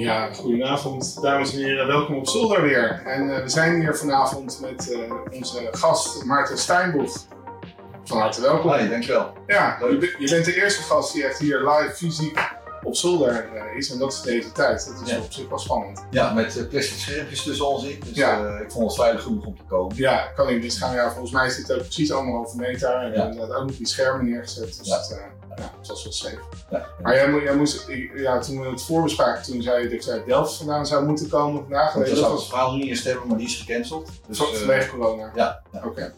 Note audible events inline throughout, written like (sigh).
Ja, goedenavond dames en heren. Welkom op Zolder weer. En uh, we zijn hier vanavond met uh, onze gast Maarten Steinboeg. Van harte welkom. Hoi, dankjewel. Ja, je, je, bent de eerste gast die echt hier live fysiek op zolder uh, is. En dat is deze tijd. Dat is Ja. op zich wel spannend. Ja, met plastic schermpjes tussen ons in. Dus Ja. eh, ik vond het veilig genoeg om te komen. Ja, kan niet misgaan. Ja, volgens mij zit het ook precies anderhalve meter. En Ja. inderdaad ook nog die schermen neergezet. Dus Ja. het, eh, ja, het was wel safe. Ja. Maar jij, mo- jij moest, ja, toen we het voorbespraken, toen zei je dat uit Delft vandaan zou moeten komen Nee, we dat zouden het was verhaal niet hebben, maar die is gecanceld. Dus, van- eh, vanwege corona. ja, ja. Oké.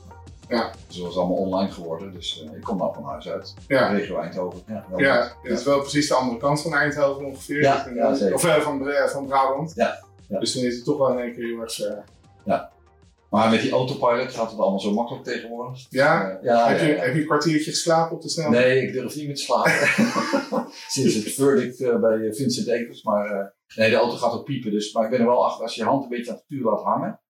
Dus het was allemaal online geworden. Dus eh, ik kom nou van huis uit. Ja. Regio Eindhoven. Ja, Ja, het is wel precies de andere kant van Eindhoven ongeveer. Ja, ja, eh, zeker. Of van, van Brabant. Ja, ja. Dus dan is het toch wel in één keer heel erg ver. Maar met die autopilot gaat het allemaal zo makkelijk tegenwoordig. Ja? Eh, ja, heb, je, ja. heb je een kwartiertje geslapen op de snelweg? Nee, ik durf niet meer te slapen. (laughs) Sinds het verdict eh, bij Vincent Evers. Maar eh, nee, de auto gaat ook piepen. Dus, maar ik ben er wel achter, als je je hand een beetje aan het stuur laat hangen.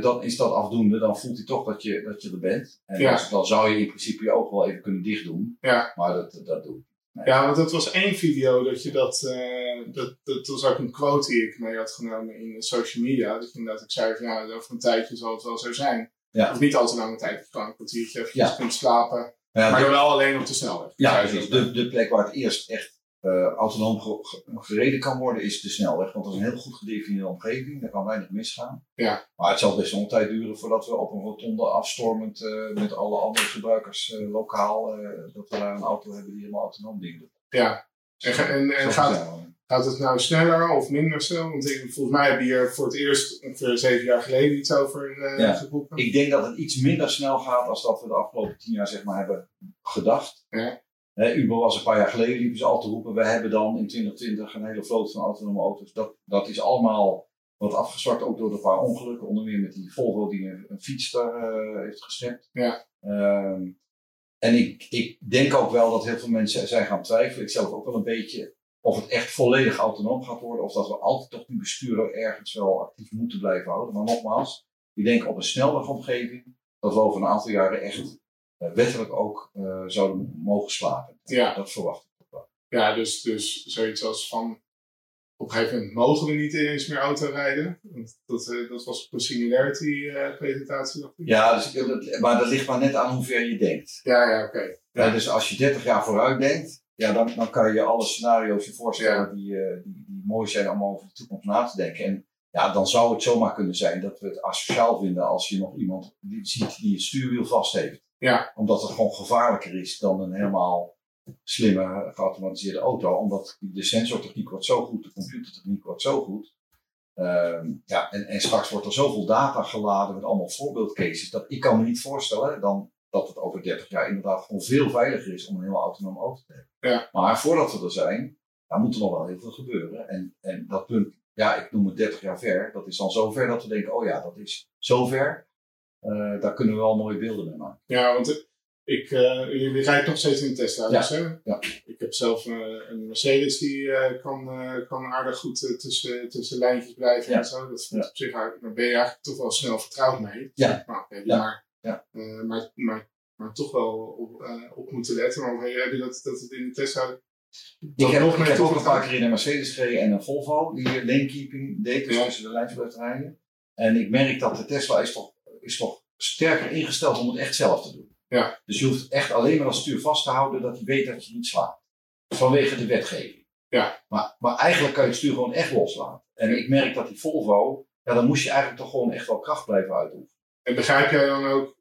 dan is dat afdoende. Dan voelt hij toch dat je, dat je er bent. En Ja. dan zou je in principe je ogen wel even kunnen dicht doen. Ja. Maar dat, dat doe ik. Nee. Ja, want dat was één video dat je dat, eh, dat, dat was ook een quote die ik mee had genomen in social media. Dat je inderdaad ook zei van ja, over een tijdje zal het wel zo zijn. Ja. Of niet al te lange tijd, gewoon een kwartiertje even Ja. kunt slapen. Ja, maar dan wel alleen op de snelweg. Ja, je dat? De, de plek waar het eerst echt eh, autonoom ge- ge- gereden kan worden is de snelweg. Want dat is een heel goed gedefinieerde omgeving. Daar kan weinig misgaan. Ja. Maar het zal best een tijd duren voordat we op een rotonde afstormend eh, met alle andere gebruikers eh, lokaal, dat we daar een auto hebben die helemaal autonoom dingen doet. Ja. En, ga- en, en gaat, het nou sneller of minder snel? Want ik, volgens mij heb je hier voor het eerst ongeveer zeven jaar geleden iets over Ja. geroepen. Ik denk dat het iets minder snel gaat als dat we de afgelopen tien jaar zeg maar, hebben gedacht. Ja. Hè, Uber was een paar jaar geleden, liepen ze al te roepen. We hebben dan in 2020 een hele vloot van autonome auto's. Dat, dat is allemaal wat afgezwakt, ook door een paar ongelukken. Onder meer met die Volvo die een, een fiets daar eh, heeft geschept. Ja. Ehm, en ik, ik denk ook wel dat heel veel mensen zijn gaan twijfelen. Ik zelf ook wel een beetje of het echt volledig autonoom gaat worden. Of dat we altijd toch die bestuurder ergens wel actief moeten blijven houden. Maar nogmaals, ik denk op een snelwegomgeving dat we over een aantal jaren echt wettelijk ook eh, zouden mogen slapen. Ja. Dat verwacht ik ook wel. Ja, dus, dus zoiets als van op een gegeven moment mogen we niet eens meer auto rijden. Want dat, eh, dat was een singularity eh, presentatie. dacht ik. Ja, dus, ik- dat- maar dat ligt maar net aan hoe ver je denkt. ja, ja oké. Ja, dus als je 30 jaar vooruit denkt, ja, dan, dan kan je alle scenario's je voorstellen die, eh, die, die mooi zijn om over de toekomst na te denken. En ja, dan zou het zomaar kunnen zijn dat we het asociaal vinden als je nog iemand ziet die het stuurwiel vast heeft. Ja. Omdat het gewoon gevaarlijker is dan een helemaal slimme geautomatiseerde auto. Omdat de sensortechniek wordt zo goed, de computertechniek wordt zo goed. Ehm, ja, en, en straks wordt er zoveel data geladen met allemaal voorbeeldcases. Dat ik kan me niet voorstellen dan dat het over 30 jaar inderdaad gewoon veel veiliger is om een hele autonome auto te hebben. Ja. Maar voordat we er zijn, dan moet er nog wel heel veel gebeuren. En, en dat punt, ja, ik noem het 30 jaar ver. Dat is dan zo ver dat we denken, oh ja, dat is zo ver. Eh, daar kunnen we wel mooie beelden mee maken. Ja, want ik, eh, jullie rijden nog steeds in een Tesla, Ja. dus, hè? Ja. Ik heb zelf eh, een Mercedes die kan, kan aardig goed tussen, tussen lijntjes blijven Ja. en zo. Dat Ja. op zich daar ben je eigenlijk toch wel snel vertrouwd mee. Ja. Maar, maar, maar, maar, maar toch wel op, op moeten letten. Maar heb je dat, dat het in de Tesla Ik heb, nog ik meer heb ook een paar keer in een Mercedes gereden en een Volvo die lanekeeping deed, dus Ja. tussen de lijntjes blijft rijden. En ik merk dat de Tesla is toch, is toch sterker ingesteld om het echt zelf te doen. Ja. Dus je hoeft echt alleen maar dat stuur vast te houden dat hij weet dat je niet slaat. Vanwege de wetgeving. Ja. Maar, maar eigenlijk kan je het stuur gewoon echt loslaten. En ik merk dat die Volvo, ja, dan moest je eigenlijk toch gewoon echt wel kracht blijven uitoefenen. En begrijp jij dan ook,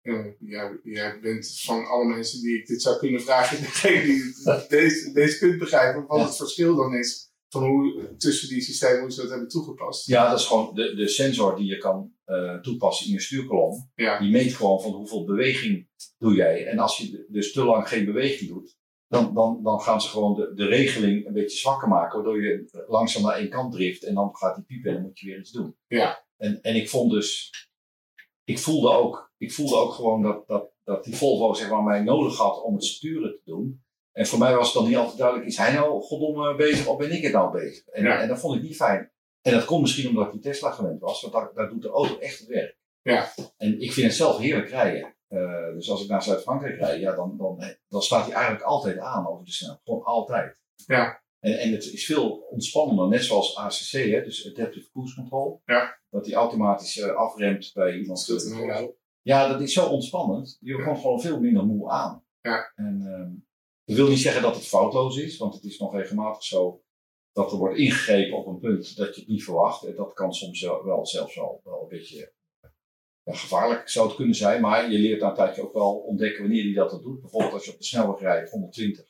eh, ja, jij bent van alle mensen die ik dit zou kunnen vragen, (laughs) degene die deze, deze kunt begrijpen, wat Ja. het verschil dan is van hoe tussen die systemen hoe ze dat hebben toegepast. Ja, dat is gewoon de, de sensor die je kan eh, toepassen in je stuurkolom. Ja. Die meet gewoon van hoeveel beweging doe jij. En als je dus te lang geen beweging doet, dan, dan, dan gaan ze gewoon de, de regeling een beetje zwakker maken. Waardoor je langzaam naar één kant drift en dan gaat die piepen en dan moet je weer iets doen. Ja. En, en ik vond dus, ik voelde ook, ik voelde ook gewoon dat, dat, dat die Volvo zeg maar, mij nodig had om het sturen te doen. En voor mij was het dan niet altijd duidelijk, is hij nou goddomme bezig of ben ik het nou bezig? En, Ja. en dat vond ik niet fijn. En dat komt misschien omdat ik die Tesla gewend was, want daar, daar doet de auto echt het werk. Ja. En ik vind het zelf heerlijk rijden. Eh, dus als ik naar Zuid-Frankrijk rijd, ja, dan, dan, dan staat hij eigenlijk altijd aan over de snelheid. Gewoon altijd. Ja. En, en het is veel ontspannender, net zoals ACC, hè, dus Adaptive Cruise Control. Ja. Dat die automatisch uh, afremt bij iemand. Hoop. Ja, dat is zo ontspannend. Je Ja. komt gewoon veel minder moe aan. Ja. En ehm, dat wil niet zeggen dat het foutloos is, want het is nog regelmatig zo dat er wordt ingegrepen op een punt dat je het niet verwacht. En dat kan soms wel, zelfs wel, wel een beetje ja, gevaarlijk zou het kunnen zijn. Maar je leert na een tijdje ook wel ontdekken wanneer die dat doet. Bijvoorbeeld als je op de snelweg rijdt, 120,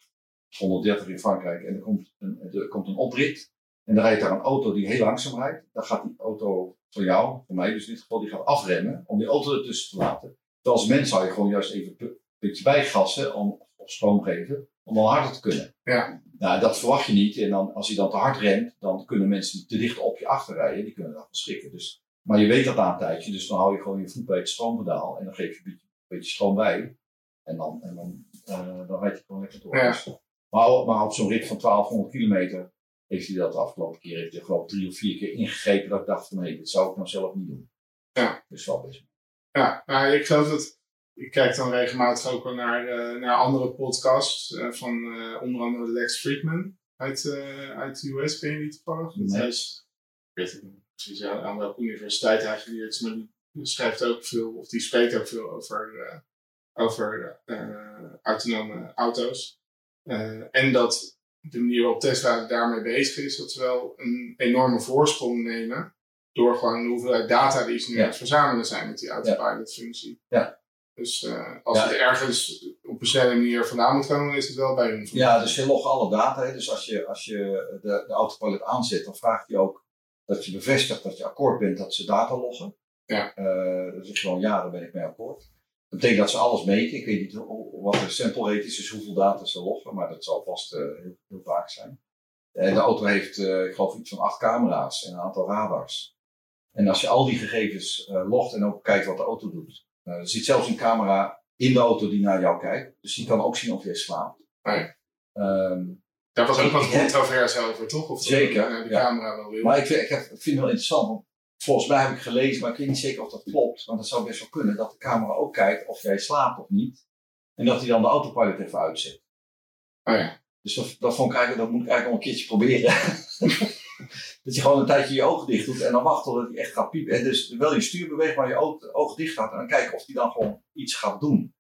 130 in Frankrijk, en er komt een, er komt een oprit. En dan rijdt daar een auto die heel langzaam rijdt. Dan gaat die auto van jou, van mij dus in dit geval, die gaat afremmen om die auto ertussen te laten. Terwijl als mens zou je gewoon juist even een beetje bijgassen om, of stroom geven, om dan harder te kunnen. Ja. Nou, dat verwacht je niet. En dan, als hij dan te hard remt, dan kunnen mensen te dicht op je achterrijden. Die kunnen dan verschrikken. Dus, maar je weet dat na een tijdje, dus dan hou je gewoon je voet bij het stroompedaal en dan geef je een beetje, een beetje stroom bij. En dan, en dan, eh, dan rijd je gewoon lekker door. Ja. Dus, maar, op- maar op zo'n rit van 1200 kilometer heeft hij dat de afgelopen keer, heeft hij geloof ik drie of vier keer ingegrepen dat ik dacht van nee, dit zou ik nou zelf niet doen. Ja. Dus wel best. Ja, nou, ik geloof dat. Ik kijk dan regelmatig ook wel naar, eh, naar andere podcasts. eh, van eh, onder andere Lex Friedman uit, eh, uit de US. Ken je die toevallig? Nee. Hij is, ik weet het niet precies aan aan welke universiteit hij geleerd is, maar die schrijft ook veel, of die spreekt ook veel over, eh, over eh, autonome auto's. Eh, en dat de manier waarop Tesla daarmee bezig is, dat ze wel een enorme voorsprong nemen. Door gewoon de hoeveelheid data die ze nu Ja. aan het verzamelen zijn met die autopilot-functie. Ja. Dus eh, als Ja. het ergens op een snelle manier vandaan moet komen, is het wel bij hun. Ja, dus je loggen alle data. Hè. Dus als je, als je de, de autopilot aanzet, dan vraagt hij ook dat je bevestigt dat je akkoord bent dat ze data loggen. Ja. Eh, dan zeg je gewoon ja, daar ben ik mee akkoord. Dat betekent dat ze alles meten. Ik weet niet wat de sample rate is, dus hoeveel data ze loggen, maar dat zal vast eh, heel, heel vaak zijn. En de auto heeft, eh, ik geloof, iets van acht camera's en een aantal radars. En als je al die gegevens eh, logt en ook kijkt wat de auto doet. Eh, er zit zelfs een camera in de auto die naar jou kijkt. Dus die kan ook zien of jij slaapt. Nee. Ehm, Daar was ook wat controverse over, toch? Of Zeker, eh, de ja. camera wel maar ik vind, ik, heb- vind het wel interessant. Want volgens mij heb ik gelezen, maar ik weet niet zeker of dat klopt. Want dat zou best wel kunnen dat de camera ook kijkt of jij slaapt of niet. En dat hij dan de autopilot even uitzet. Oh ja. Dus dat, dat vond ik eigenlijk, dat moet ik eigenlijk al een keertje proberen. (laughs) dat je gewoon een tijdje je ogen dicht doet en dan wacht totdat hij echt gaat piepen. En dus wel je stuur beweegt, maar je oog- dicht gaat. En dan kijken of hij dan gewoon iets gaat doen.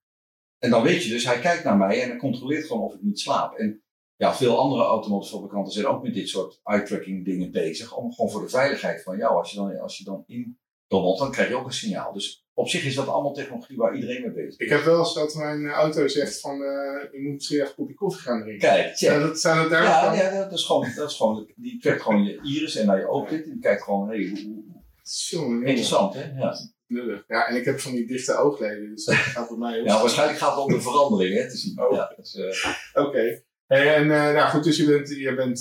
En dan weet je dus, hij kijkt naar mij en hij controleert gewoon of ik niet slaap. En ja, veel andere automotive-fabrikanten zijn ook met dit soort eye-tracking dingen bezig. Om gewoon voor de veiligheid van jou, als je dan, als je dan dan krijg je ook een signaal. Dus op zich is dat allemaal technologie waar iedereen mee bezig is. Ik heb wel eens dat mijn auto zegt van, eh, je moet misschien even een kopje koffie gaan drinken. Kijk, check. Dat zijn het daar Ja, ja, dat is gewoon, dat is gewoon, die trekt gewoon je iris en naar je oog dit. En die kijkt gewoon, hey, hoe, hoe- interessant hè? Ja. Ja, en ik heb van die dichte oogleden, dus dat gaat bij mij ook. (laughs) ja, waarschijnlijk gaat het om de verandering hè, te zien. Oh. Ja, dus, eh, Oké. Hey, en eh, nou goed, dus je bent, je bent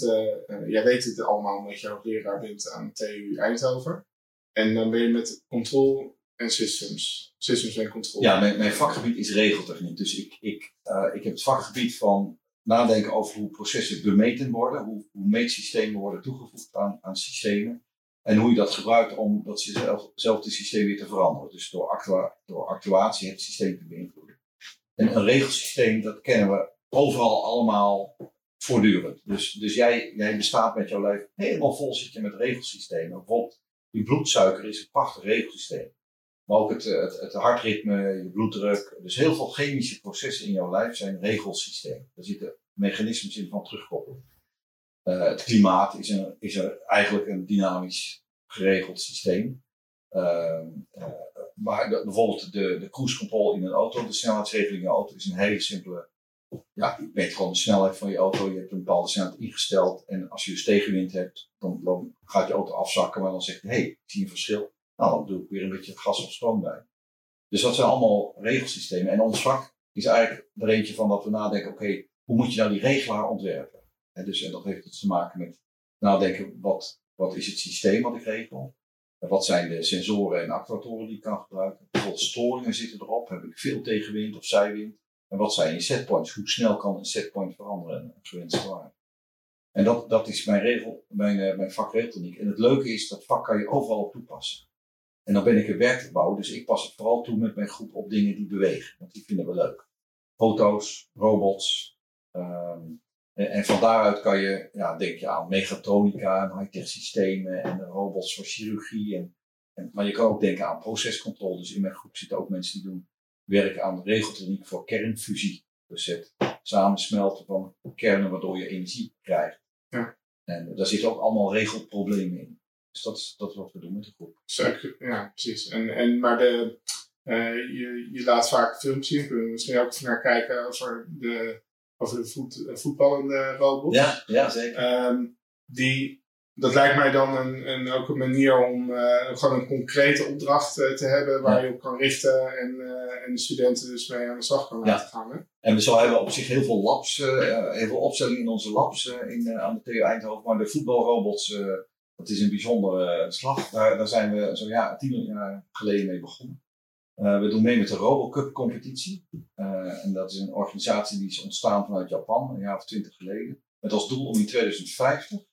jij weet het allemaal omdat je ook leraar bent aan TU Eindhoven. En dan ben je met control en systems. Systems en control. ja, mijn, mijn vakgebied is regeltechniek. Dus ik, ik, eh, ik heb het vakgebied van nadenken over hoe processen bemeten worden. Hoe, hoe meetsystemen worden toegevoegd aan, systemen. En hoe je dat gebruikt om dat zelf, systeem weer te veranderen. Dus door, actua, door actuatie het systeem te beïnvloeden. En een regelsysteem, dat kennen we overal allemaal voortdurend. Dus, dus jij, jij bestaat met jouw lijf helemaal vol zit je met regelsystemen. Bijvoorbeeld, je bloedsuiker is een prachtig regelsysteem. Maar ook het, het, het hartritme, je bloeddruk. Dus heel veel chemische processen in jouw lijf zijn regelsystemen. Daar zitten mechanismes in van terugkoppelen. Eh, het klimaat is, een, is eigenlijk een dynamisch geregeld systeem. Ehm, eh, maar bijvoorbeeld de, de cruise control in een auto, de snelheidsregeling in een auto, is een hele simpele. Ja, je weet gewoon de snelheid van je auto. Je hebt een bepaalde snelheid ingesteld. En als je dus tegenwind hebt, dan, gaat je auto afzakken. Maar dan zegt hij, hey, ik zie een verschil. Nou, dan doe ik weer een beetje gas of stroom bij. Dus dat zijn allemaal regelsystemen. En ons vak is eigenlijk er eentje van dat we nadenken, oké, hoe moet je nou die regelaar ontwerpen? En, dus, en dat heeft dus te maken met nadenken, wat, wat is het systeem wat ik regel? En wat zijn de sensoren en actuatoren die ik kan gebruiken? Hoeveel storingen zitten erop? Heb ik veel tegenwind of zijwind? En wat zijn je setpoints? Hoe snel kan een setpoint veranderen? Gewenste waarde. En dat, dat is mijn, regel, mijn, eh, mijn. En het leuke is, dat vak kan je overal toepassen. En dan ben ik een werktuigbouwer, dus ik pas het vooral toe met mijn groep op dingen die bewegen. Want die vinden we leuk. Auto's, robots. ehm, En, en van daaruit kan je, ja, denk je aan mechatronica en high-tech systemen en robots voor chirurgie. En, en, maar je kan ook denken aan procescontrole. Dus in mijn groep zitten ook mensen die doen werk aan regeltechniek voor kernfusie. Dus het samensmelten van kernen waardoor je energie krijgt. Ja. En daar zitten ook allemaal regelproblemen in. Dus dat is, dat is wat we doen met de groep. Ja, precies. En, en, maar de, uh, je, je laat vaak filmpjes zien. Kunnen we misschien ook naar kijken over de, over de voet, voetballende robots. Ja, ja zeker. Um, die, dat lijkt mij dan een, een, ook een manier om uh, gewoon een concrete opdracht uh, te hebben waar ja. je op kan richten en, uh, en de studenten dus mee aan de slag kan laten ja. gaan. Hè? En zo hebben we op zich heel veel labs, heel veel opstellingen in onze labs in, aan de TU Eindhoven, maar de voetbalrobots, dat is een bijzondere slag. Daar, daar zijn we zo ja, tien jaar geleden mee begonnen. we doen mee met de RoboCup competitie. en dat is een organisatie die is ontstaan vanuit Japan, een jaar of twintig geleden. Met als doel om in 2050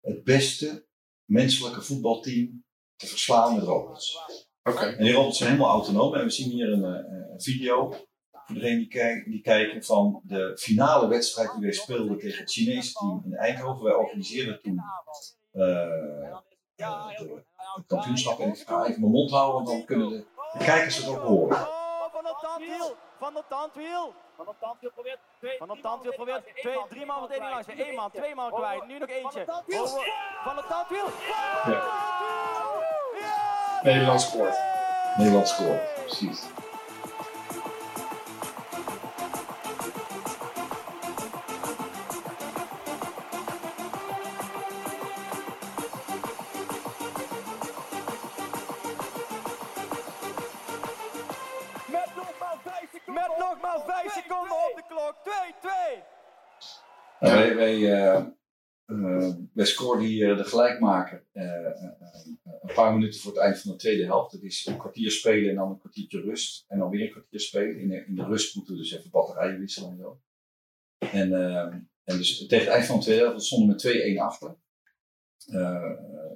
het beste menselijke voetbalteam te verslaan met robots. Okay. En die robots zijn helemaal autonoom. En we zien hier een, een video voor degenen die, kijk, die, kijken van de finale wedstrijd die wij speelden tegen het Chinese team in Eindhoven. Wij organiseerden toen uh, de, het kampioenschap. En ik ga even mijn mond houden, want dan kunnen de, de kijkers het ook horen. Van het tandwiel. Van het tandwiel probeert twee. Van het tandwiel probeert twee, drie man meteen langs. Eén man, twee man kwijt. Nu nog eentje. Van het tandwiel. Ja. Nederland scoort. Nederland scoort, precies. Wij, uh, hier de gelijkmaker uh, een paar minuten voor het eind van de tweede helft. Dat is een kwartier spelen en dan een kwartiertje rust. En dan weer een kwartier spelen. In de, in de rust moeten we dus even batterijen wisselen en zo. En, en dus tegen het eind van de tweede helft stonden we met 2-1 achter.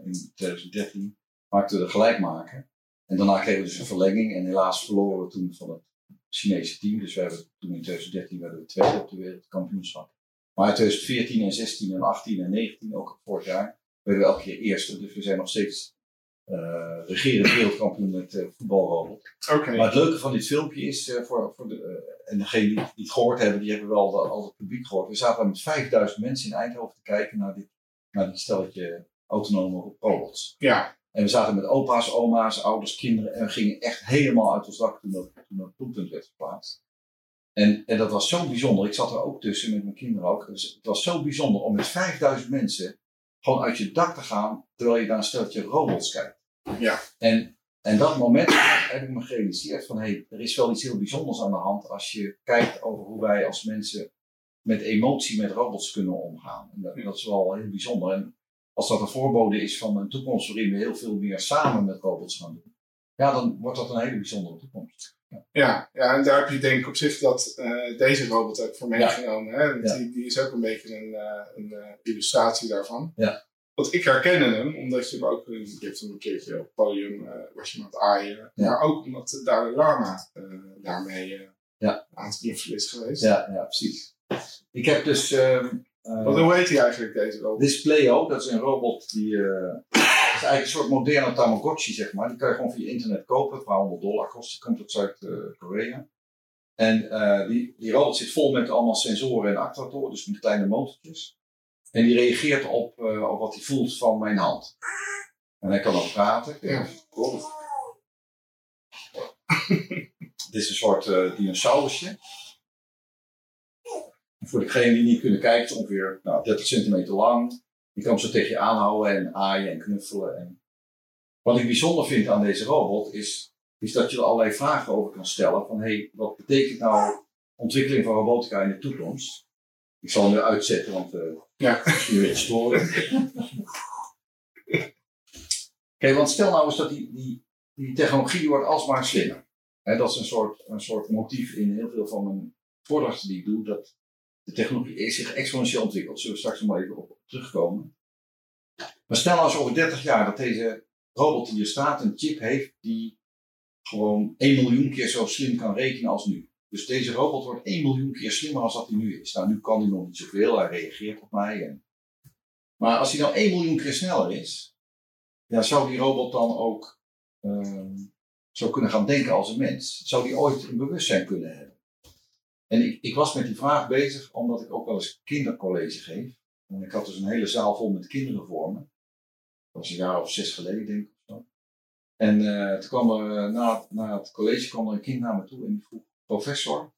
in 2013 maakten we de gelijkmaker. En daarna kregen we dus een verlenging. En helaas verloren we toen van het Chinese team. Dus we hebben toen in 2013 werden we tweede op de wereldkampioenschap. Maar in 2014 en 16 en 18 en 19, ook vorig jaar, werden we elke keer eerste. Dus we zijn nog steeds uh, regerend wereldkampioen met uh, voetbalrobot. Okay. Maar het leuke van dit filmpje is, uh, voor, voor de, en degenen die, die het gehoord hebben, die hebben wel de, al het publiek gehoord. We zaten met 5000 mensen in Eindhoven te kijken naar dit, naar dit stelletje autonome robots. Ja. En we zaten met opa's, oma's, ouders, kinderen. En we gingen echt helemaal uit ons dak toen dat, toen dat doelpunt werd geplaatst. En, en dat was zo bijzonder. Ik zat er ook tussen met mijn kinderen ook. Dus het was zo bijzonder om met 5000 mensen gewoon uit je dak te gaan. Terwijl je naar een steltje robots kijkt. Ja. En, en dat moment heb ik me gerealiseerd van hé, hey, er is wel iets heel bijzonders aan de hand. Als je kijkt over hoe wij als mensen met emotie met robots kunnen omgaan. En dat, dat is wel heel bijzonder. En als dat een voorbode is van een toekomst waarin we heel veel meer samen met robots gaan doen, ja, dan wordt dat een hele bijzondere toekomst. Ja, ja, en daar heb je denk ik op zich dat uh, deze robot ook voor meegenomen. Ja. Hè? Ja. Die, die, is ook een beetje een, uh, een uh, illustratie daarvan. Ja. Want ik herkende hem, omdat je hem ook, je hebt hem een keertje op het podium, was je aan het aaien. Ja. Maar ook omdat daar de Larma daarmee ja. aan het knuffelen is geweest. Ja, ja precies. Ik heb dus... ehm, Wat, hoe heet hij eigenlijk, deze robot? Dit is Playo, dat is een robot die. Uh, eigenlijk een soort moderne Tamagotchi, zeg maar. Die kan je gewoon via internet kopen. Het 100 dollar kost. Komt uit Zuid-Korea. En uh, die, die robot zit vol met allemaal sensoren en actuatoren, dus met kleine motortjes. En die reageert op, op wat hij voelt van mijn hand. En hij kan ook praten. Ja. (laughs) Dit is een soort dinosaurusje. Voor degenen die niet kunnen kijken, het is ongeveer nou, 30 centimeter lang. Je kan zo tegen je aanhouden en aaien en knuffelen. En... Wat ik bijzonder vind aan deze robot is, is dat je er allerlei vragen over kan stellen. Van hey, wat betekent nou ontwikkeling van robotica in de toekomst? Ik zal hem nu uitzetten, want uh, ja. misschien weer storen. Kijk, want stel nou eens dat die, die, die technologie wordt alsmaar slimmer. He, dat is een soort, een soort motief in heel veel van mijn voordrachten die ik doe. Dat de technologie zich exponentieel ontwikkeld. Zullen we straks nog maar even op terugkomen. Maar stel nou eens over 30 jaar dat deze robot die hier staat een chip heeft die gewoon 1 miljoen keer zo slim kan rekenen als nu. Dus deze robot wordt 1 miljoen keer slimmer als dat hij nu is. Nou, nu kan hij nog niet zoveel, hij reageert op mij. En... Maar als hij nou 1 miljoen keer sneller is, zou die robot dan ook ehm, zo kunnen gaan denken als een mens? Zou die ooit een bewustzijn kunnen hebben? En ik, ik was met die vraag bezig omdat ik ook wel eens kindercollege geef. En ik had dus een hele zaal vol met kinderen voor me. Dat was een jaar of zes geleden, denk ik. En uh, toen kwam er, uh, na, na het college kwam er een kind naar me toe en die vroeg, professor,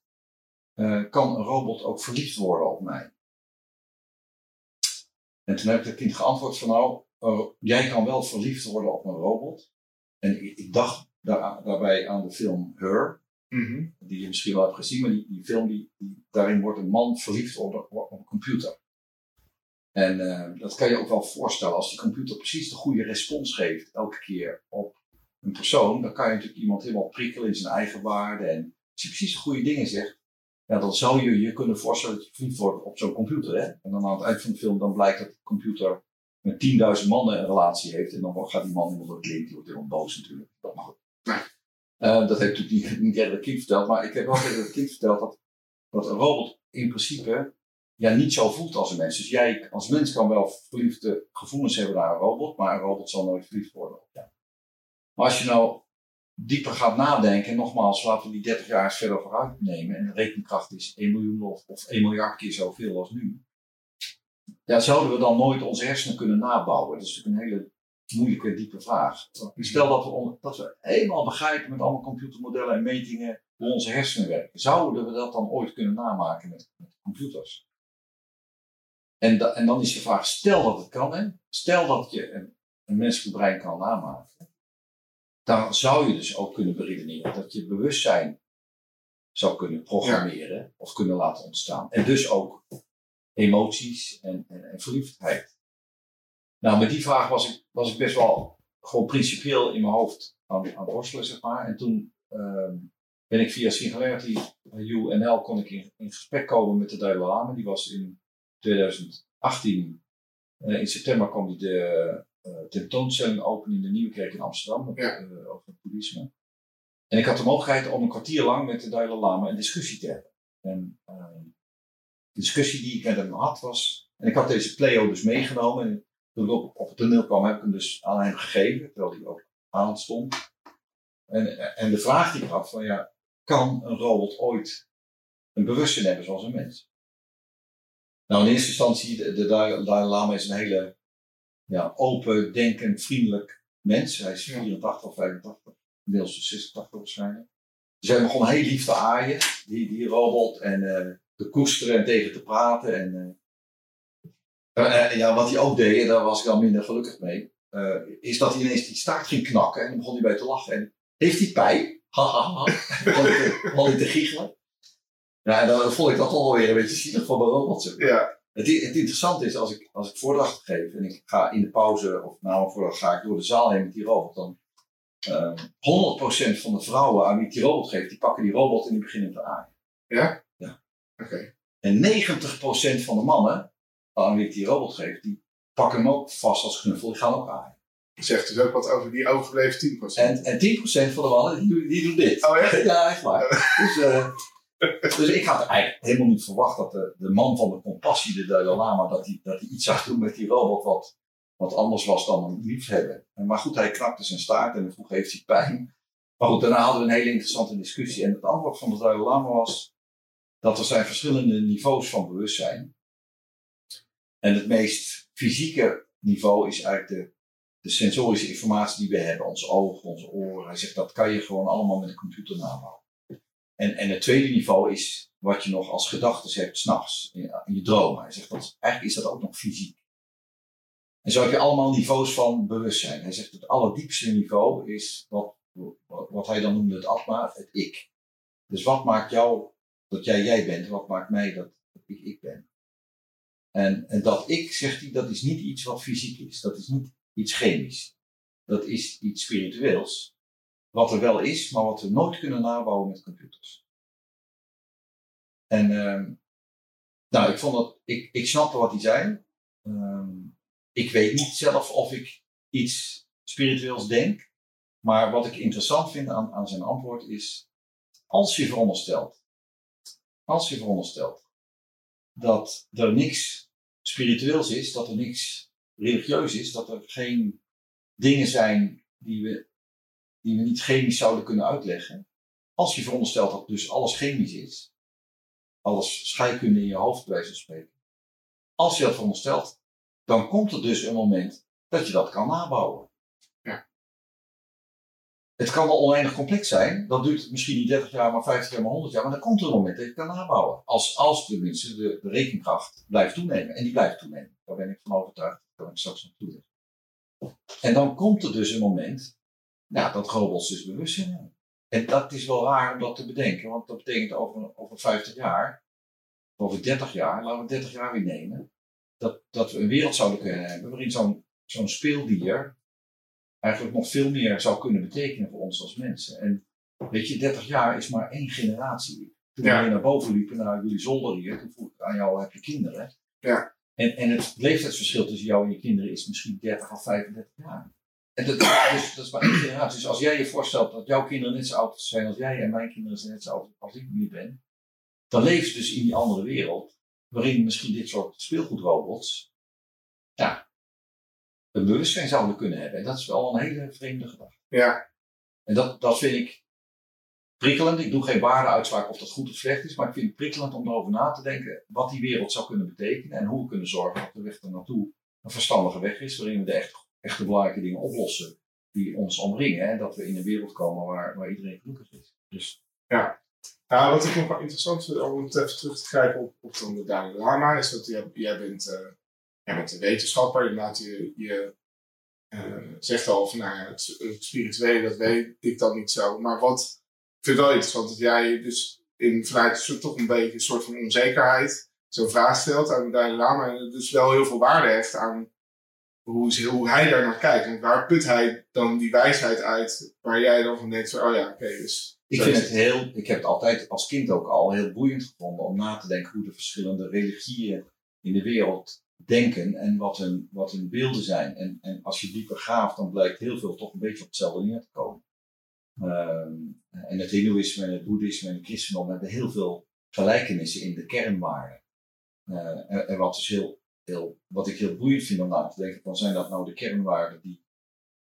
uh, kan een robot ook verliefd worden op mij? En toen heb ik het kind geantwoord van nou, jij kan wel verliefd worden op een robot. En ik, ik dacht daar, daarbij aan de film Her, -hmm. die je misschien wel hebt gezien, maar die, film, die, daarin wordt een man verliefd op, een computer. En uh, dat kan je ook wel voorstellen. Als die computer precies de goede respons geeft elke keer op een persoon, dan kan je natuurlijk iemand helemaal prikkelen in zijn eigen waarde. En als je precies de goede dingen zegt, ja, dan zou je je kunnen voorstellen dat je verliefd wordt op zo'n computer. Hè? En dan aan het eind van de film dan blijkt dat de computer met 10.000 mannen een relatie heeft. En dan gaat die man helemaal door het lint, die wordt helemaal boos natuurlijk. Dat mag ook. Uh, dat heeft natuurlijk niet, het kind verteld, maar ik heb wel het kind verteld dat, een robot in principe ja, niet zo voelt als een mens. Dus jij als mens kan wel verliefde gevoelens hebben naar een robot, maar een robot zal nooit verliefd worden jou. Maar als je nou dieper gaat nadenken, en nogmaals, laten we die 30 jaar verder vooruit nemen, en de rekenkracht is 1 miljoen of, of 1 miljard keer zoveel als nu. Ja, zouden we dan nooit onze hersenen kunnen nabouwen? Dat is natuurlijk een hele moeilijke, diepe vraag. Stel dat we, dat we helemaal begrijpen met allemaal computermodellen en metingen hoe onze hersenen werken. Zouden we dat dan ooit kunnen namaken met, met computers? En, da, en dan is de vraag, stel dat het kan, hè? stel dat je een, een menselijk brein kan namaken, dan zou je dus ook kunnen beredeneren dat je bewustzijn zou kunnen programmeren ja. of kunnen laten ontstaan. En dus ook emoties en, en, en, verliefdheid. Nou, met die vraag was ik, was ik best wel gewoon principieel in mijn hoofd aan, aan het worstelen, zeg maar. En toen uh, ben ik via Singularity UNL kon ik in, in gesprek komen met de Dalai Lama. Die was in 2018, uh, in september kwam die de uh, tentoonstelling open in de Nieuwe Kerk in Amsterdam ja. uh, over het boeddhisme. En ik had de mogelijkheid om een kwartier lang met de Dalai Lama een discussie te hebben. En de discussie die ik met hem had was, en ik had deze Pleo dus meegenomen. En toen ik op, op het toneel kwam, heb ik hem dus aan hem gegeven, terwijl hij ook aan het stond. En, en de vraag die ik had van ja, kan een robot ooit een bewustzijn hebben zoals een mens? Nou, in eerste instantie, de, de Dalai Lama is een hele ja, open, denkend, vriendelijk mens. Hij is 84 of 85, inmiddels 86 waarschijnlijk. Dus hij begon heel lief te aaien, die, die robot, en uh, te koesteren en tegen te praten. En, uh, ja, wat hij ook deed, en daar was ik dan minder gelukkig mee, is dat hij ineens die staart ging knakken en dan begon hij bij te lachen. En heeft hij pijn? Hahaha. begon hij te giechelen. Ja, en dan vond ik dat toch wel weer een beetje zielig van mijn robot. Ja. Het, het interessante is, als ik, als ik voordracht geef en ik ga in de pauze of na mijn voordracht ga ik door de zaal heen met die robot, dan uh, 100% van de vrouwen aan wie ik die robot geef, die pakken die robot en die beginnen te aaien. Ja? Ja. Oké. Okay. En 90% van de mannen aan wie ik die robot geef, die pakken hem ook vast als knuffel, die gaan ook aaien. Zegt dus ook wat over die overgebleven 10%. En, en 10% van de mannen, die, die doen dit. Oh ja? (laughs) ja, echt waar. dus, uh, dus ik had eigenlijk helemaal niet verwacht dat de, de man van de compassie, de Dalai Lama, dat hij, dat hij iets zou doen met die robot wat, wat anders was dan een liefhebben. Maar goed, hij knakte zijn staart en vroeg heeft hij pijn. Maar goed, daarna hadden we een hele interessante discussie. En het antwoord van de Dalai Lama was dat er zijn verschillende niveaus van bewustzijn. En het meest fysieke niveau is eigenlijk de, de sensorische informatie die we hebben. Onze ogen, onze oren. Hij zegt dat kan je gewoon allemaal met een computer nabouwen. En, en het tweede niveau is wat je nog als gedachten hebt s'nachts, in, in je dromen. Hij zegt dat eigenlijk is dat ook nog fysiek. En zo heb je allemaal niveaus van bewustzijn. Hij zegt het allerdiepste niveau is wat, wat, hij dan noemde het atma, het ik. Dus wat maakt jou dat jij jij bent en wat maakt mij dat ik ik ben? En, en dat ik, zegt hij, dat is niet iets wat fysiek is. Dat is niet iets chemisch. Dat is iets spiritueels wat er wel is, maar wat we nooit kunnen nabouwen met computers. En uh, nou, ik vond dat, ik, ik snapte wat hij zei. Uh, ik weet niet zelf of ik iets spiritueels denk, maar wat ik interessant vind aan, aan zijn antwoord is, als je veronderstelt als je veronderstelt dat er niks spiritueels is, dat er niks religieus is, dat er geen dingen zijn die we, die we niet chemisch zouden kunnen uitleggen. Als je veronderstelt dat dus alles chemisch is, alles scheikunde in je hoofd bij wijze spreken. Als je dat veronderstelt, dan komt er dus een moment dat je dat kan nabouwen. Het kan wel oneindig complex zijn. Dat duurt misschien niet 30 jaar, maar 50 jaar, maar 100 jaar. Maar dan komt er een moment dat je kan nabouwen. Als, als tenminste de, de rekenkracht blijft toenemen. En die blijft toenemen. Daar ben ik van overtuigd. Daar kan ik straks toelichten. En dan komt er dus een moment ja, dat robots dus bewustzijn hebben. En dat is wel raar om dat te bedenken. Want dat betekent over, over 50 jaar, over 30 jaar, laten we 30 jaar weer nemen. Dat, dat we een wereld zouden kunnen hebben waarin zo'n zo'n speeldier eigenlijk nog veel meer zou kunnen betekenen voor ons als mensen. En weet je, 30 jaar is maar één generatie. Toen Ja. we naar boven liepen, naar jullie zolder hier, toen vroeg ik aan jou, heb je kinderen? Ja. En, en het leeftijdsverschil tussen jou en je kinderen is misschien 30 of 35 jaar. En dat, dus, dat is maar één generatie. Dus als jij je voorstelt dat jouw kinderen net zo oud zijn als jij en mijn kinderen zijn net zo oud als ik nu ben, dan leef je dus in die andere wereld, waarin misschien dit soort speelgoedrobots, een bewustzijn zouden kunnen hebben. En dat is wel een hele vreemde gedachte. Ja, En dat, dat vind ik prikkelend. Ik doe geen waardeuitspraak of dat goed of slecht is, maar ik vind het prikkelend om erover na te denken wat die wereld zou kunnen betekenen en hoe we kunnen zorgen dat de weg er naartoe een verstandige weg is, waarin we de echt, echte belangrijke dingen oplossen die ons omringen. En dat we in een wereld komen waar, waar iedereen gelukkig is. Dus Nou, wat ik nog wel interessant vind, om het even terug te grijpen op, op de Dalai Lama, is dat jij, jij, bent, eh, jij bent een wetenschapper. Inderdaad, je, je eh, zegt al van, nou ja, het, het spirituele, dat weet ik dan niet zo. Maar wat, ik vind wel interessant dat jij dus in, vanuit toch een beetje een soort van onzekerheid zo'n vraag stelt aan de Dalai Lama. En dus wel heel veel waarde hecht aan hoe, hij daar naar kijkt. En waar put hij dan die wijsheid uit, waar jij dan van denkt van, oh ja, oké, dus... ik vind het heel, ik heb het altijd als kind ook al heel boeiend gevonden om na te denken hoe de verschillende religieën in de wereld denken en wat hun, wat hun beelden zijn. En, en als je dieper graaft, dan blijkt heel veel toch een beetje op hetzelfde neer te komen. Ehm, en het Hindoeïsme, en het Boeddhisme en het Christendom hebben heel veel gelijkenissen in de kernwaarden. Eh, en, wat, dus heel, heel, wat ik heel boeiend vind om na te denken, van zijn dat nou de kernwaarden die,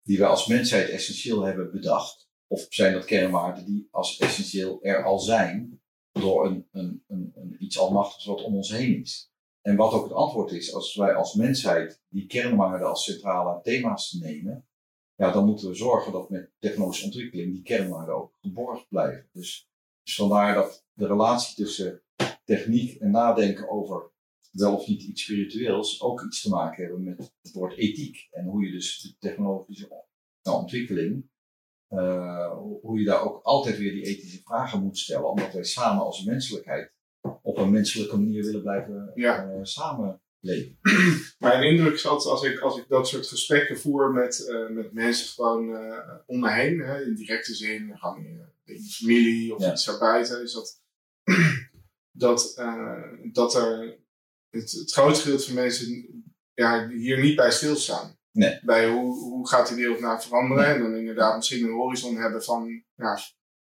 die wij als mensheid essentieel hebben bedacht? Of zijn dat kernwaarden die als essentieel er al zijn door een, een, een, een iets almachtigs wat om ons heen is? En wat ook het antwoord is, als wij als mensheid die kernwaarden als centrale thema's nemen, ja, dan moeten we zorgen dat met technologische ontwikkeling die kernwaarden ook geborgd blijven. Dus, dus vandaar dat de relatie tussen techniek en nadenken over wel of niet iets spiritueels ook iets te maken hebben met het woord ethiek. En hoe je dus de technologische ontwikkeling, eh, hoe je daar ook altijd weer die ethische vragen moet stellen, omdat wij samen als menselijkheid op een menselijke manier willen blijven Ja. eh, samenleven. (clears throat) Mijn indruk is altijd als ik, als ik dat soort gesprekken voer met, eh, met mensen gewoon eh om me heen, hè, in directe zin, gewoon in, in de familie of Ja. iets daarbuiten, is dat, (clears throat) dat, dat er het, het grootste gedeelte van mensen ja, hier niet bij stilstaan. Nee. Bij hoe, hoe gaat die wereld nou veranderen en dan inderdaad misschien een horizon hebben van ja,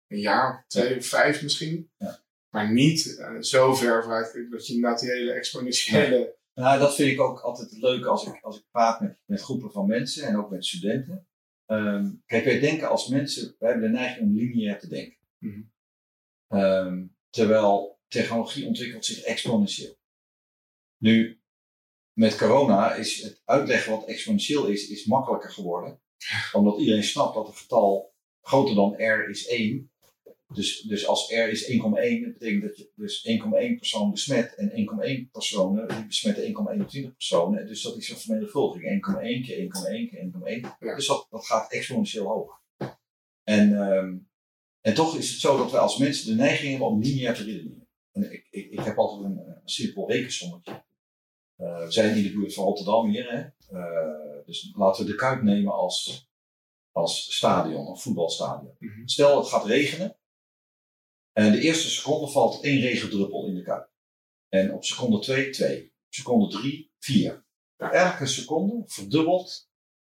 een jaar, twee of vijf misschien. Ja. Maar niet eh, zo ver vooruit dat je inderdaad die hele exponentiële Nou, dat vind ik ook altijd leuk als ik, als ik praat met, met groepen van mensen en ook met studenten. Ehm, kijk, wij denken als mensen, wij hebben de neiging om lineair te denken. Mhm. Ehm, terwijl technologie ontwikkelt zich exponentieel. Nu, met corona is het uitleggen wat exponentieel is, is makkelijker geworden. Omdat iedereen snapt dat het getal groter dan r is 1. Dus, dus als r is 1,1, dat betekent dat je dus 1,1 persoon besmet. En 1,1 personen, die besmetten 1,21 personen. Dus dat is een vermenigvuldiging. 1,1 keer 1,1 keer 1,1. Ja. Dus dat, dat gaat exponentieel hoog. En, ehm, en toch is het zo dat wij als mensen de neiging hebben om lineair te redeneren. En ik, ik, ik heb altijd een, een simpel rekensommetje. Eh, we zijn in de buurt van Rotterdam hier. Hè? Eh, dus laten we de Kuip nemen als, als stadion, een voetbalstadion. Mhm. Stel het gaat regenen. En de eerste seconde valt één regendruppel in de Kuip. En op seconde 2, 2. Op seconde 3, 4. Elke seconde verdubbelt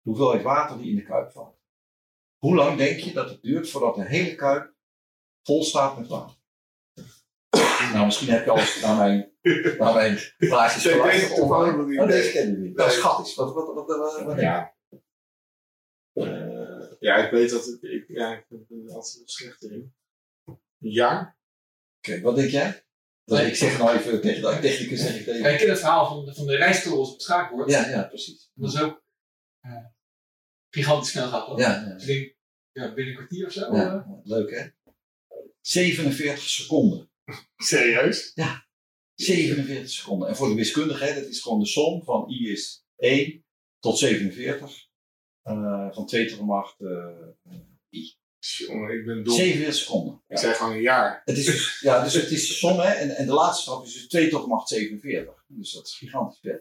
de hoeveelheid water die in de Kuip valt. Hoe lang denk je dat het duurt voordat de hele Kuip vol staat met water? Nou, misschien heb je al eens naar mijn, naar mijn plaatjes geluisterd. deze. Oh, ken je niet. Dat is schattig. Wat, wat, wat, wat, wat, wat denk je? Ja. Eh, ja, ik weet dat het, ik, ja, ik ben er altijd slecht in. Een jaar? Oké, wat denk jij? Dus ik zeg nou even tegen de technicus zeg ik Ja, tegen. ik ken het verhaal van de, van de rijstkorrels op het schaakbord. Ja, ja, precies. Dat is ook eh, gigantisch snel gaat. hoor. Ja, ja. Dus ik denk, ja, binnen een kwartier of zo. eh, ja. Leuk hè? 47 seconden. Serieus? 47 seconden. En voor de wiskundige, hè, dat is gewoon de som van i is 1 tot 47. eh, van 2 tot de macht eh, Jongen, ik ben dom. 47 seconden. Ik zei gewoon een jaar. Het is, dus- ja, dus het is de som, hè, en, en de laatste stap is dus 2 tot macht 47. Dus dat is gigantisch veel.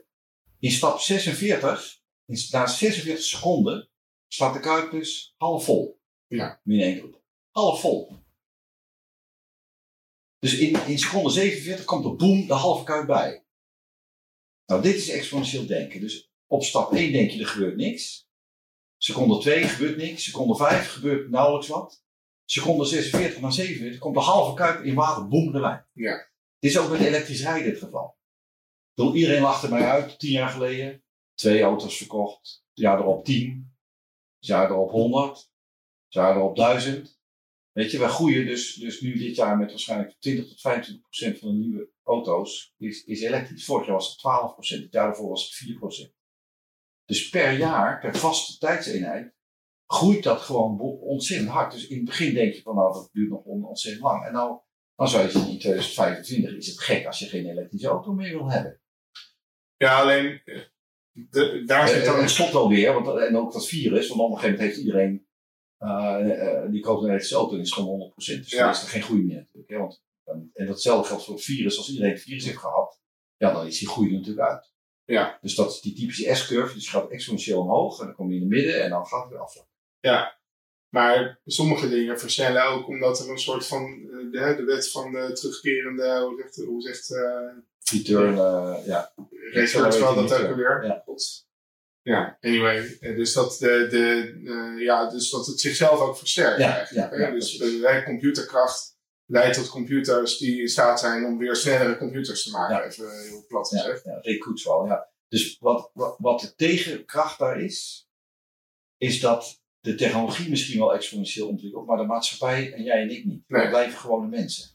In stap 46, in, na 46 seconden, staat de kuip dus half vol. Ja. Min 1 groep. Half vol. Dus in, in seconde 47 komt er boem de halve kuip bij. Nou, dit is exponentieel denken. Dus op stap 1 denk je er gebeurt niks. Seconde 2 gebeurt niks. Seconde 5 gebeurt nauwelijks wat. Seconde 46 naar 47 komt de halve kuip in water, boem erbij. Ja. Dit is ook met elektrisch rijden het geval. Bedoel, iedereen lachte mij uit, tien jaar geleden. Twee auto's verkocht. Het jaar erop 10. Het jaar erop 100. Het jaar erop 1000. Weet je, wij groeien dus, dus nu dit jaar met waarschijnlijk 20 tot 25 procent van de nieuwe auto's is, is elektrisch. Vorig jaar was het 12 procent, het jaar daarvoor was het 4 procent. Dus per jaar, per vaste tijdseenheid, groeit dat gewoon ontzettend hard. Dus in het begin denk je van nou, dat duurt nog on- ontzettend lang. En nou, dan zou je zeggen, in 2025 is het gek als je geen elektrische auto meer wil hebben. Ja, alleen, eh, de, daar zit Eh, dan... Het stopt wel weer, want, en ook dat virus, want op een gegeven moment heeft iedereen, eh, die koopt een elektrische auto en is gewoon 100%. Dus Ja. dan is er geen groei meer natuurlijk. Hè? Want, dan- en datzelfde geldt voor het virus. Als iedereen het virus heeft gehad, ja, dan is die groei natuurlijk uit. Ja. Dus dat is die typische S-curve, dus je gaat exponentieel omhoog en dan kom je in het midden en dan gaat het weer afvlakken. Maar sommige dingen versnellen ook omdat er een soort van, eh, de, de wet van de terugkerende, hoe zegt, hoe zegt eh Return, eh, ja. Research wel dat ook return. alweer? Ja. Ja, anyway. Dus dat, de, de, ja, dus dat het zichzelf ook versterkt Ja, eigenlijk. ja, ja, dus precies. de computerkracht leidt tot computers die in staat zijn om weer snellere computers te maken. Ja. Even heel plat gezegd. ja Kurzweil, ja. Dus wat, wat, wat de tegenkracht daar is, is dat de technologie misschien wel exponentieel ontwikkelt, maar de maatschappij en jij en ik niet. Nee. blijven gewone mensen.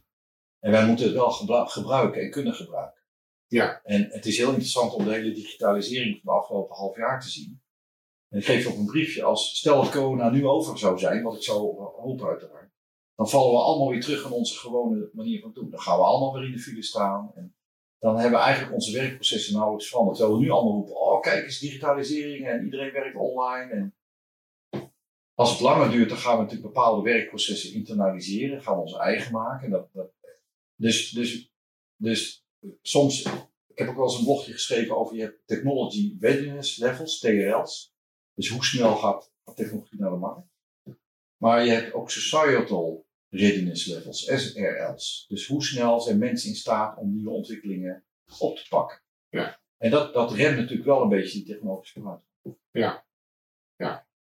En wij moeten het wel gebru- gebruiken en kunnen gebruiken. Ja. En het is heel interessant om de hele digitalisering van de afgelopen half jaar te zien. En ik geef op een briefje als, stel dat corona nu over zou zijn, wat ik zou hopen uiteraard, dan vallen we allemaal weer terug aan onze gewone manier van doen. Dan gaan we allemaal weer in de file staan. En dan hebben we eigenlijk onze werkprocessen nauwelijks veranderd. Terwijl we nu allemaal roepen, oh kijk eens digitalisering en iedereen werkt online. En als het langer duurt, dan gaan we natuurlijk bepaalde werkprocessen internaliseren, gaan we onze eigen maken. Dat, dus, dus, dus soms, ik heb ook wel eens een blogje geschreven over je technology readiness levels, TRL's. Dus hoe snel gaat technologie naar de markt. Maar je hebt ook societal readiness levels, SRL's. Dus hoe snel zijn mensen in staat om nieuwe ontwikkelingen op te pakken. Ja. En dat, dat remt natuurlijk wel een beetje die technologische vooruitgang.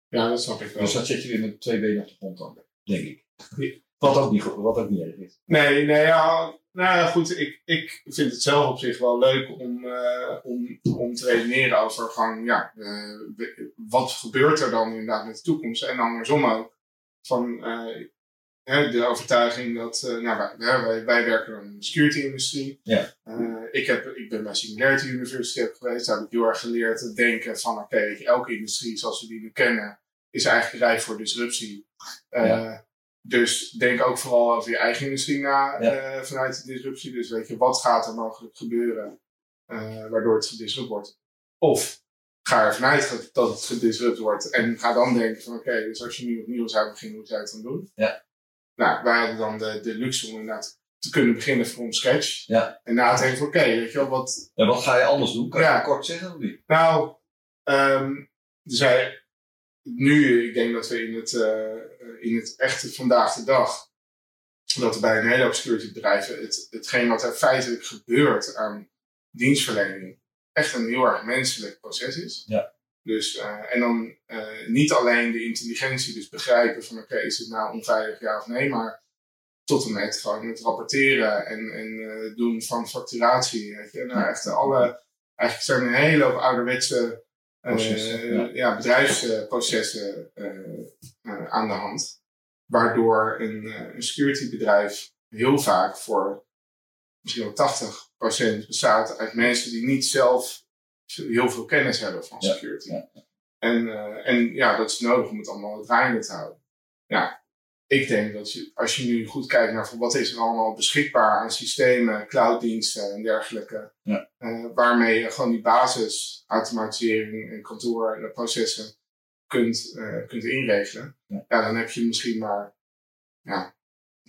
Ja, dat snap ik wel. Dus dat zet je weer met twee benen op de grond dan, denk ik. Ja. Wat ook niet, goed- wat ook niet erg is. Nee, nee, ja, nou ja, goed. Ik, ik vind het zelf op zich wel leuk om, eh, om, om te redeneren over gewoon, ja, eh, wat gebeurt er dan inderdaad met de toekomst? En andersom ook. Van eh, de overtuiging dat, eh, nou, wij, wij, wij- werken dan in de security-industrie. Ja. Eh, ik, heb, ik ben bij Singularity University geweest. Daar heb ik heel erg geleerd te denken van, oké, je, elke industrie zoals we die nu kennen, is eigenlijk rijp voor disruptie. Eh, Ja. Dus denk ook vooral over je eigen industrie na Ja. vanuit de disruptie. Dus weet je, wat gaat er mogelijk gebeuren waardoor het gedisrupt wordt? Of ga er vanuit dat- dat het gedisrupt wordt en ga dan denken van oké, dus als je nu opnieuw zou beginnen, hoe zou je het dan doen? Ja. Nou, wij hadden dan de, de luxe om inderdaad te kunnen beginnen from scratch. Ja. En na denken van oké, weet je wel, wat, En wat ga je anders doen? Kan je Ja. dat kort zeggen of niet? nou, ehm zij, nu, ik denk dat we in het, eh, in het echte vandaag de dag, dat er bij een hele hoop security bedrijven, het, hetgeen wat er feitelijk gebeurt aan dienstverlening, echt een heel erg menselijk proces is. Ja. Dus, eh, en dan eh, niet alleen de intelligentie, dus begrijpen van oké, is het nou onveilig ja of nee, maar tot en met gewoon het rapporteren en, en eh, doen van facturatie. Weet je. Nou, echt alle, eigenlijk zijn er een hele hoop ouderwetse ja. ja, bedrijfsprocessen aan de hand. Waardoor een, een securitybedrijf heel vaak voor misschien wel 80% bestaat uit mensen die niet zelf heel veel kennis hebben van security. ja. En, eh, en ja, dat is nodig om het allemaal draaiende te houden. Ja, ik denk dat je, als je nu goed kijkt naar van wat is er allemaal beschikbaar aan systemen, clouddiensten en dergelijke, Ja. eh, waarmee je gewoon die basisautomatisering en kantoorprocessen kunt, eh, kunt inregelen, Ja. ja. dan heb je misschien maar ja,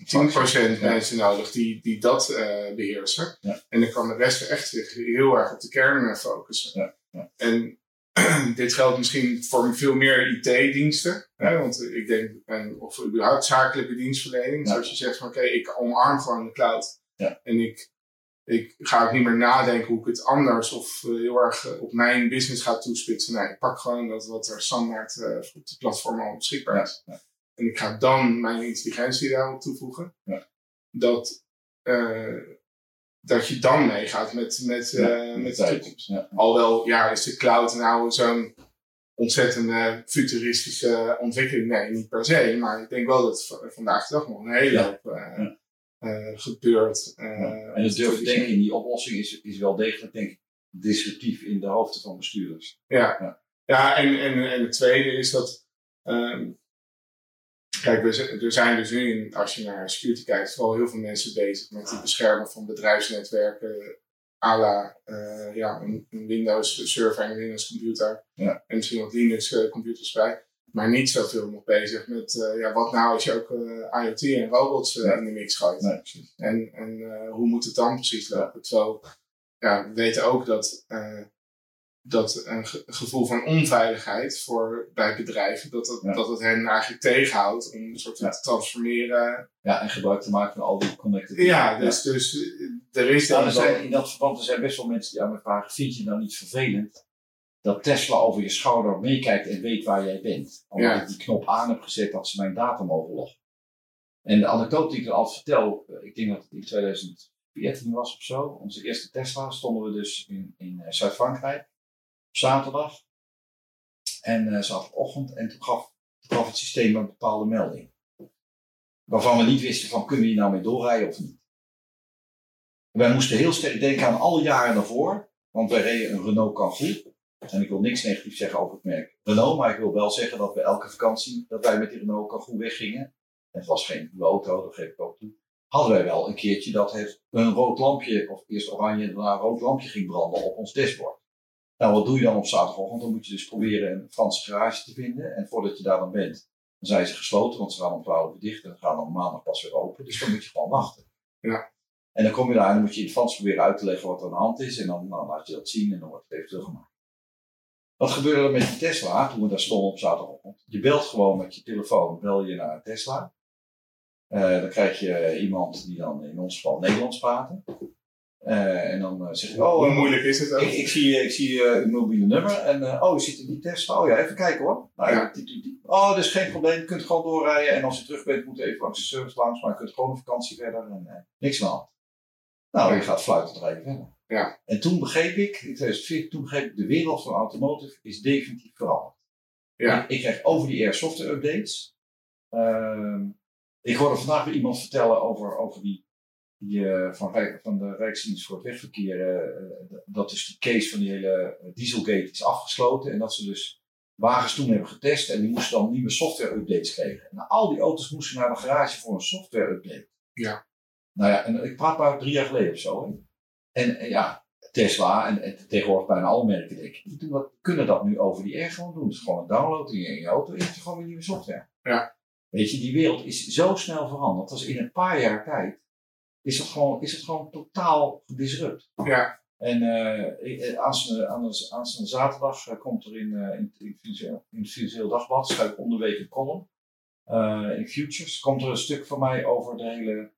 10% Ja. mensen nodig die, die dat eh, beheersen. Ja. En dan kan de rest echt zich heel erg op de kern eh, focussen. Ja, ja. En (clears throat) dit geldt misschien voor veel meer IT-diensten. Want ik denk, en, of überhaupt zakelijke dienstverlening. Zoals je zegt van oké, ik omarm gewoon de cloud. Ja. En ik, ik ga ook niet meer nadenken hoe ik het anders of eh, heel erg op mijn business ga toespitsen. Nee, ik pak gewoon dat wat er standaard op de platform al beschikbaar Ja, is. En ik ga dan mijn intelligentie daarop toevoegen. Ja. Dat, eh, dat je dan meegaat met, met, eh, Ja, met de toekomst. Ja. Alhoewel, ja, is de cloud nou zo'n ontzettende futuristische ontwikkeling? Nee, niet per se. Maar ik denk wel dat vandaag de dag nog een hele hoop eh, eh, gebeurt. eh, En het durven denken in die oplossing is, is wel degelijk, denk ik, disruptief in de hoofden van bestuurders. Ja, Ja. ja. en, en, en het tweede is dat. ehm, kijk, er zijn dus nu, in- als je naar security kijkt, vooral heel veel mensen bezig met het beschermen van bedrijfsnetwerken. à la eh, ja, een, Windows server en een Windows computer. Ja. En misschien wat Linux eh, computers bij. Maar niet zoveel nog bezig met eh, ja, wat nou als je ook IoT en robots in de mix gooit. Nee. En, en hoe moet het dan precies lopen? Terwijl ja, we weten ook dat, dat een ge- gevoel van onveiligheid voor, bij bedrijven, dat het, Ja. dat het hen eigenlijk tegenhoudt om een soort van Ja. te transformeren. Ja, en gebruik te maken van al die connected. Ja, dus, dus eh, er is Nou, dan er zijn, in dat verband er zijn best wel mensen die aan me vragen: vind je nou niet vervelend dat Tesla over je schouder meekijkt en weet waar jij bent? Omdat Ja. ik die knop aan heb gezet dat ze mijn data mogen loggen. En de anekdote die ik er altijd vertel, eh, ik denk dat het in 2014 was of zo, onze eerste Tesla, stonden we dus in, in eh, Zuid-Frankrijk zaterdag. En eh zaterdagochtend, en toen gaf, het systeem een bepaalde melding. Waarvan we niet wisten van kunnen we hier nou mee doorrijden of niet. Wij moesten heel sterk denken aan alle jaren daarvoor. Want wij reden een Renault Kangoo. En ik wil niks negatief zeggen over het merk Renault. Maar ik wil wel zeggen dat we elke vakantie, dat wij met die Renault Kangoo weggingen. En het was geen nieuwe auto, dat geef ik ook toe. Hadden wij wel een keertje dat het een rood lampje, of eerst oranje, daarna een rood lampje ging branden op ons dashboard. Nou, wat doe je dan op zaterdagochtend? Dan moet je dus proberen een Franse garage te vinden. En voordat je daar dan bent, dan zijn ze gesloten, want ze gaan om 12 uur dicht. En dan gaan dan maandag pas weer open. Dus dan moet je gewoon wachten. Ja. En dan kom je daar en dan moet je in het Frans proberen uit te leggen wat er aan de hand is. En dan, dan laat je dat zien en dan wordt het eventueel gemaakt. Wat gebeurde er met die Tesla toen we daar stonden op zaterdagochtend? Je belt gewoon met je telefoon, bel je naar Tesla. Eh, dan krijg je iemand die dan in ons geval Nederlands praten. Eh, en dan eh, zeg je, oh, hoe eh, moeilijk is het ook? ik, ik zie, ik zie uw mobiele nummer en oh, je zit in die Tesla. Oh ja, even kijken hoor. Nou, Ja. ja. die- die- die- Oh, dat is geen probleem. Je kunt gewoon doorrijden. En als je terug bent, moet je even langs de service langs. Maar je kunt gewoon op vakantie verder. En niks aan de hand. Nou, je gaat fluiten rijden verder. Ja. En toen begreep ik, in 2014, toen begreep ik, de wereld van automotive is definitief veranderd. Ja. Ik, ik krijg over die air software updates. Ehm, ik hoorde vandaag weer iemand vertellen over, over die, die eh, van, van de Rijksdienst voor het Wegverkeer. eh, eh, dat dus die case van die hele Dieselgate is afgesloten. En dat ze dus wagens toen hebben getest. En die moesten dan nieuwe software updates krijgen. En al die auto's moesten naar de garage voor een software update. Ja. Nou ja, en ik praat maar drie jaar geleden of zo. Hè. En, en ja, Tesla en, en tegenwoordig bijna alle merken denk ik, die dat, kunnen dat nu over die air gewoon doen. Dus gewoon een download in je, in je auto en je gewoon weer nieuwe software. Ja. Weet je, die wereld is zo snel veranderd. Dat is in een paar jaar tijd, is het gewoon, is het gewoon totaal disrupt. Ja, En eh, ik- eh, aanstaande, zaterdag eh, komt er in, eh, in, in, het Financieel- in het Financieel Dagblad, schrijf ik een column, eh, in Futures, komt er een stuk van mij over de hele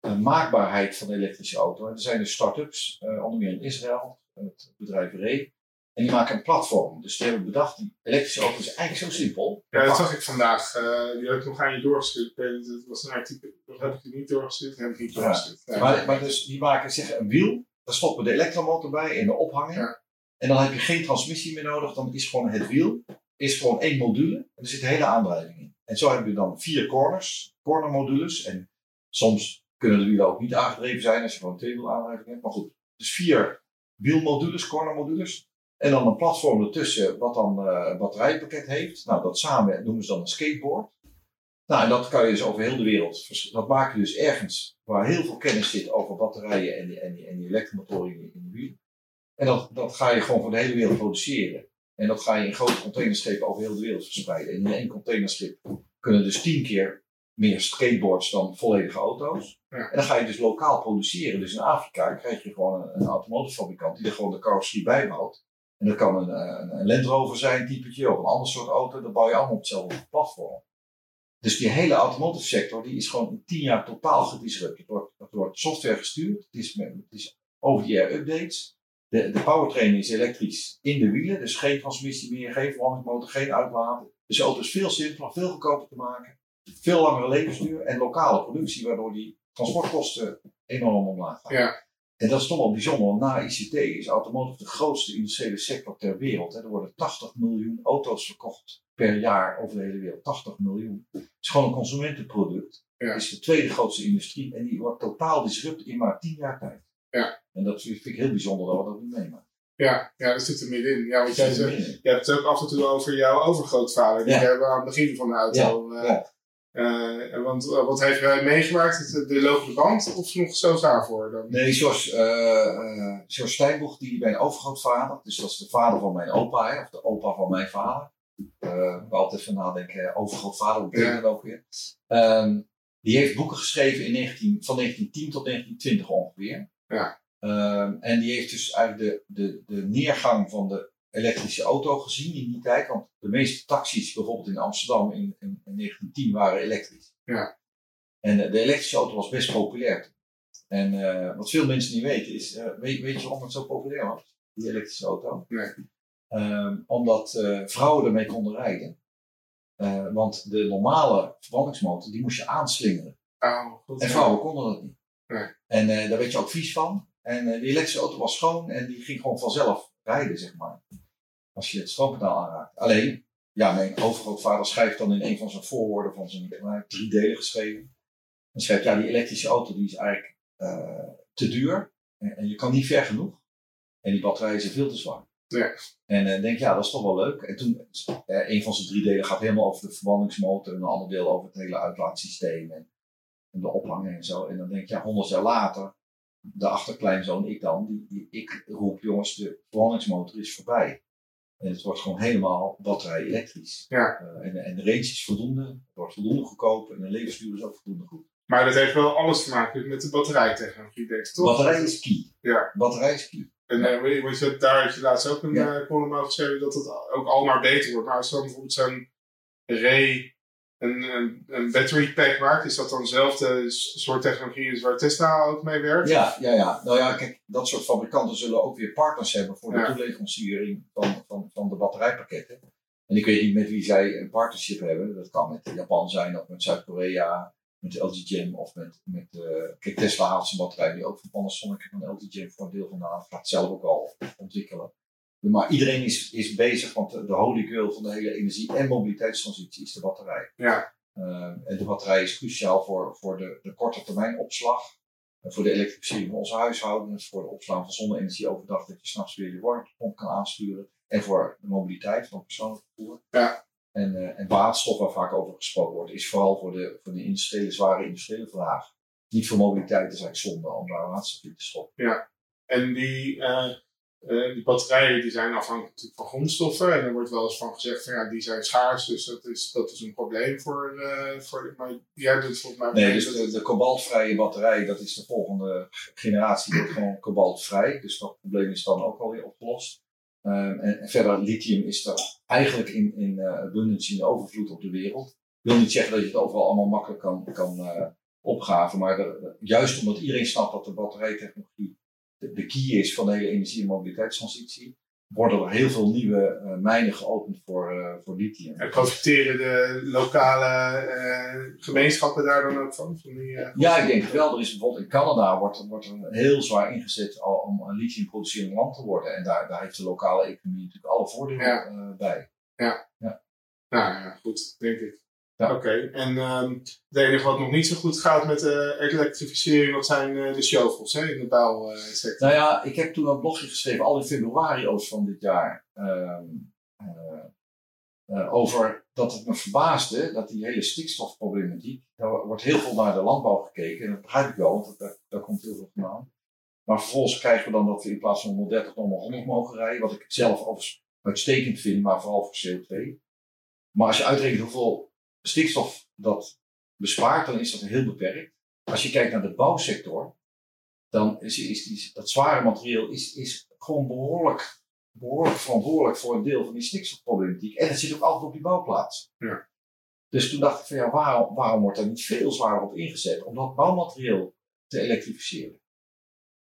eh, maakbaarheid van de elektrische auto. En er zijn dus start-ups, eh, onder meer in Israël, het bedrijf RE, En die maken een platform. Dus die hebben bedacht, die elektrische auto is eigenlijk zo simpel. Ja, dat zag ik vandaag. eh, die heb ik nog aan je doorgestuurd. Het was een artikel. Of heb ik die niet doorgestuurd? heb ik niet doorgestuurd. Ja. Maar, maar dus die maken zeg, een wiel, daar stoppen we de elektromotor bij en de ophanging. Ja. En dan heb je geen transmissie meer nodig, dan is gewoon het wiel, is gewoon één module. En er zit de hele aandrijving in. En zo hebben we dan vier corners, cornermodules. En soms kunnen de wielen ook niet aangedreven zijn als je gewoon twee wielaandrijving hebt. Maar goed, dus vier wielmodules, cornermodules. En dan een platform ertussen wat dan eh, een batterijpakket heeft. Nou, dat samen noemen ze dan een skateboard. Nou, en dat kan je dus over heel de wereld. Dat maak je dus ergens waar heel veel kennis zit over batterijen en die, en die, en die elektromotoren in, in de wiel. En dat, dat ga je gewoon voor de hele wereld produceren. En dat ga je in grote containerschepen over heel de wereld verspreiden. En in één containerschip kunnen dus tien keer meer skateboards dan volledige auto's. Ja. En dan ga je dus lokaal produceren. Dus in Afrika krijg je gewoon een, een die er gewoon de carrosserie bij bouwt. En dat kan een, eh, een, een Land Rover zijn, typetje, of een ander soort auto. Dat bouw je allemaal op hetzelfde platform. Dus die hele automotive sector die is gewoon in tien jaar totaal gedisrupt. Het wordt, het software gestuurd, het is, het is over-the-air updates. De, de powertrain is elektrisch in de wielen, dus geen transmissie meer, geen verwarmingsmotor, geen uitlaten. Dus de auto is veel simpeler, veel goedkoper te maken, veel langere levensduur en lokale productie, waardoor die transportkosten enorm omlaag gaan. Ja. En dat is toch wel bijzonder, want na ICT is automotive de grootste industriële sector ter wereld. Hè. Er worden 80 miljoen auto's verkocht per jaar over de hele wereld. 80 miljoen. Het is gewoon een consumentenproduct. Ja. Het is de tweede grootste industrie en die wordt totaal disrupt in maar 10 jaar tijd. Ja. En dat vind ik heel bijzonder dat we dat nu meemaken. Ja, ja, dat zit er middenin. Ja, want jij zegt, je hebt het ook af en toe over jouw overgrootvader. Die Ja. hebben we aan het begin van de auto. eh. Eh, want eh, wat heeft hij meegemaakt? Het- De lopende band of nog zo daarvoor dan? Nee, George, eh eh, George Steinboeg, die mijn overgrootvader, dus dat is de vader van mijn opa, hè, of de opa van mijn vader. Eh ik altijd van nadenken, eh, overgrootvader, hoe betekent dat ook weer? Ehm, die heeft boeken geschreven in 19, van 1910 tot 1920 ongeveer. Ja. Ehm, en die heeft dus eigenlijk de, de, de neergang van de elektrische auto gezien in die tijd. Want de meeste taxis, bijvoorbeeld in Amsterdam in, in, in 1910, waren elektrisch. Ja. En eh, de elektrische auto was best populair. En eh, wat veel mensen niet weten is, eh, weet, weet je waarom het zo populair was, die elektrische auto? Nee. Ehm, omdat vrouwen ermee konden rijden. Want de normale verbrandingsmotor, die moest je aanslingeren. Oh, goed. En vrouwen konden dat niet. Nee. En daar werd je ook vies van. En die elektrische auto was schoon en die ging gewoon vanzelf rijden, zeg maar. Als je het stroompedaal aanraakt. Alleen, ja, mijn overgrootvader schrijft dan in een van zijn voorwoorden van zijn drie delen geschreven. En schrijft, ja, die elektrische auto die is eigenlijk eh, te duur. En, en je kan niet ver genoeg. En die batterijen zijn veel te zwaar. Ja. En eh denk ja, dat is toch wel leuk. En toen, eh, een van zijn drie delen gaat helemaal over de verbrandingsmotor. En een ander deel over het hele uitlaatsysteem. En, en de ophanging en zo. En dan denk ik, ja, honderd jaar later, de achterkleinzoon, ik dan, die, die, ik roep, jongens, de verbrandingsmotor is voorbij. En het wordt gewoon helemaal batterij elektrisch. Ja. Eh, en, en de range is voldoende, het wordt voldoende goedkoop en de levensduur is ook voldoende goed. Maar dat heeft wel alles te maken met de batterijtechnologie, denk ik, toch? Batterij is key. Ja. Batterij is key. En eh, weet je, weet je, daar had je laatst ook een Ja. eh, column over geschreven dat het ook al maar beter wordt. Maar als dan bijvoorbeeld zo'n Ray een, een, een battery pack maakt, is dat dan dezelfde soort technologie waar Tesla ook mee werkt? Ja, ja, ja. Nou ja, kijk, dat soort fabrikanten zullen ook weer partners hebben voor de Ja. toeleveranciering van, van, van de batterijpakketten. En ik weet niet met wie zij een partnership hebben. Dat kan met Japan zijn of met Zuid-Korea, met LG Chem of met, met eh, kijk, Tesla haalt zijn batterij nu ook van Panasonic en van LG Chem voor een deel vandaan. Gaat zelf ook al ontwikkelen. Maar iedereen is, is bezig, want de, de holy grail van de hele energie- en mobiliteitstransitie is de batterij. Ja. Uh, en de batterij is cruciaal voor, voor de, de korte termijn opslag. En voor de elektrificering van onze huishoudens. Voor de opslaan van zonne-energie overdag. Dat je s'nachts weer je warmtepomp kan aansturen. En voor de mobiliteit van persoonlijk vervoer. Ja. En, uh, en waterstof waar vaak over gesproken wordt. Is vooral voor de, voor de industriële, zware industriële vraag. Niet voor mobiliteit is eigenlijk zonde om daar waterstof in te stoppen. Ja. En die, uh, uh, die batterijen die zijn afhankelijk natuurlijk van grondstoffen. En er wordt wel eens van gezegd van ja, die zijn schaars. Dus dat is, dat is een probleem voor, uh, voor maar jij doet volgens mij... Nee, dus de, de kobaltvrije batterij, dat is de volgende generatie. Wordt gewoon kobaltvrij. Dus dat probleem is dan ook alweer opgelost. Um, en, en, verder, lithium is er eigenlijk in, in uh, abundance in overvloed op de wereld. Ik wil niet zeggen dat je het overal allemaal makkelijk kan, kan opgaven. Maar de, juist omdat iedereen snapt dat de batterijtechnologie de, key is van de hele energie- en mobiliteitstransitie, worden er heel veel nieuwe eh, mijnen geopend voor, eh, voor lithium. En profiteren de lokale eh, gemeenschappen daar dan ook van? van die, Ja, ik denk het wel. Er is bijvoorbeeld in Canada wordt, wordt er heel zwaar ingezet al om een lithium producerend land te worden. En daar, daar heeft de lokale economie natuurlijk alle voordelen Ja. eh, bij. Nou ja, goed, denk ik. Ja. Oké, en het enige wat nog niet zo goed gaat met de elektrificering, dat zijn eh, de shovels hè, in de bouwsector. Nou ja, ik heb toen een blogje geschreven, al in februari oost van dit jaar, ehm, eh, eh, over dat het me verbaasde dat die hele stikstofproblematiek, daar wordt heel veel naar de landbouw gekeken, en dat begrijp ik wel, want dat- daar, daar komt heel veel vandaan. Maar vervolgens krijgen we dan dat we in plaats van 130 nog maar 100 mogen rijden, wat ik zelf uitstekend vind, maar vooral voor CO2. Maar als je uitrekent hoeveel stikstof dat bespaart, dan is dat heel beperkt. Als je kijkt naar de bouwsector, dan is, is dat zware materieel is, is gewoon behoorlijk, behoorlijk verantwoordelijk voor een deel van die stikstofproblematiek. En het zit ook altijd op die bouwplaats. Ja. Dus toen dacht ik van ja, waarom, waarom wordt er niet veel zwaarder op ingezet om dat bouwmaterieel te elektrificeren?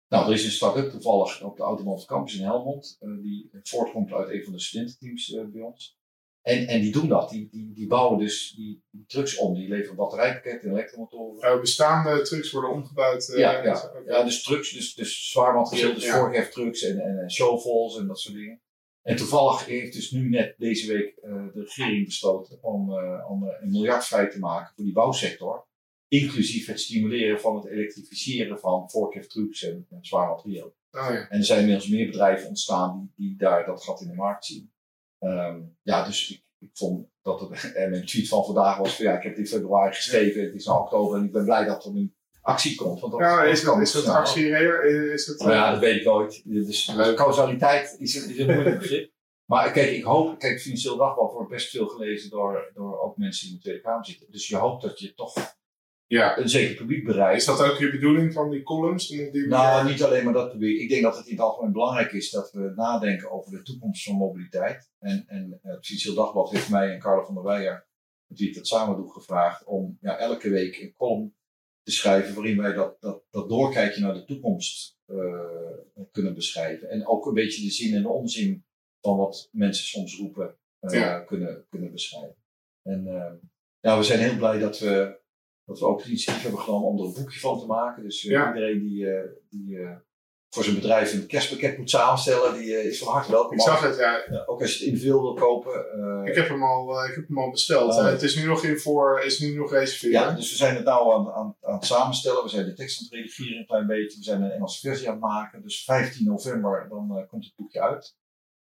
Nou, er is een start-up toevallig op de Automotive Campus in Helmond, eh, die voortkomt uit een van de studententeams eh, bij ons. En, en die doen dat, die, die, die bouwen dus die, die trucks om, die leveren batterijpakketten en elektromotoren. Uh, bestaande trucks worden omgebouwd. eh, Ja, ja. zo. Ja, dus trucks, dus, dus zwaar materieel, dus Ja. voorgeftrucks en, en, en shovels en dat soort dingen. En toevallig heeft dus nu net deze week eh, de regering besloten om, eh, om een miljard vrij te maken voor die bouwsector. Inclusief het stimuleren van het elektrificeren van voorkeftrucks en, en zwaar materieel. Oh, ja. En er zijn inmiddels meer bedrijven ontstaan die, die daar dat gat in de markt zien. Ehm, ja, dus ik, ik vond dat het, en mijn tweet van vandaag was van ja, ik heb het in februari geschreven, het is nu oktober en ik ben blij dat er nu actie komt. Want dat, Ja, is dat, is dat snel. actie Is dat, Nou ja, dat weet ik nooit. Dus causaliteit is, een- is een moeilijk begrip. Maar kijk, ik hoop, kijk, Financieel Dagblad wordt best veel gelezen door, door ook mensen die in de Tweede Kamer zitten. Dus je hoopt dat je toch ja. een zeker publiek bereikt. Is dat ook je bedoeling van die columns? Die Nou, niet alleen maar dat publiek. Ik denk dat het in het algemeen belangrijk is dat we nadenken over de toekomst van mobiliteit. En, en het Financieel Dagblad heeft mij en Carlo van der Weijer, met wie ik dat samen doe, gevraagd om ja, elke week een column te schrijven waarin wij dat, dat, dat doorkijkje naar de toekomst eh, kunnen beschrijven. En ook een beetje de zin en de onzin van wat mensen soms roepen eh, Ja. kunnen, kunnen beschrijven. En eh, ja, we zijn heel blij dat we, dat we ook het initiatief hebben genomen om er een boekje van te maken. Dus eh, Ja. iedereen die, eh, die eh, voor zijn bedrijf een kerstpakket moet samenstellen, die is van harte welkom. Ik zag het, ja. Ook als je het individueel wil kopen. Ik heb hem al, ik heb hem al besteld. Oh. Het is nu nog in voor, is nu nog reserveren. Ja, dus we zijn het nou aan, aan, aan het samenstellen. We zijn de tekst aan het redigeren een klein beetje. We zijn een Engelse versie aan het maken. Dus 15 november dan komt het boekje uit.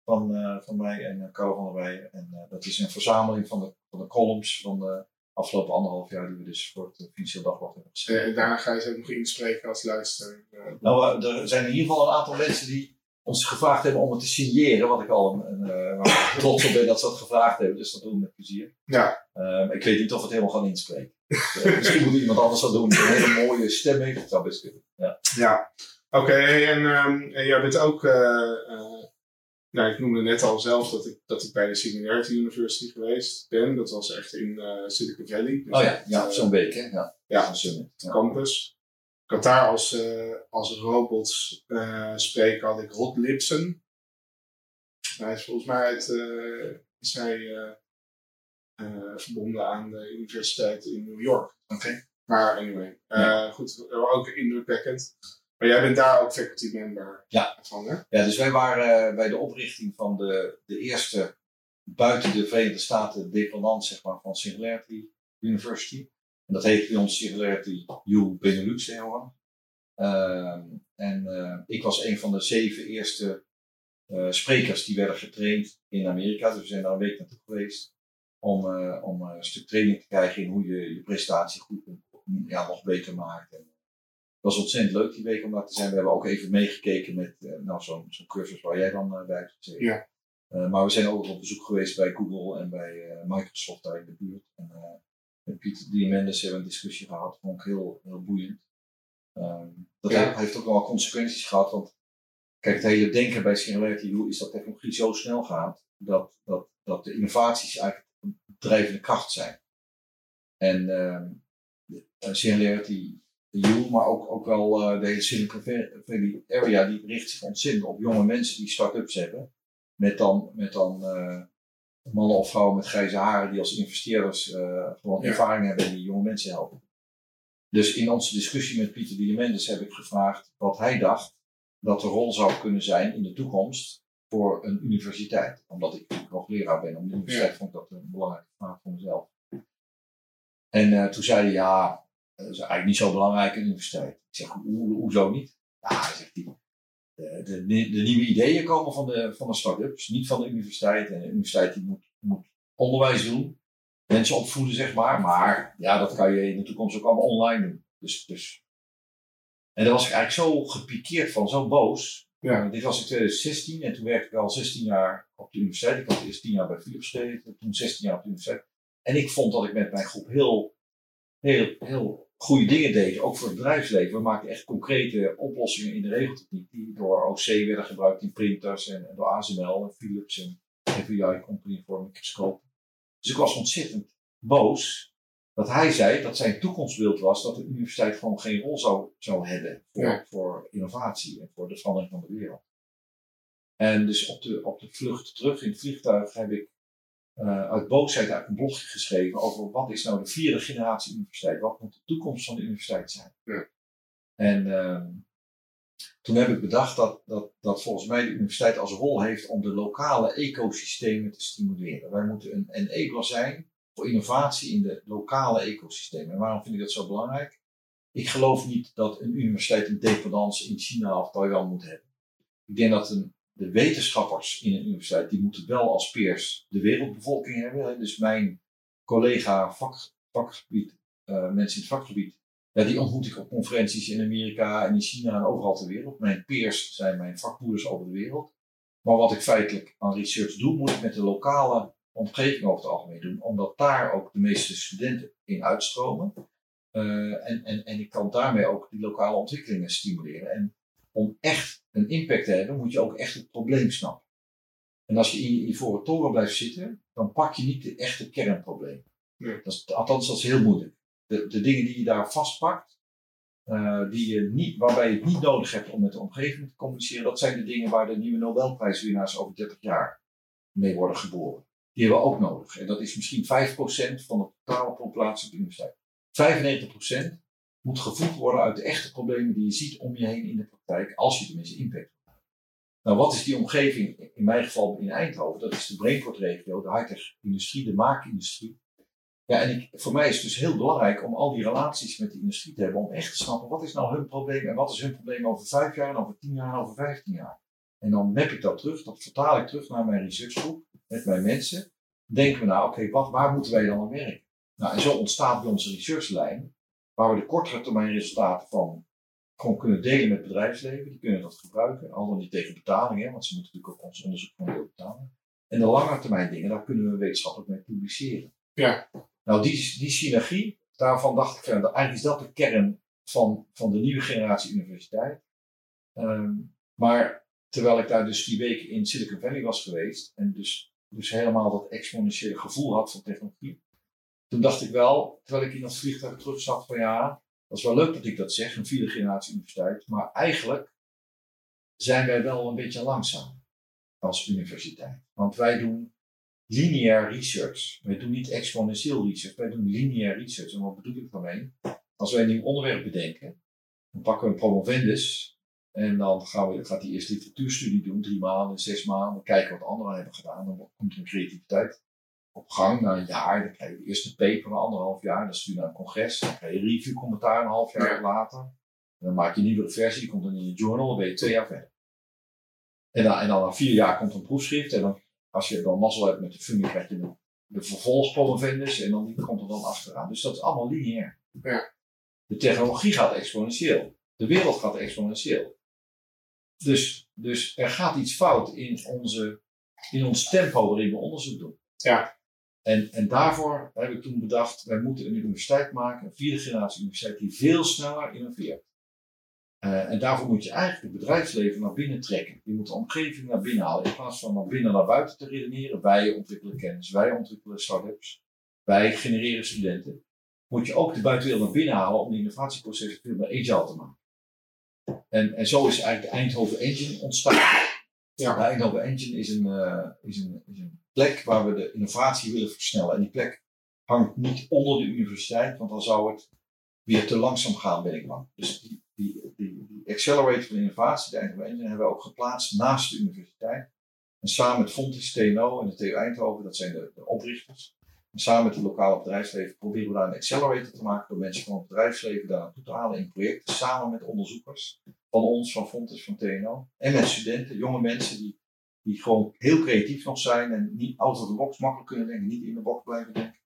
Van, van mij en Carlo van der. En dat is een verzameling van de, van de columns van de afgelopen anderhalf jaar die we dus voor het eh, Financieel Dagblad hebben geschreven. Eh, en daarna ga je ze ook nog inspreken als luisteraar. Eh, Nou, eh, er zijn in ieder geval een aantal mensen die ons gevraagd hebben om het te signeren. Wat ik al een, een, eh, (laughs) trots op ben dat ze dat gevraagd hebben. Dus dat doen we met plezier. ja, Ehm, ik weet niet of we het helemaal gaan inspreken. Eh, (laughs) misschien moet iemand anders dat doen. Een hele mooie stem heeft. Dat zou best kunnen. Ja. ja. Oké, en, ehm, en jij bent ook, eh, eh, nou ik noemde net al zelf dat ik, dat ik bij de Singularity University geweest ben. Dat was echt in eh, Silicon Valley. Dus Oh ja, ja eh, zo'n week hè. Ja, ja, zo'n. Ja. campus. Ik had daar als, eh, als robots eh spreker had ik Rod Lipsen. Hij is volgens mij uit, is hij, verbonden aan de universiteit in New York. Oké. Maar anyway, goed, ook indrukwekkend. Maar jij bent daar ook faculty member Ja. van, hè? Ja, dus wij waren eh, bij de oprichting van de, de eerste buiten de Verenigde Staten dependant zeg maar, van Singularity University. En dat heet bij ons Singularity U Benelux tegenwoordig. Ehm, en eh, ik was een van de zeven eerste eh, sprekers die werden getraind in Amerika. Dus we zijn daar een week naartoe geweest om, om een stuk training te krijgen in hoe je je presentatie goed ja, nog beter maakt. En, was ontzettend leuk die week om daar te zijn. We hebben ook even meegekeken met eh, nou, zo'n cursus waar jij dan eh, bij hebt gezeten. Ja. Eh, maar we zijn ook op bezoek geweest bij Google en bij Microsoft daar in de buurt. En, met Pieter Diamandis hebben we een discussie gehad. Vond ik heel, heel boeiend. Ehm, dat Ja. heeft- ook wel consequenties gehad. Want kijk, het hele denken bij Singularity is dat technologie zo snel gaat. Dat, dat, dat de innovaties eigenlijk een drijvende kracht zijn. En ehm U, maar ook, ook wel eh, de hele Silicon Valley area, die richt zich ontzettend op jonge mensen die start-ups hebben. met dan, met dan eh, mannen of vrouwen met grijze haren die als investeerders eh, gewoon Ja. ervaring hebben en die jonge mensen helpen. Dus in onze discussie met Pieter Diamandis heb ik gevraagd wat hij dacht dat de rol zou kunnen zijn in de toekomst voor een universiteit. Omdat ik nog leraar ben om de universiteit, vond ik dat een belangrijke vraag voor mezelf. En toen zei hij, ja, dat is eigenlijk niet zo belangrijk, een universiteit. Ik zeg, hoe, hoezo niet? Ja, zegt hij, de, de, de nieuwe ideeën komen van de, van de start-ups, niet van de universiteit. En de universiteit die moet, moet onderwijs doen, mensen opvoeden, zeg maar. Maar ja, dat kan je in de toekomst ook allemaal online doen. Dus, dus. En daar was ik eigenlijk zo gepikeerd van, zo boos. Ja. Dit was in 2016 en toen werkte ik al 16 jaar op de universiteit. Ik had eerst 10 jaar bij Philips gezeten, toen 16 jaar op de universiteit. En ik vond dat ik met mijn groep heel, heel, heel goede dingen deed, ook voor het bedrijfsleven. We maakten echt concrete oplossingen in de regeltechniek die door OC werden gebruikt in printers en, en door ASML en Philips en FBI Company voor microscopen. Dus ik was ontzettend boos dat hij zei dat zijn toekomstbeeld was dat de universiteit gewoon geen rol zou, zou hebben voor, Ja. voor innovatie en voor de verandering van de wereld. En dus op de, op de vlucht terug in het vliegtuig heb ik eh, uit boosheid eigenlijk een blogje geschreven over wat is nou de vierde generatie universiteit? Wat moet de toekomst van de universiteit zijn? Ja. En ehm, toen heb ik bedacht dat, dat, dat volgens mij de universiteit als rol heeft om de lokale ecosystemen te stimuleren. Wij moeten een enabler zijn voor innovatie in de lokale ecosystemen. En waarom vind ik dat zo belangrijk? Ik geloof niet dat een universiteit een dependance in China of Taiwan moet hebben. Ik denk dat een, de wetenschappers in een universiteit, die moeten wel als peers de wereldbevolking hebben. Dus mijn collega vak, vakgebied, eh, mensen in het vakgebied, die ontmoet ik op conferenties in Amerika en in China en overal ter wereld. Mijn peers zijn mijn vakbroeders over de wereld. Maar wat ik feitelijk aan research doe, moet ik met de lokale omgeving over het algemeen doen, omdat daar ook de meeste studenten in uitstromen. Eh, en, en, en ik kan daarmee ook die lokale ontwikkelingen stimuleren. En om echt een impact te hebben, moet je ook echt het probleem snappen. En als je in je ivoren toren blijft zitten, dan pak je niet de echte kernprobleem. Nee. Dat is, althans, dat is heel moeilijk. De, de dingen die je daar vastpakt, eh, die je niet, waarbij je het niet nodig hebt om met de omgeving te communiceren, dat zijn de dingen waar de nieuwe Nobelprijswinnaars over 30 jaar mee worden geboren. Die hebben we ook nodig. En dat is misschien 5% van de totale populatie op de universiteit. 95% moet gevoed worden uit de echte problemen die je ziet om je heen in de praktijk, als je tenminste impact maken. Nou, wat is die omgeving? In mijn geval in Eindhoven, dat is de Brainport-regio, de high-tech-industrie, de maakindustrie. Ja, en ik, voor mij is het dus heel belangrijk om al die relaties met de industrie te hebben, om echt te snappen wat is nou hun probleem en wat is hun probleem over vijf jaar over tien jaar over vijftien jaar. En dan map ik dat terug, dat vertaal ik terug naar mijn researchgroep met mijn mensen. Denken we nou, oké, wat waar moeten wij dan aan werken? Nou, en zo ontstaat bij onze researchlijn, waar we de kortere termijn resultaten van gewoon kunnen delen met het bedrijfsleven. Die kunnen dat gebruiken, al dan niet tegen betaling, hè, want ze moeten natuurlijk ook ons onderzoek gewoon betalen. En de lange termijn dingen, daar kunnen we wetenschappelijk mee publiceren. Ja. Nou, die, die synergie, daarvan dacht ik, van, eigenlijk is dat de kern van, van de nieuwe generatie universiteit. Ehm, maar terwijl ik daar dus die weken in Silicon Valley was geweest en dus, dus helemaal dat exponentiële gevoel had van technologie, toen dacht ik wel, terwijl ik in dat vliegtuig terug zat van ja, dat is wel leuk dat ik dat zeg, een vierde generatie universiteit, maar eigenlijk zijn wij wel een beetje langzaam als universiteit. Want wij doen lineair research. Wij doen niet exponentieel research, wij doen lineair research. En wat bedoel ik daarmee? Als wij een nieuw onderwerp bedenken, dan pakken we een promovendus en dan gaan we, gaat die eerst literatuurstudie doen, drie maanden, zes maanden, kijken wat anderen hebben gedaan. Dan komt er een creativiteit op gang na een jaar. Dan krijg je de eerste paper na anderhalf jaar, dan stuur je naar een congres, dan krijg je review commentaar een half jaar Ja. later. En dan maak je een nieuwe versie, die komt dan in je journal, dan ben je twee jaar verder. En dan, en dan na vier jaar komt een proefschrift en dan als je dan mazzel hebt met de functie, krijg je de, de vervolgpromovendus en dan die komt er dan achteraan. Dus dat is allemaal lineair. Ja. De technologie gaat exponentieel. De wereld gaat exponentieel. Dus, dus er gaat iets fout in, onze, in ons tempo waarin we onderzoek doen. Ja. En, en daarvoor heb ik toen bedacht, wij moeten een universiteit maken, een vierde generatie universiteit, die veel sneller innoveert. Eh, en daarvoor moet je eigenlijk het bedrijfsleven naar binnen trekken. Je moet de omgeving naar binnen halen. In plaats van naar binnen naar buiten te redeneren. Wij ontwikkelen kennis, wij ontwikkelen start-ups, wij genereren studenten. Moet je ook de buitenwereld naar binnen halen om die innovatieprocessen veel meer agile te maken. En, en zo is eigenlijk de Eindhoven Engine ontstaan. Ja. De Eindhoven Engine is een, eh, is, een, is een plek waar we de innovatie willen versnellen. En die plek hangt niet onder de universiteit, want dan zou het weer te langzaam gaan, ben ik bang. Dus die, die, die, die accelerator van innovatie, de hebben we ook geplaatst naast de universiteit. En samen met Fontis, TNO en de TU Eindhoven, dat zijn de, de oprichters. En samen met het lokale bedrijfsleven proberen we daar een accelerator te maken door mensen van het bedrijfsleven daar naartoe te halen in projecten, samen met onderzoekers van ons, van Fontis, van TNO. En met studenten, jonge mensen die, die gewoon heel creatief nog zijn en niet of the box makkelijk kunnen denken, niet in de box blijven denken.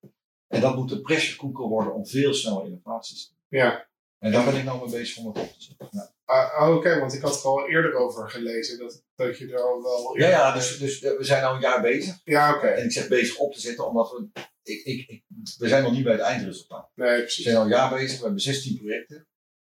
En dat moet een pressure cooker worden om veel sneller innovaties te doen. Ja. En daar ben ik nou mee bezig om het op te zetten. Ja, Ah, Oké, want ik had er al eerder over gelezen dat, dat je er al wel. ja, ja dus, dus eh, we zijn nou een jaar bezig. Ja, oké. En ik zeg bezig op te zetten, omdat we. Ik, ik, ik, we zijn nog niet bij het eindresultaat. Nee, We precies. zijn al een jaar bezig, we hebben 16 projecten.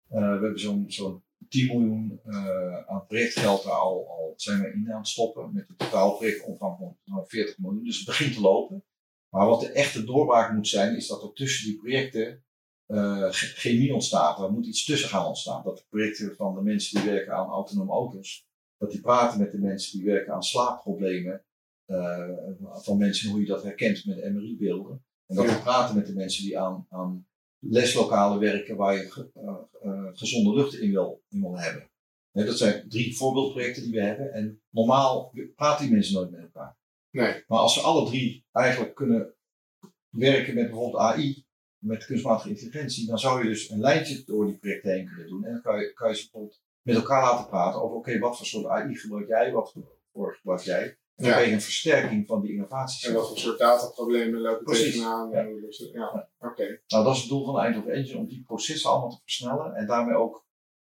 Eh, we hebben zo'n zo'n 10 miljoen eh, aan projectgeld daar al, al zijn we in aan het stoppen. Met een totaal projectomvang van zo'n 40 miljoen. Dus het begint te lopen. Maar wat de echte doorbraak moet zijn, is dat er tussen die projecten ge- chemie ontstaat. Er moet iets tussen gaan ontstaan. Dat de projecten van de mensen die werken aan autonome auto's, dat die praten met de mensen die werken aan slaapproblemen. eh, van mensen hoe je dat herkent met MRI-beelden. En dat Ja. we praten met de mensen die aan, aan leslokalen werken waar je eh, eh, gezonde lucht in wil, in wil hebben. Dat zijn drie voorbeeldprojecten die we hebben. En normaal praten die mensen nooit met elkaar. Nee. Maar als ze alle drie eigenlijk kunnen werken met bijvoorbeeld AI, met kunstmatige intelligentie, dan zou je dus een lijntje door die projecten heen kunnen doen. En dan kan je, kan je ze bijvoorbeeld met elkaar laten praten over, oké, wat voor soort AI gebruik jij, wat voor gebruik jij. Ja. een versterking van die innovaties. En wat voor soort dataproblemen lopen Precies. tegenaan? Ja. en hoe dus- Ja, oké. Nou, dat is het doel van de Eindhoven Engine, om die processen allemaal te versnellen en daarmee ook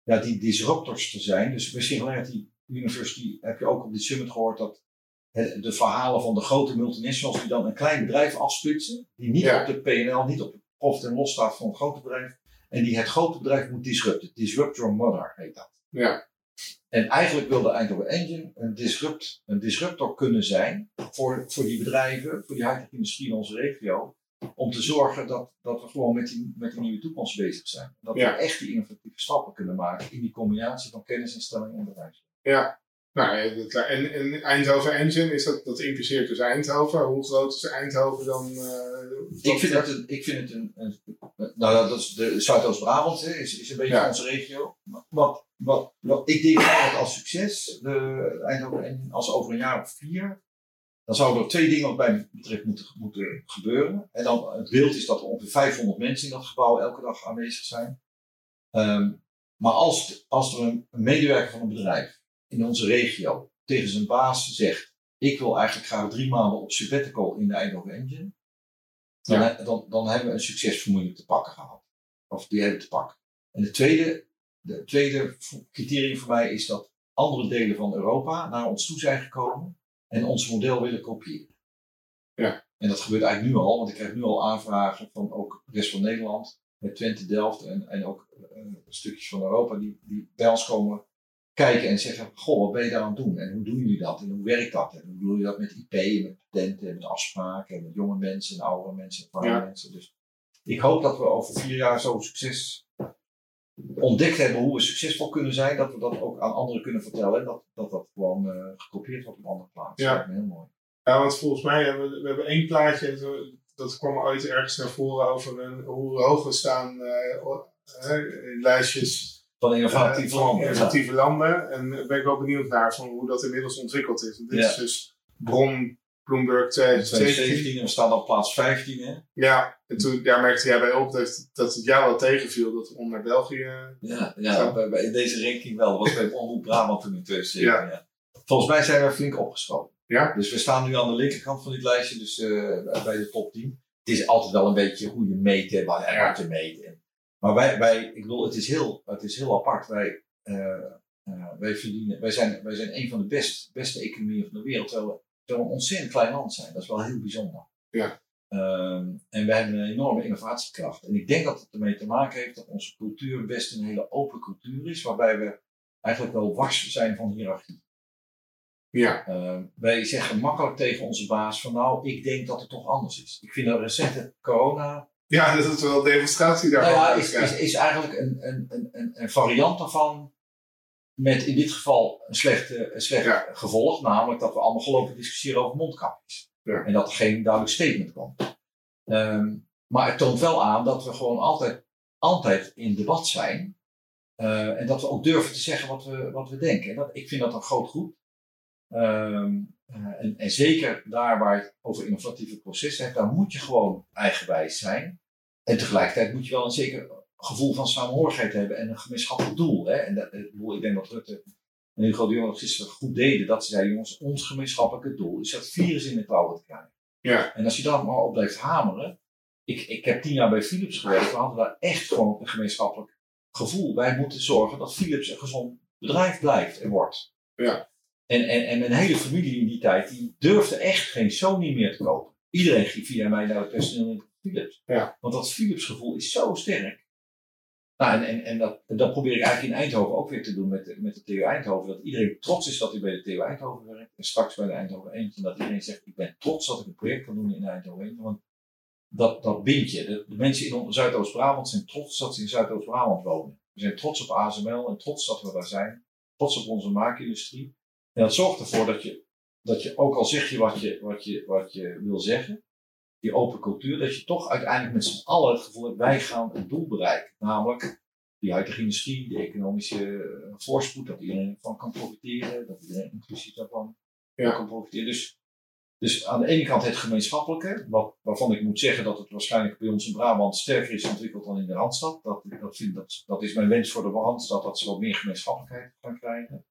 ja, die disruptors te zijn. Dus bij Singularity University heb je ook op die summit gehoord dat het- de verhalen van de grote multinationals die dan een klein bedrijf afsplitsen, die niet Ja. op de PNL, niet op de profit en loss staat van het grote bedrijf, en die het grote bedrijf moet disrupten. Disrupt your mother heet dat. Ja. En eigenlijk wil de Eindhoven Engine een, disrupt, een disruptor kunnen zijn voor, voor die bedrijven, voor die high-tech industrie in onze regio. Om te zorgen dat, dat we gewoon met die, met die nieuwe toekomst bezig zijn. Dat Ja. we echt die innovatieve stappen kunnen maken in die combinatie van kennisinstellingen en bedrijf. Ja. Nou, en, en Eindhoven Engine, is dat, dat impliceert dus Eindhoven. Hoe groot is Eindhoven dan? eh, Ik vind het een, ik vind het een, een nou dat is de Zuidoost-Brabant is, is een beetje Ja. onze regio. Wat, wat, wat ik definieer het als succes, de Eindhoven Engine, als over een jaar of vier, dan zouden er twee dingen wat mij betreft moeten, moeten gebeuren. En dan het beeld is dat er ongeveer 500 mensen in dat gebouw elke dag aanwezig zijn. Ehm, maar als, als er een, een medewerker van een bedrijf in onze regio tegen zijn baas zegt, ik wil eigenlijk graag drie maanden op sabbatical in de Eindhoven Engine, dan, dan, dan hebben we een succesformule te pakken gehad. Of die hebben we te pakken. En de tweede, de tweede criterium voor mij is dat andere delen van Europa naar ons toe zijn gekomen en ons model willen kopiëren. Ja. En dat gebeurt eigenlijk nu al, want ik krijg nu al aanvragen van ook de rest van Nederland, met Twente, Delft en, en ook eh, stukjes van Europa, die, die bij ons komen kijken en zeggen: Goh, wat ben je daar aan het doen? En hoe doen jullie dat? En hoe werkt dat? En hoe doe je dat met IP en met patenten en met afspraken en met jonge mensen en oudere mensen en Ja. mensen? Dus ik hoop dat we over vier jaar zo'n succes ontdekt hebben hoe we succesvol kunnen zijn, dat we dat ook aan anderen kunnen vertellen en dat dat, dat gewoon eh, gekopieerd wordt op andere plaatsen. Ja. Dat heel mooi. Ja, want volgens mij hebben we, we hebben één plaatje, dat kwam ooit ergens naar voren over een, hoe hoog we staan eh, o- eh, in lijstjes Van eh, innovatieve van landen. innovatieve landen. En daar ben ik wel benieuwd naar van hoe dat inmiddels ontwikkeld is. En dit Ja. is dus Bron, Bloomberg Ja. 2017. 2017 en we staan op plaats 15. Hè? Ja, en toen daar merkte jij bij op dat, dat het jou wel tegenviel dat we om naar België. Ja, ja bij, bij deze ranking wel. Dat was bij Omroep Brabant toen in 2007. Ja. Volgens mij zijn we flink opgeschoten. Ja. Dus we staan nu aan de linkerkant van dit lijstje, dus eh, bij de top 10. Het is altijd wel een beetje hoe je meet en wat, en Ja. wat je meet. En- Maar wij, wij, ik bedoel, het is heel, het is heel apart. Wij, eh, eh, wij, verdienen, wij, zijn, wij zijn een van de best, beste economieën van de wereld, terwijl we, terwijl we een ontzettend klein land zijn. Dat is wel heel bijzonder. Ja. Ehm, en we hebben een enorme innovatiekracht. En ik denk dat het ermee te maken heeft dat onze cultuur best een hele open cultuur is, waarbij we eigenlijk wel wars zijn van hiërarchie. Ja, Ehm, wij zeggen makkelijk tegen onze baas van nou, ik denk dat het toch anders is. Ik vind dat recente corona ja dat is wel een demonstratie nou daarvan. ja, is, is, is, eigenlijk een, een, een, een, variant daarvan. met in dit geval een slecht, eh, een slecht Ja. gevolg, namelijk dat we allemaal gelopen discussiëren over mondkapjes. En dat er geen duidelijk statement komt. Ehm, maar het toont wel aan dat we gewoon altijd, altijd in debat zijn. eh, en dat we ook durven te zeggen wat we, wat we denken. En dat, ik vind dat een groot goed. Ehm, eh, en, zeker daar waar je het over innovatieve processen hebt, daar moet je gewoon eigenwijs zijn. En tegelijkertijd moet je wel een zeker gevoel van samenhorigheid hebben en een gemeenschappelijk doel. Hè? En dat, ik, ik denk dat Rutte en Hugo de Jonge dat gisteren goed deden. Dat ze zeiden, jongens, ons gemeenschappelijke doel is dat virus in de klauwen te krijgen. Ja. En als je daar maar op blijft hameren. Ik, ik heb tien jaar bij Philips gewerkt. We hadden daar echt gewoon een gemeenschappelijk gevoel. Wij moeten zorgen dat Philips een gezond bedrijf blijft en wordt. Ja. En, en, en mijn hele familie in die tijd, die durfde echt geen Sony meer te kopen. Iedereen ging via mij naar het personeel in Philips. Ja. Want dat Philips gevoel is zo sterk. Nou, en, en, en dat, en probeer ik eigenlijk in Eindhoven ook weer te doen met, met de TU Eindhoven. Dat iedereen trots is dat hij bij de TU Eindhoven werkt. En straks bij de Eindhoven eentje. Dat iedereen zegt, ik ben trots dat ik een project kan doen in Eindhoven eentje. Want dat, dat je. De, mensen in Zuidoost-Brabant zijn trots dat ze in Zuidoost-Brabant wonen. We zijn trots op ASML en trots dat we daar zijn. Trots op onze maakindustrie. En dat zorgt ervoor dat je, dat je ook al zeg je wat je, wat je, wat je wil zeggen. Die open cultuur, dat je toch uiteindelijk met z'n allen het gevoel hebt, wij gaan een doel bereiken. Namelijk die huidige industrie, de economische eh, voorspoed, dat iedereen ervan kan profiteren, dat iedereen inclusief daarvan Ja. kan profiteren. Dus, dus aan de ene kant het gemeenschappelijke, wat, waarvan ik moet zeggen dat het waarschijnlijk bij ons in Brabant sterker is ontwikkeld dan in de Randstad. Dat, dat, vind, dat, dat is mijn wens voor de Randstad, dat ze wat meer gemeenschappelijkheid gaan krijgen.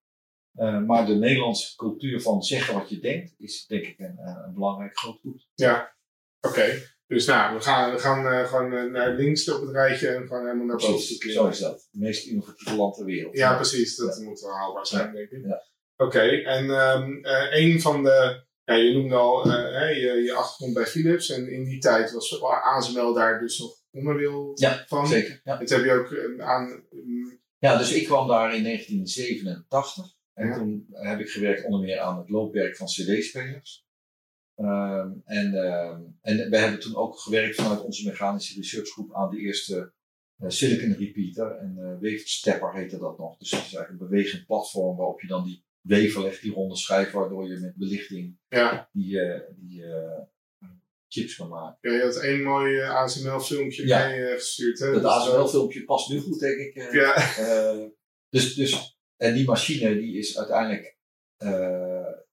Eh, maar de Nederlandse cultuur van zeggen wat je denkt, is denk ik een, eh, een belangrijk groot goed. Ja, oké. Dus nou, we gaan, we gaan eh, gewoon eh, naar links op het rijtje en gewoon helemaal naar boven Precies, klimmen. zo is dat. Het meest innovatieve land ter wereld. Ja, precies. Dat moet wel haalbaar zijn, denk ik. Ja. Oké, en ehm, eh, een van de... Ja, je noemde al je, je achtergrond bij Philips. En in die tijd was ASML daar dus nog onderdeel Ja, van. Zeker. Ja. Dat heb je ook eh, aan... mm, Ja, dus ik kwam daar in 1987. En toen heb ik gewerkt onder meer aan het loopwerk van CD-spelers. Ehm, en, ehm, en we hebben toen ook gewerkt vanuit onze mechanische researchgroep aan de eerste eh, Silicon Repeater. En eh Wavestepper heette dat nog. Dus dat is eigenlijk een bewegend platform waarop je dan die wever legt, die ronde schijf, waardoor je met belichting ja, die, eh, die chips kan maken. ja, je had één mooi ASML-filmpje Ja. mee gestuurd. Hè? Dat Dus, ASML-filmpje past nu goed, denk ik. Ja, dus, dus, en die machine die is uiteindelijk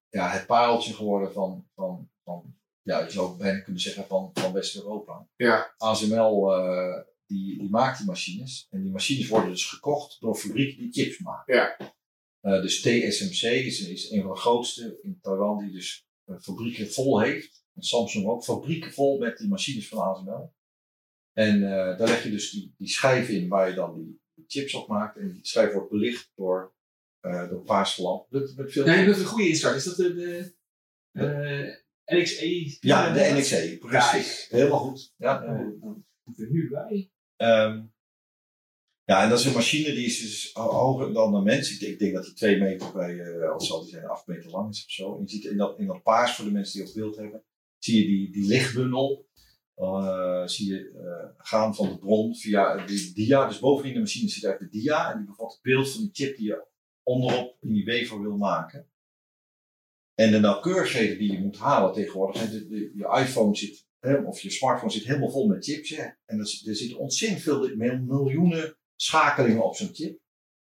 ja, het pareltje geworden van, van, van ja, je zou bijna kunnen zeggen van, van West-Europa. ja, ASML eh, die, die maakt die machines. En die machines worden dus gekocht door fabrieken die chips maken. Ja. Eh, dus TSMC is, is een van de grootste in Taiwan die dus eh, fabrieken vol heeft. En Samsung ook, fabrieken vol met die machines van ASML. En eh, daar leg je dus die, die schijf in waar je dan die, die chips op maakt. En die schijf wordt belicht door, eh door paarse lamp. Met, met veel Nee, dat is een goede instart. Is dat de, de eh, NXE? ja, de NXE, precies. Helemaal goed. Ja, Ja, nu bij. Ehm, ja, en dat is een machine die is dus ho- hoger dan een mens. Ik denk, ik denk dat die twee meter bij, eh wat zal die zijn, acht meter lang is of zo. En je ziet in dat, in dat paars, voor de mensen die op beeld hebben, zie je die, die lichtbundel. eh, zie je eh, gaan van de bron via de dia. Dus bovenin de machine zit eigenlijk de dia. En die bevat het beeld van die chip die je onderop in die wever wil maken. En de nauwkeurigheden die je moet halen tegenwoordig. hè, de, de- je iPhone zit, hè, of je smartphone zit helemaal vol met chips. Hè, en er, zit- er zitten ontzettend veel mil- miljoenen schakelingen op zo'n chip.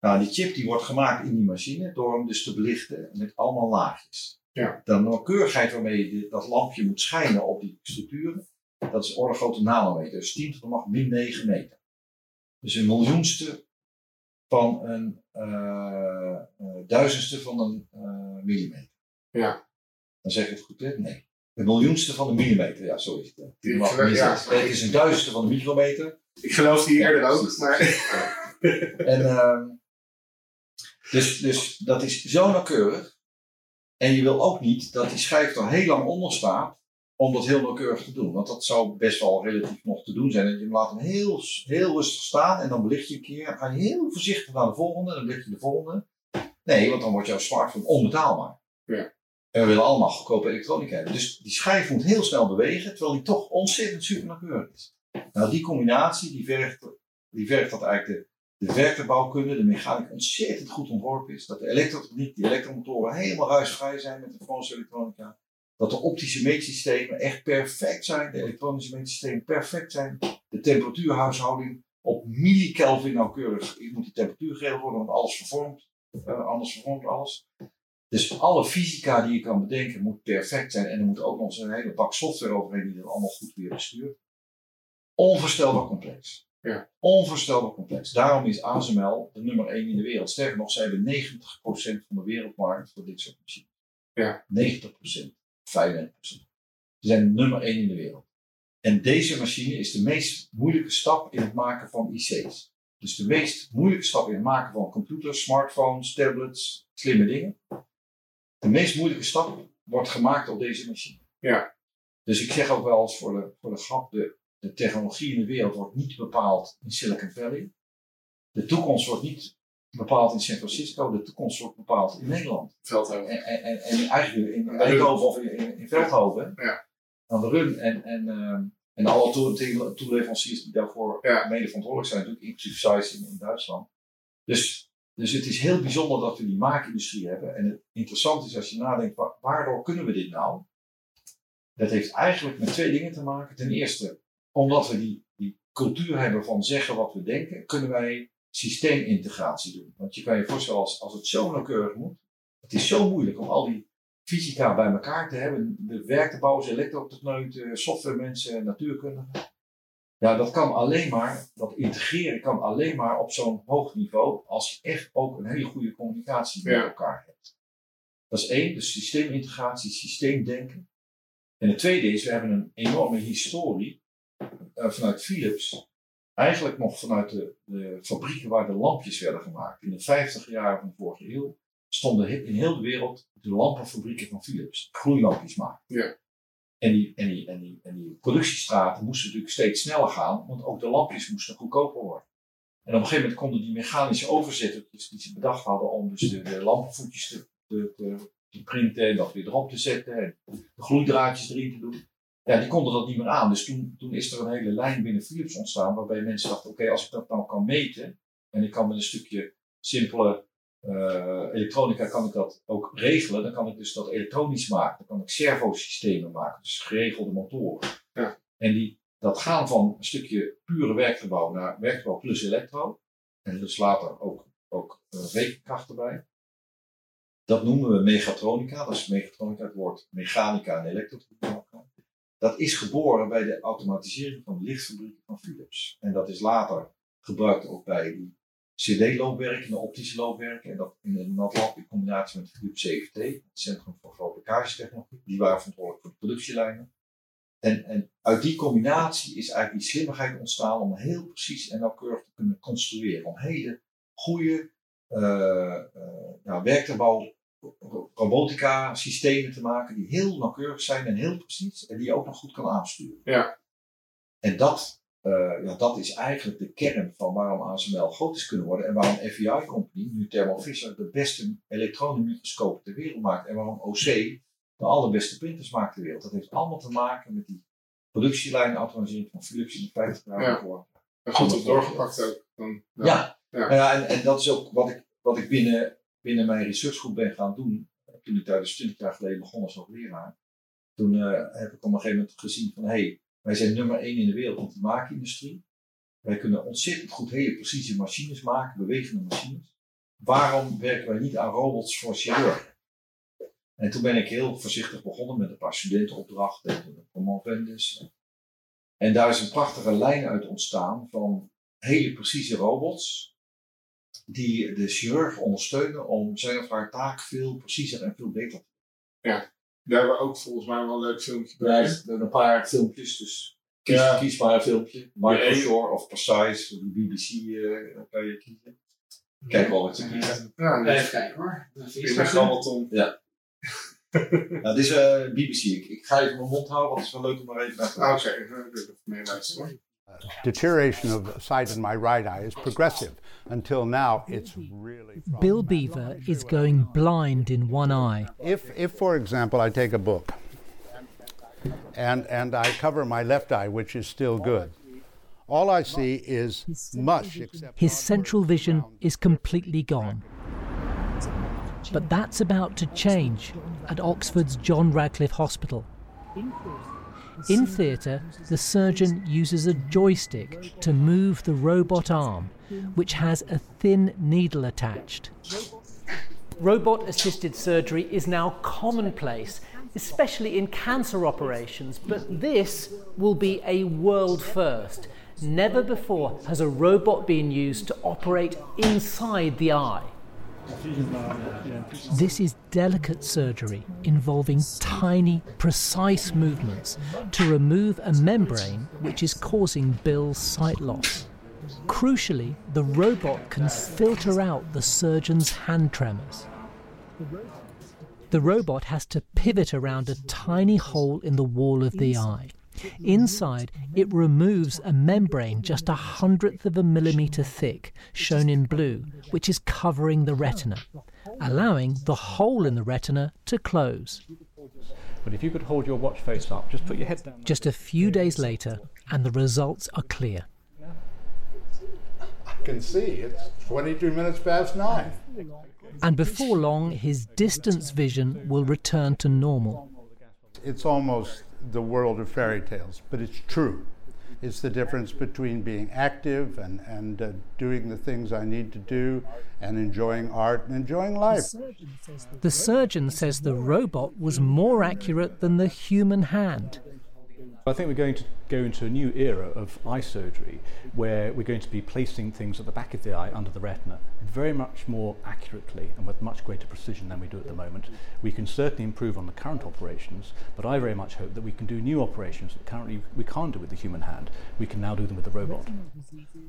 Nou, die chip die wordt gemaakt in die machine door hem dus te belichten met allemaal laagjes. Ja. De nauwkeurigheid waarmee je dat lampje moet schijnen op die structuren, dat is orde grootte nanometer. Dus 10 tot de macht min 9 meter. Dus een miljoenste van een eh, eh, duizendste van een eh, millimeter. Ja. Dan zeg ik het goed, hè? Nee. Een miljoenste van een millimeter, ja, zo is het. Ik geloof- ja. Het is een duizendste van een micrometer. ik geloof die eerder ook. precies. Maar, (laughs) En, ehm, dus, dus dat is zo nauwkeurig. En je wil ook niet dat die schijf er heel lang onder staat om dat heel nauwkeurig te doen. Want dat zou best wel relatief nog te doen zijn. En je laat hem heel, heel rustig staan en dan belicht je een keer. Dan ga je heel voorzichtig naar de volgende en dan belicht je de volgende. Nee, want dan wordt jouw smartphone onbetaalbaar. Ja. En we willen allemaal goedkope elektronica hebben. Dus die schijf moet heel snel bewegen, terwijl die toch ontzettend super nauwkeurig is. Nou, die combinatie, die vergt, die vergt dat eigenlijk de de de mechanica ontzettend goed ontworpen is. Dat de elektrotechniek, die elektromotoren helemaal ruisvrij zijn met de Franse elektronica. Dat de optische meetsystemen echt perfect zijn, de elektronische meetsystemen perfect zijn. De temperatuurhuishouding op millikelvin nauwkeurig. Moet die temperatuur geregeld worden, want alles vervormt. Uh, anders vervormt alles. Dus alle fysica die je kan bedenken moet perfect zijn. En er moet ook nog eens een hele bak software overheen die dat allemaal goed weer bestuurt. Onvoorstelbaar complex. Ja. Onvoorstelbaar complex. Daarom is ASML de nummer 1 in de wereld. Sterker nog, zij hebben 90% van de wereldmarkt voor dit soort machines. Ja. 90%, 95%. Ze zijn nummer 1 in de wereld. En deze machine is de meest moeilijke stap in het maken van IC's. Dus de meest moeilijke stap in het maken van computers, smartphones, tablets, slimme dingen. De meest moeilijke stap wordt gemaakt op deze machine. Ja. Dus ik zeg ook wel eens voor de, voor de grap, de, de technologie in de wereld wordt niet bepaald in Silicon Valley. De toekomst wordt niet bepaald in San Francisco, de toekomst wordt bepaald in Nederland. Veldhoven. En, en, en, en eigenlijk in Eindhoven of in, in, Veldhoven. Ja. Aan de run en, en, uh, en alle toe, toeleveranciers die daarvoor ja. mede verantwoordelijk zijn, natuurlijk inclusief Zeiss in, in Duitsland. Dus, dus het is heel bijzonder dat we die maakindustrie hebben. En het interessant is als je nadenkt, waardoor kunnen we dit nou? Dat heeft eigenlijk met twee dingen te maken. Ten eerste, omdat we die, die cultuur hebben van zeggen wat we denken, kunnen wij systeemintegratie doen. Want je kan je voorstellen, als, het zo nauwkeurig moet, het is zo moeilijk om al die fysica bij elkaar te hebben. De werktuigbouwers, elektrotechneuten, softwaremensen, natuurkundigen. Ja, dat kan alleen maar, dat integreren kan alleen maar op zo'n hoog niveau als je echt ook een hele goede communicatie met Ja. elkaar hebt. Dat is één, dus systeemintegratie, systeemdenken. En het tweede is, we hebben een enorme historie eh, vanuit Philips. Eigenlijk nog vanuit de, de fabrieken waar de lampjes werden gemaakt. In de 50 jaren van de vorige eeuw stonden in heel de wereld de lampenfabrieken van Philips. Gloeilampjes maken. Ja. En die, en, die, en, die, en die productiestraten moesten natuurlijk steeds sneller gaan, want ook de lampjes moesten goedkoper worden. En op een gegeven moment konden die mechanische overzettertjes die ze bedacht hadden om dus de, lampenvoetjes te printen en dat weer erop te zetten en de gloeidraadjes erin te doen. Ja, die konden dat niet meer aan. Dus toen, toen is er een hele lijn binnen Philips ontstaan waarbij mensen dachten, oké, als ik dat nou kan meten en ik kan met een stukje simpele eh, elektronica kan ik dat ook regelen, dan kan ik dus dat elektronisch maken. Dan kan ik servosystemen maken, dus geregelde motoren. Ja. En die, dat gaan van een stukje pure werkgebouw naar werkgebouw plus elektro. En dus later ook, ook eh, rekenkracht erbij. Dat noemen we mechatronica. Dat is mechatronica, het woord mechanica en elkaar. Dat is geboren bij de automatisering van de lichtfabrieken van Philips. En dat is later gebruikt ook bij die CD-loopwerken, de optische loopwerken. En dat in een NatLab in combinatie met Philips CFT, het Centrum voor Fabricatietechnologie. Die waren verantwoordelijk voor de productielijnen. En, en uit die combinatie is eigenlijk die slimmigheid ontstaan om heel precies en nauwkeurig te kunnen construeren. Om hele goede uh, uh, nou, robotica systemen te maken die heel nauwkeurig zijn en heel precies en die je ook nog goed kan aansturen. Ja. En dat, uh, ja, dat is eigenlijk de kern van waarom ASML groot is kunnen worden en waarom FEI Company, nu Thermo Fisher, de beste elektronenmicroscoop ter wereld maakt en waarom OC de allerbeste printers maakt ter wereld. Dat heeft allemaal te maken met die productielijn automatisering van Philips in de 50 jaar Ja. voor. En goed op doorgepakt ook. Dan, Ja, ja. Ja. ja en, en dat is ook wat ik, wat ik binnen, binnen mijn researchgroep ben gaan doen. Toen ik daar dus 20 jaar geleden begon als hoogleraar. Toen eh, heb ik op een gegeven moment gezien van hé, hey, wij zijn nummer 1 in de wereld op de maakindustrie. Wij kunnen ontzettend goed hele precieze machines maken, bewegende machines. Waarom werken wij niet aan robots voor chirurgen? En toen ben ik heel voorzichtig begonnen met een paar studentenopdrachten en promovendus. En daar is een prachtige lijn uit ontstaan van hele precieze robots die de chirurg ondersteunen om zijn of haar taak veel preciezer en veel beter te Daar hebben we ook volgens mij wel een leuk filmpje bij. Er zijn een paar filmpjes, dus kies, Ja. kies maar een filmpje. Michael Ja, Shore of Precise, de BBC eh, kan je kiezen. Kijk wel wat ze kiezen. Ja, dat Even kijken hoor. Dat is een grabbelton. (laughs) Nou, dit is eh, BBC. Ik, ik ga even mijn mond houden, want het is wel leuk om er even naar te Ah, luisteren. Oké, okay. ik even mee luisteren. Deterioration of sight in my right eye is progressive. Until now, it's really. Bill Beaver is going blind in one eye. If, if for example, I take a book and, and I cover my left eye, which is still good, All I see is mush. His central vision is completely gone. But that's about to change at Oxford's John Radcliffe Hospital. In theatre, the surgeon uses a joystick to move the robot arm, which has a thin needle attached. Robot assisted surgery is now commonplace, especially in cancer operations, but this will be a world first. Never before has a robot been used to operate inside the eye. This is delicate surgery involving tiny, precise movements to remove a membrane which is causing Bill's sight loss. Crucially, the robot can filter out the surgeon's hand tremors. The robot has to pivot around a tiny hole in the wall of the eye. Inside, it removes a membrane just a hundredth of a millimetre thick, shown in blue, which is covering the retina, allowing the hole in the retina to close. But if you could hold your watch face up, just put your head down. Just a few days later, and the results are clear. I can see it's 22 minutes past nine. And before long, his distance vision will return to normal. It's almost the world of fairy tales, but it's true. It's the difference between being active and, and uh, doing the things I need to do and enjoying art and enjoying life. The surgeon says the robot was more accurate than the human hand. I think we're going to go into a new era of eye surgery where we're going to be placing things at the back of the eye under the retina very much more accurately and with much greater precision than we do at the moment. We can certainly improve on the current operations, but I very much hope that we can do new operations that currently we can't do with the human hand. We can now do them with the robot.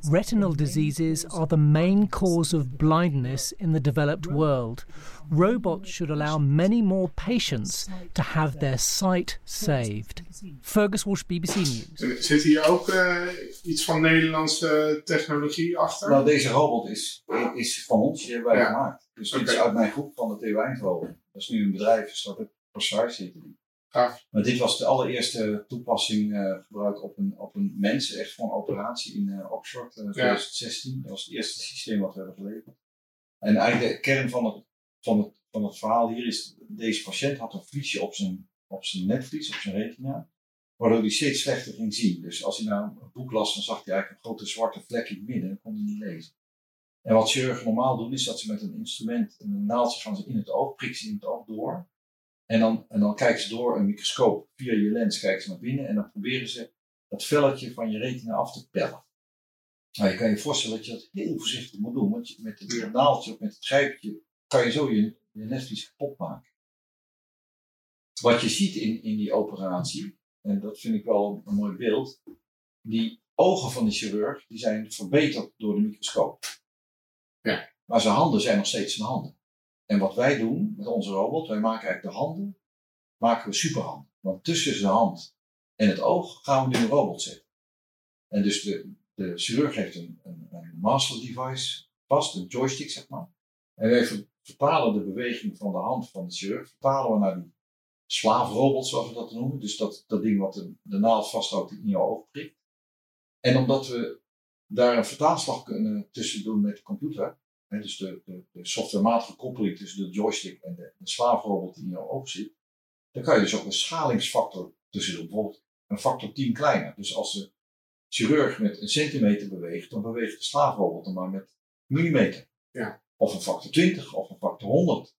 Retinal diseases are the main cause of blindness in the developed world. Robots should allow many more patients to have their sight saved. Fergus Walsh, BBC News. En Zit hier ook eh, iets van Nederlandse technologie achter? Nou, deze robot is, is van ons, die hebben wij Ja. gemaakt. Dus dit Oké. is uit mijn groep van de TU Eindhoven. Dat is nu een bedrijf, een start-up, die. Gaaf. Maar dit was de allereerste toepassing eh, gebruik op een, op een mens, echt voor een operatie in eh, Oxford eh 2016. Dat was het eerste systeem wat we hebben geleverd. En eigenlijk de kern van het, van het, van verhaal hier is, deze patiënt had een vliesje op zijn, op zijn netvlies, op zijn retina, waardoor hij steeds slechter ging zien. Dus als hij nou een boek las, dan zag hij eigenlijk een grote zwarte vlek in het midden en kon hij niet lezen. En wat chirurgen normaal doen, is dat ze met een instrument, een naaldje gaan ze in het oog, prikken ze in het oog door. En dan, en dan kijken ze door een microscoop, via je lens kijken ze naar binnen en dan proberen ze dat velletje van je retina af te pellen. Nou, je kan je voorstellen dat je dat heel voorzichtig moet doen, want met het naaldje of met het grijpje kan je zo je, je kapot maken. Wat je ziet in, in die operatie, en dat vind ik wel een mooi beeld, die ogen van de chirurg die zijn verbeterd door de microscoop. Ja. Maar zijn handen zijn nog steeds zijn handen. En wat wij doen met onze robot, wij maken eigenlijk de handen, maken we superhanden. Want tussen zijn hand en het oog gaan we nu een robot zetten. En dus de, de chirurg heeft een, een, een master device vast, een joystick zeg maar. En wij vertalen de beweging van de hand van de chirurg, vertalen we naar die slaafrobot zoals we dat noemen. Dus dat, dat ding wat de, naald vasthoudt die in jouw oog prikt. En omdat we daar een vertaalslag kunnen tussen doen met de computer, hè, dus de, de, de softwarematige koppeling tussen de joystick en de, de slaafrobot die in jouw oog zit, dan kan je dus ook een schalingsfactor tussen doen. Bijvoorbeeld een factor 10 kleiner. Dus als de chirurg met een centimeter beweegt, dan beweegt de slaafrobot dan maar met millimeter. Ja. Of een factor 20 of een factor 100.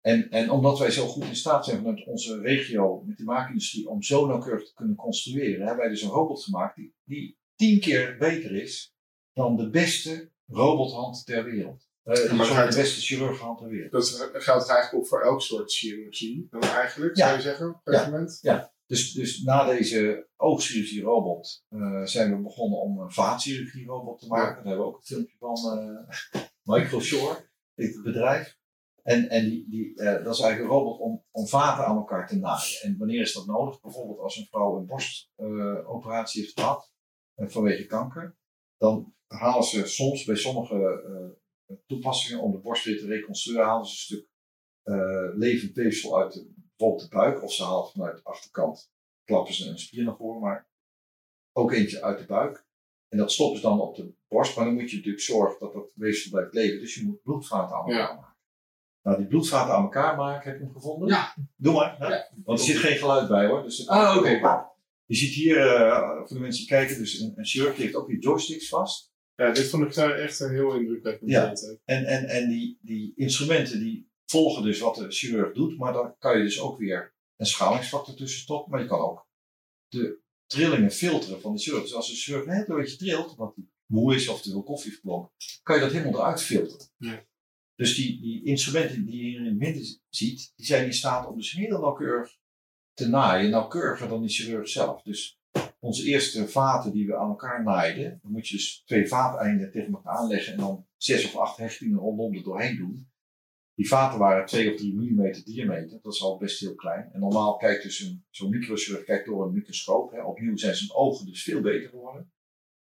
En, en omdat wij zo goed in staat zijn vanuit onze regio met de maakindustrie om zo nauwkeurig te kunnen construeren, hebben wij dus een robot gemaakt die, die tien keer beter is dan de beste robothand ter wereld. Eh maar gaat- de beste chirurghand ter wereld. Dat geldt eigenlijk ook voor elk soort chirurgie. Dan eigenlijk, Ja. zou je zeggen, op een gegeven moment. Dus, dus na deze oogchirurgie-robot eh, zijn we begonnen om een vaatchirurgie-robot te maken. Daar hebben we ook een filmpje van eh Microshore, dit bedrijf. En, en die, die, eh, dat is eigenlijk een robot om, om vaten aan elkaar te naaien. En wanneer is dat nodig? Bijvoorbeeld als een vrouw een borstoperatie heeft gehad eh, vanwege kanker. Dan halen ze soms bij sommige eh, toepassingen om de borst weer te reconstrueren, halen ze een stuk levend weefsel uit de, bijvoorbeeld de buik. Of ze halen vanuit de achterkant, klappen ze een spier naar voren, maar ook eentje uit de buik. En dat stoppen ze dan op de borst, maar dan moet je natuurlijk zorgen dat dat weefsel blijft leven. Dus je moet bloedvaten aan elkaar Ja. maken. Nou, die bloedvaten aan elkaar maken, heb je hem gevonden? Ja. Doe maar. hè? Ja. Want er zit geen geluid bij hoor. Dus Ah, oké. Je ziet hier, eh, voor de mensen die kijken, dus een, een chirurg die heeft ook die joysticks vast. Ja, dit vond ik daar echt een heel indrukwekkend Ja. beeld. En, en, en die, die instrumenten die volgen dus wat de chirurg doet, maar dan kan je dus ook weer een schalingsfactor tussen stoppen. Maar je kan ook de trillingen filteren van de chirurg. Dus als een chirurg net een beetje trilt, omdat hij moe is of te veel koffie kan je dat helemaal eruit filteren. Ja. Dus die, die instrumenten die je hier in het midden ziet, die zijn in staat om dus heel nauwkeurig te naaien. Nauwkeuriger dan die chirurg zelf. Dus onze eerste vaten die we aan elkaar naaiden, dan moet je dus twee vaateinden tegen elkaar aanleggen en dan zes of acht hechtingen rondom er doorheen doen. Die vaten waren 2 of 3 mm diameter, dat is al best heel klein. En normaal kijkt dus een, zo'n microchirurg kijkt door een microscoop. Hè. Opnieuw zijn zijn ogen dus veel beter geworden.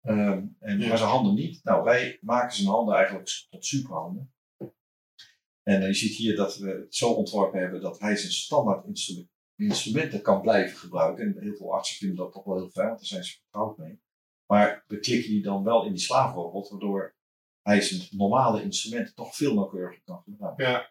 Ehm, en, Ja. Maar zijn handen niet. Nou, wij maken zijn handen eigenlijk tot superhanden. En je ziet hier dat we het zo ontworpen hebben dat hij zijn standaard instru- instrumenten kan blijven gebruiken. En heel veel artsen vinden dat toch wel heel fijn, want daar zijn ze vertrouwd mee. Maar we klikken die dan wel in die slaafrobot, waardoor hij zijn normale instrumenten toch veel nauwkeuriger kan gebruiken. Ja.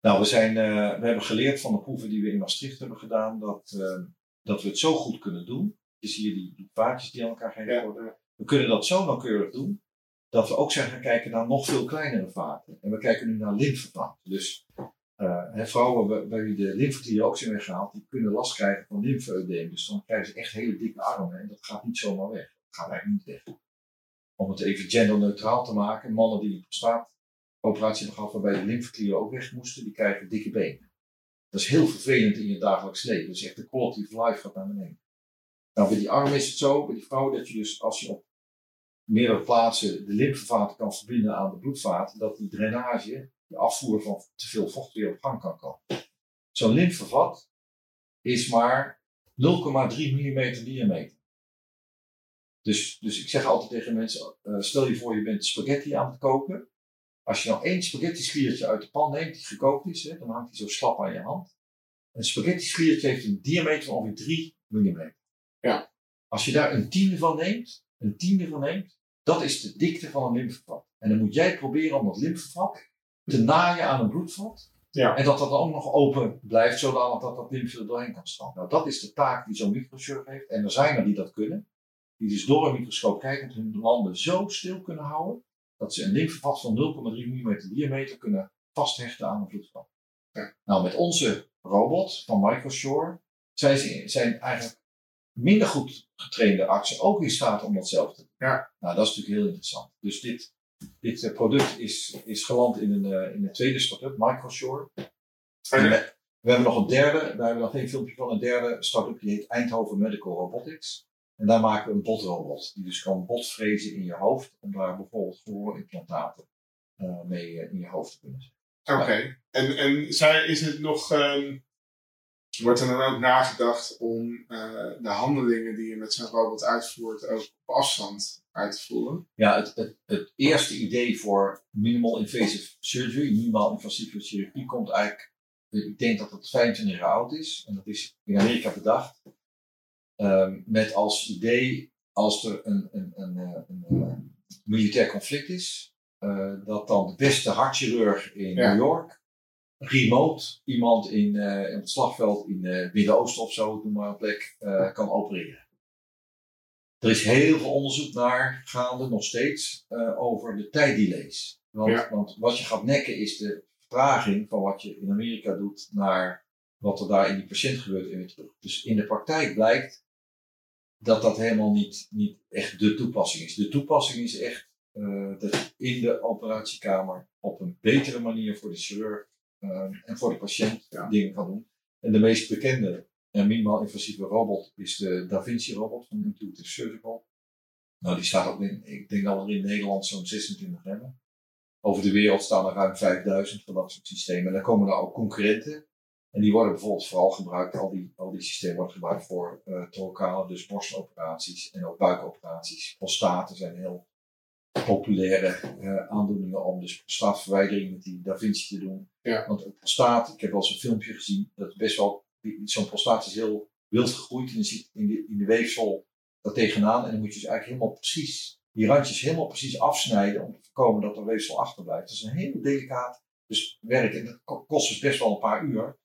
Nou, we, zijn, eh, we hebben geleerd van de proeven die we in Maastricht hebben gedaan, dat, eh, dat we het zo goed kunnen doen. Je ziet hier die, die vaatjes die aan elkaar gegeven Ja, worden. ja. We kunnen dat zo nauwkeurig doen, dat we ook zijn gaan kijken naar nog veel kleinere vaten. En we kijken nu naar lymfevaten. Dus eh, hè, vrouwen bij- wie de lymfeklieren ook zijn weggehaald, die kunnen last krijgen van lymfedeem. Dus dan krijgen ze echt hele dikke armen en dat gaat niet zomaar weg. Dat gaat eigenlijk niet weg. Om het even genderneutraal te maken, mannen die een prostaatoperatie hebben gehad waarbij de lymfeklieren ook weg moesten, die krijgen dikke benen. Dat is heel vervelend in je dagelijks leven. Dus echt de quality of life gaat naar beneden. Nou, bij die armen is het zo, bij die vrouwen, dat je dus als je op meerdere plaatsen de lymfevaten kan verbinden aan de bloedvaten, dat die drainage, de afvoer van te veel vocht weer op gang kan komen. Zo'n lymfevat is maar 0,3 mm diameter. Dus, dus ik zeg altijd tegen mensen, eh, stel je voor je bent spaghetti aan het koken. Als je nou één spaghetti sliertje uit de pan neemt die gekookt is, hè, dan hangt die zo slap aan je hand. Een spaghetti sliertje heeft een diameter van ongeveer 3 mm. Ja. Als je daar een tiende van neemt, een tiende van neemt, dat is de dikte van een lymfevat. En dan moet jij proberen om dat lymfevat te naaien aan een bloedvat. Ja. En dat dat dan ook nog open blijft, zodat dat, dat lymfe er doorheen kan stromen. Nou, dat is de taak die zo'n microchirurg heeft. En er zijn er die dat kunnen. Die dus door een microscoop kijkend hun landen zo stil kunnen houden. Dat ze een lymfevat van 0,3 mm diameter kunnen vasthechten aan een bloedvat. Ja. Nou, met onze robot van Microshore zijn, zijn eigenlijk minder goed getrainde artsen ook in staat om dat zelf te doen. Ja. Nou, dat is natuurlijk heel interessant. Dus dit, dit eh, product is, is geland in een, eh, in een tweede start-up, Microshore. En Oké. we, we hebben nog een derde, daar hebben we nog geen filmpje van, een derde start-up die heet Eindhoven Medical Robotics. En daar maken we een botrobot, die dus kan botfrezen in je hoofd, om daar bijvoorbeeld gehoorimplantaten eh mee eh, in je hoofd te kunnen zetten. Oké. En, en zij, is het nog. ehm, wordt er dan ook nagedacht om eh, de handelingen die je met zo'n robot uitvoert ook op afstand uit te voeren? Ja, het, het, het eerste idee voor minimal invasive surgery, minimaal invasieve chirurgie, komt eigenlijk, ik denk dat het 25 jaar oud is, en dat is in Amerika bedacht, ehm, met als idee, als er een, een, een, eh, een, eh, militair conflict is, eh, dat dan de beste hartchirurg in Ja. New York remote iemand in, eh, in het slagveld in het Midden-Oosten of zo, noem maar een plek, kan opereren. Er is heel veel onderzoek naar gaande, nog steeds, over de tijddelays. Want, Ja. want wat je gaat nekken is de vertraging van wat je in Amerika doet naar wat er daar in die patiënt gebeurt weer terug. Dus in de praktijk blijkt dat dat helemaal niet, niet echt de toepassing is. De toepassing is echt eh, dat je in de operatiekamer op een betere manier voor de chirurg eh, en voor de patiënt Ja. dingen kan doen. En de meest bekende en minimaal invasieve robot is de Da Vinci robot van Intuitive Surgical. Nou, die staat ook in, ik denk dat er in Nederland zo'n 26 hebben. Over de wereld staan er ruim 5000 van dat soort systemen. En dan komen er ook concurrenten. En die worden bijvoorbeeld vooral gebruikt, al die, al die systemen worden gebruikt voor uh, dus borstoperaties en ook buikoperaties. Prostaten zijn heel populaire uh, aandoeningen om dus prostaatverwijdering met die Da Vinci te doen. Ja. Want een prostaat, ik heb wel eens een filmpje gezien, dat best wel, zo'n prostaat is heel wild gegroeid en je ziet in de, in de weefsel daar tegenaan. En dan moet je dus eigenlijk helemaal precies, die randjes helemaal precies afsnijden om te voorkomen dat er weefsel achterblijft. Dat is een heel delicaat dus werk en dat ko- kost dus best wel een paar uur.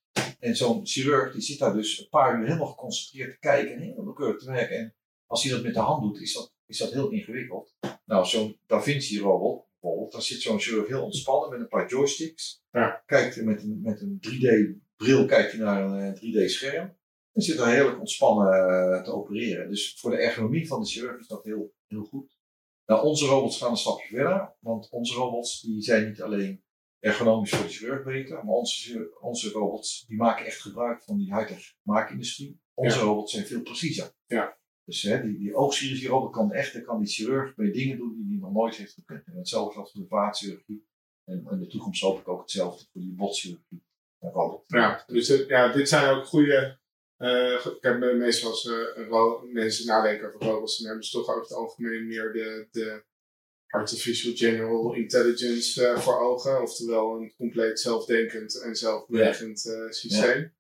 En zo'n chirurg die zit daar dus een paar uur helemaal geconcentreerd te kijken en heel nauwkeurig te werken. En als hij dat met de hand doet, is dat, is dat heel ingewikkeld. Nou, zo'n Da Vinci robot bijvoorbeeld, daar zit zo'n chirurg heel ontspannen met een paar joysticks. Ja. Kijkt hij met een, met een 3D-bril kijkt hij naar een eh, 3D-scherm. En zit er heerlijk ontspannen eh, te opereren. Dus voor de ergonomie van de chirurg is dat heel, heel goed. Nou, onze robots gaan een stapje verder. Want onze robots die zijn niet alleen ergonomisch voor de chirurg beter, maar onze, onze robots die maken echt gebruik van die high-tech maakindustrie. Onze Ja. robots zijn veel preciezer. Ja. Dus hè, die, die oogchirurgie robot kan echt, dan kan die chirurg bij dingen doen die hij nog nooit heeft gekund. En hetzelfde geldt voor de vaatchirurgie. En in de toekomst hoop ik ook hetzelfde voor die botchirurgie. Ja, dus eh, ja, dit zijn ook goede. eh, ik heb me- meestal als eh, mensen nadenken over robots, dan hebben ze toch over het algemeen meer de, de artificial general intelligence eh, voor ogen. Oftewel een compleet zelfdenkend en zelfbewegend eh, systeem.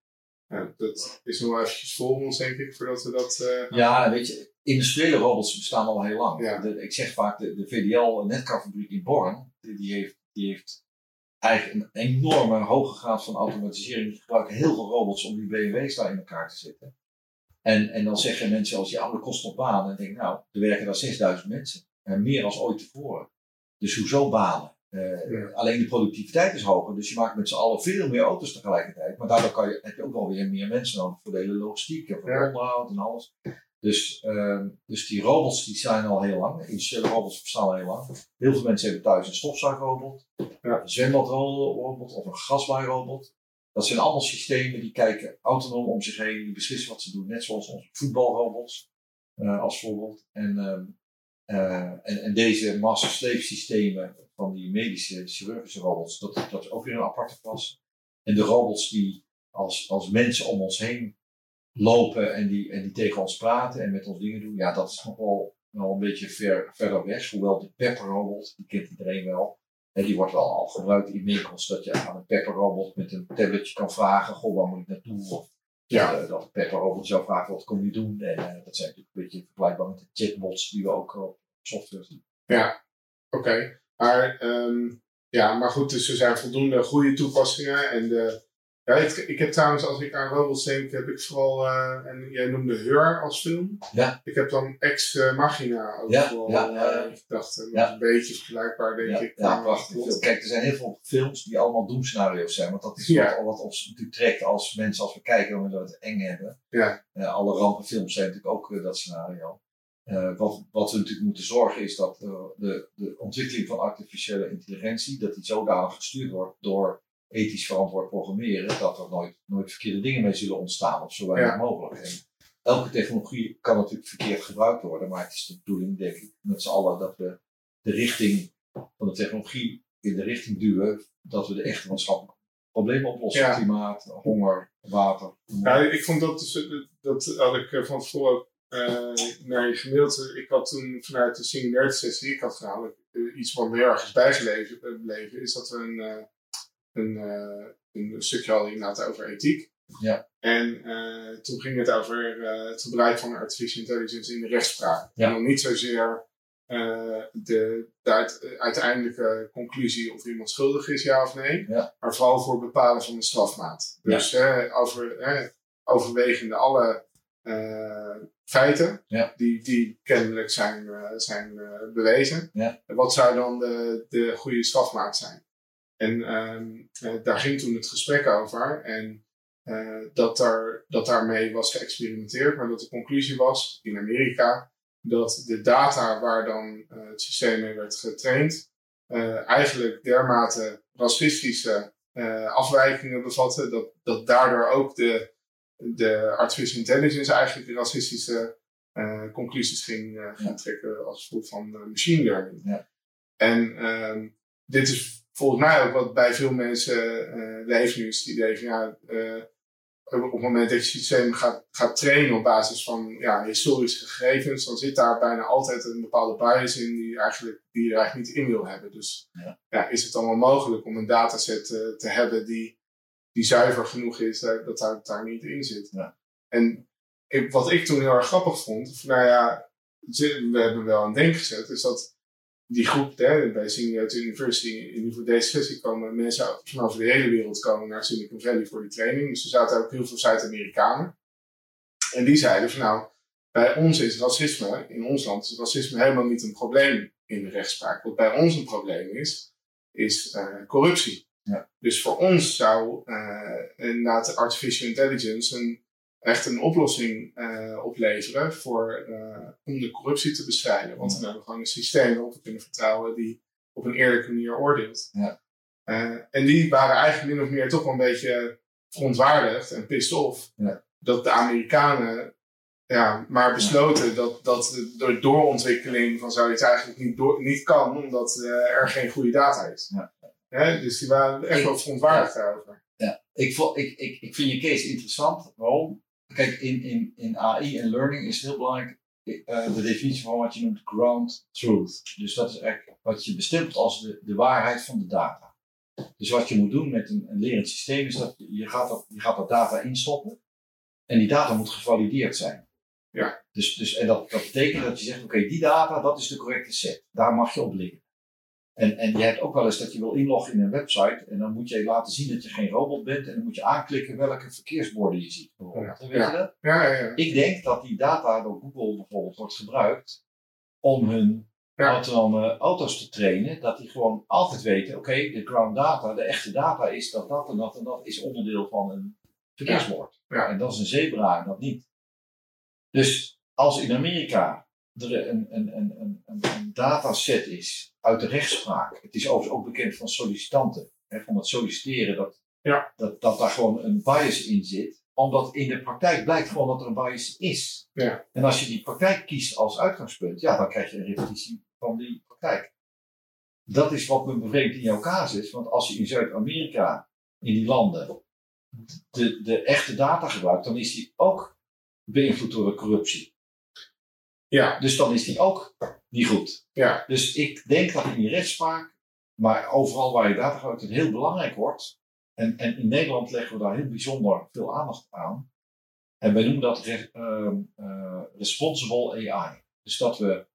Ja, dat is nog wel eventjes voor ons, denk ik, voordat we dat. eh, Ja, weet je, industriële robots bestaan al heel lang. Ja. De- ik zeg vaak, de, de VDL netkarfabriek in Born, die, die heeft, die heeft eigenlijk een enorme hoge graad van automatisering. Die gebruiken heel veel robots om die BMW's daar in elkaar te zetten. En, en dan zeggen mensen als, ja, dat kost op baan. En dan denk ik, nou, er werken daar 6000 mensen. En meer dan ooit tevoren. Dus hoezo banen? Eh, Ja. Alleen de productiviteit is hoger, dus je maakt met z'n allen veel meer auto's tegelijkertijd. Maar daardoor kan je, heb je ook wel weer meer mensen nodig voor de hele logistiek en voor Ja. onderhoud en alles. Dus, ehm, dus die robots die zijn al heel lang. Industriële robots bestaan al heel lang. Heel veel mensen hebben thuis een stofzuigrobot, Ja. een zwembadrobot of een gasbaairobot. Dat zijn allemaal systemen die kijken autonoom om zich heen, die beslissen wat ze doen. Net zoals onze voetbalrobots eh, als voorbeeld. En, ehm, eh, en, en deze master-slave systemen van die medische chirurgische robots, dat, dat is ook weer een aparte klas. En de robots die als, als mensen om ons heen lopen en die, en die tegen ons praten en met ons dingen doen, ja, dat is nog wel, een beetje ver, verder weg. Hoewel de Pepper robot, die kent iedereen wel. En die wordt wel al gebruikt in winkels, dat je aan een Pepper robot met een tabletje kan vragen, goh, waar moet ik naartoe? Ja. eh, dat Pepper robot jou vraagt, wat kom je doen? En eh, dat zijn natuurlijk een beetje vergelijkbaar met de chatbots die we ook op software zien. Ja, oké. Maar, ehm, ja, maar goed, dus er zijn voldoende goede toepassingen. En de, ja, ik, ik heb trouwens, als ik aan robots denk, heb ik vooral, eh, en jij noemde Heur als film. Ja. Ik heb dan Ex Machina ook Ja, vooral ja, eh, gedacht. En dat Ja. is een beetje vergelijkbaar, denk ik. ja, prachtig. Kijk, er zijn heel veel films die allemaal doemscenario's zijn. Want dat is wat, wat ons natuurlijk trekt als mensen, als we kijken, omdat we het eng hebben. Ja. Eh, alle rampenfilms zijn natuurlijk ook dat scenario. Wat, wat we natuurlijk moeten zorgen is dat de, de ontwikkeling van artificiële intelligentie, dat die zodanig gestuurd wordt door ethisch verantwoord programmeren, dat er nooit, nooit verkeerde dingen mee zullen ontstaan of zo weinig Ja. mogelijk. En elke technologie kan natuurlijk verkeerd gebruikt worden, maar het is de bedoeling, denk ik, met z'n allen dat we de richting van de technologie in de richting duwen dat we de echte maatschappelijke problemen oplossen. Ja. Klimaat, honger, water. Ja, ik vond dat, dus, dat had ik eh, van tevoren eh, naar je gemaild. Ik had toen vanuit de singularity sessie die ik had eh, iets wat me heel erg is bijgebleven, gebleven, is dat we een, een, eh, een stukje hadden inderdaad over ethiek. Ja. En eh, toen ging het over eh, het gebruik van artificial intelligence in de rechtspraak. Ja. En dan niet zozeer de, de uit- uiteindelijke conclusie of iemand schuldig is, ja of nee. Ja. Maar vooral voor het bepalen van de strafmaat. Dus eh, over, overwegende alle feiten Ja. die, die kennelijk zijn, zijn bewezen. Ja. En Wat zou dan de, de goede strafmaat zijn? En ehm, eh, daar ging toen het gesprek over. En eh, dat, daar, dat daarmee was geëxperimenteerd, maar dat de conclusie was in Amerika dat de data waar dan eh, het systeem mee werd getraind, eigenlijk dermate racistische eh, afwijkingen bevatten, dat, dat daardoor ook de, de artificial intelligence eigenlijk racistische eh, conclusies ging, Ja. trekken als gevolg van machine learning. Ja. En ehm, dit is volgens mij ook wat bij veel mensen eh leeft nu, is het idee van ja, eh, op het moment dat je het systeem gaat, gaat trainen op basis van ja, historische gegevens, dan zit daar bijna altijd een bepaalde bias in die, eigenlijk, die je er eigenlijk niet in wil hebben. Dus Ja. ja, is het dan wel mogelijk om een dataset eh, te hebben die, die zuiver genoeg is, dat, daar, daar niet in zit. Ja. En ik, wat ik toen heel erg grappig vond, nou ja, we hebben wel een denk gezet, is dat die groep hè, bij Symbiote University, in geval deze sessie, komen mensen van over de hele wereld komen naar Silicon Valley voor die training. Dus er zaten ook heel veel Zuid-Amerikanen. En die zeiden van nou, bij ons is racisme, in ons land is racisme helemaal niet een probleem in de rechtspraak. Wat bij ons een probleem is, is eh, corruptie. Ja. Dus voor ons zou eh inderdaad artificial intelligence een, echt een oplossing eh, opleveren voor, eh, om de corruptie te bestrijden. Want dan hebben we gewoon een systeem waarop we kunnen vertrouwen die op een eerlijke manier oordeelt. Ja. Eh, en die waren eigenlijk min of meer toch wel een beetje verontwaardigd en pissed off. Ja. Dat de Amerikanen ja, maar besloten dat, dat de door- doorontwikkeling van zoiets eigenlijk niet, door, niet kan, omdat er geen goede data is. Ja. Hè, dus die waren echt wel verontwaardigd daarover. Ik, vo- ik, ik, ik vind je case interessant. Waarom? Kijk, in, in, in AI en learning is het heel belangrijk eh, de definitie van wat je noemt ground truth. Dus dat is eigenlijk wat je bestempelt als de, de waarheid van de data. Dus wat je moet doen met een, een lerend systeem is dat je gaat dat, je gaat dat data instoppen. En die data moet gevalideerd zijn. Ja. Dus, dus, en dat, dat betekent dat je zegt, oké, die data, dat is de correcte set. Daar mag je op liggen. En, en je hebt ook wel eens dat je wil inloggen in een website en dan moet je laten zien dat je geen robot bent en dan moet je aanklikken welke verkeersborden je ziet. Bijvoorbeeld. Weet je dat? Ja, ja, ja. Ik denk dat die data door Google bijvoorbeeld wordt gebruikt om hun Ja. autonome auto's te trainen. Dat die gewoon altijd weten, oké, de ground data, de echte data is dat dat en dat en dat is onderdeel van een verkeersbord. Ja. En dat is een zebra en dat niet. Dus als in Amerika er een, een, een, een, een, een dataset is uit de rechtspraak. Het is overigens ook bekend van sollicitanten. Hè, van het solliciteren dat, Ja. dat, dat daar gewoon een bias in zit. Omdat in de praktijk blijkt gewoon dat er een bias is. Ja. En als je die praktijk kiest als uitgangspunt, ja, dan krijg je een repetitie van die praktijk. Dat is wat me bevreemdt in jouw casus. Want als je in Zuid-Amerika, in die landen, de, de echte data gebruikt, dan is die ook beïnvloed door de corruptie. Ja. Dus dan is die ook niet goed. Ja. Dus ik denk dat in die rechtspraak, maar overal waar je data gebruikt, het heel belangrijk wordt. En, en in Nederland leggen we daar heel bijzonder veel aandacht aan. En wij noemen dat re- ehm, eh, responsible AI. Dus dat we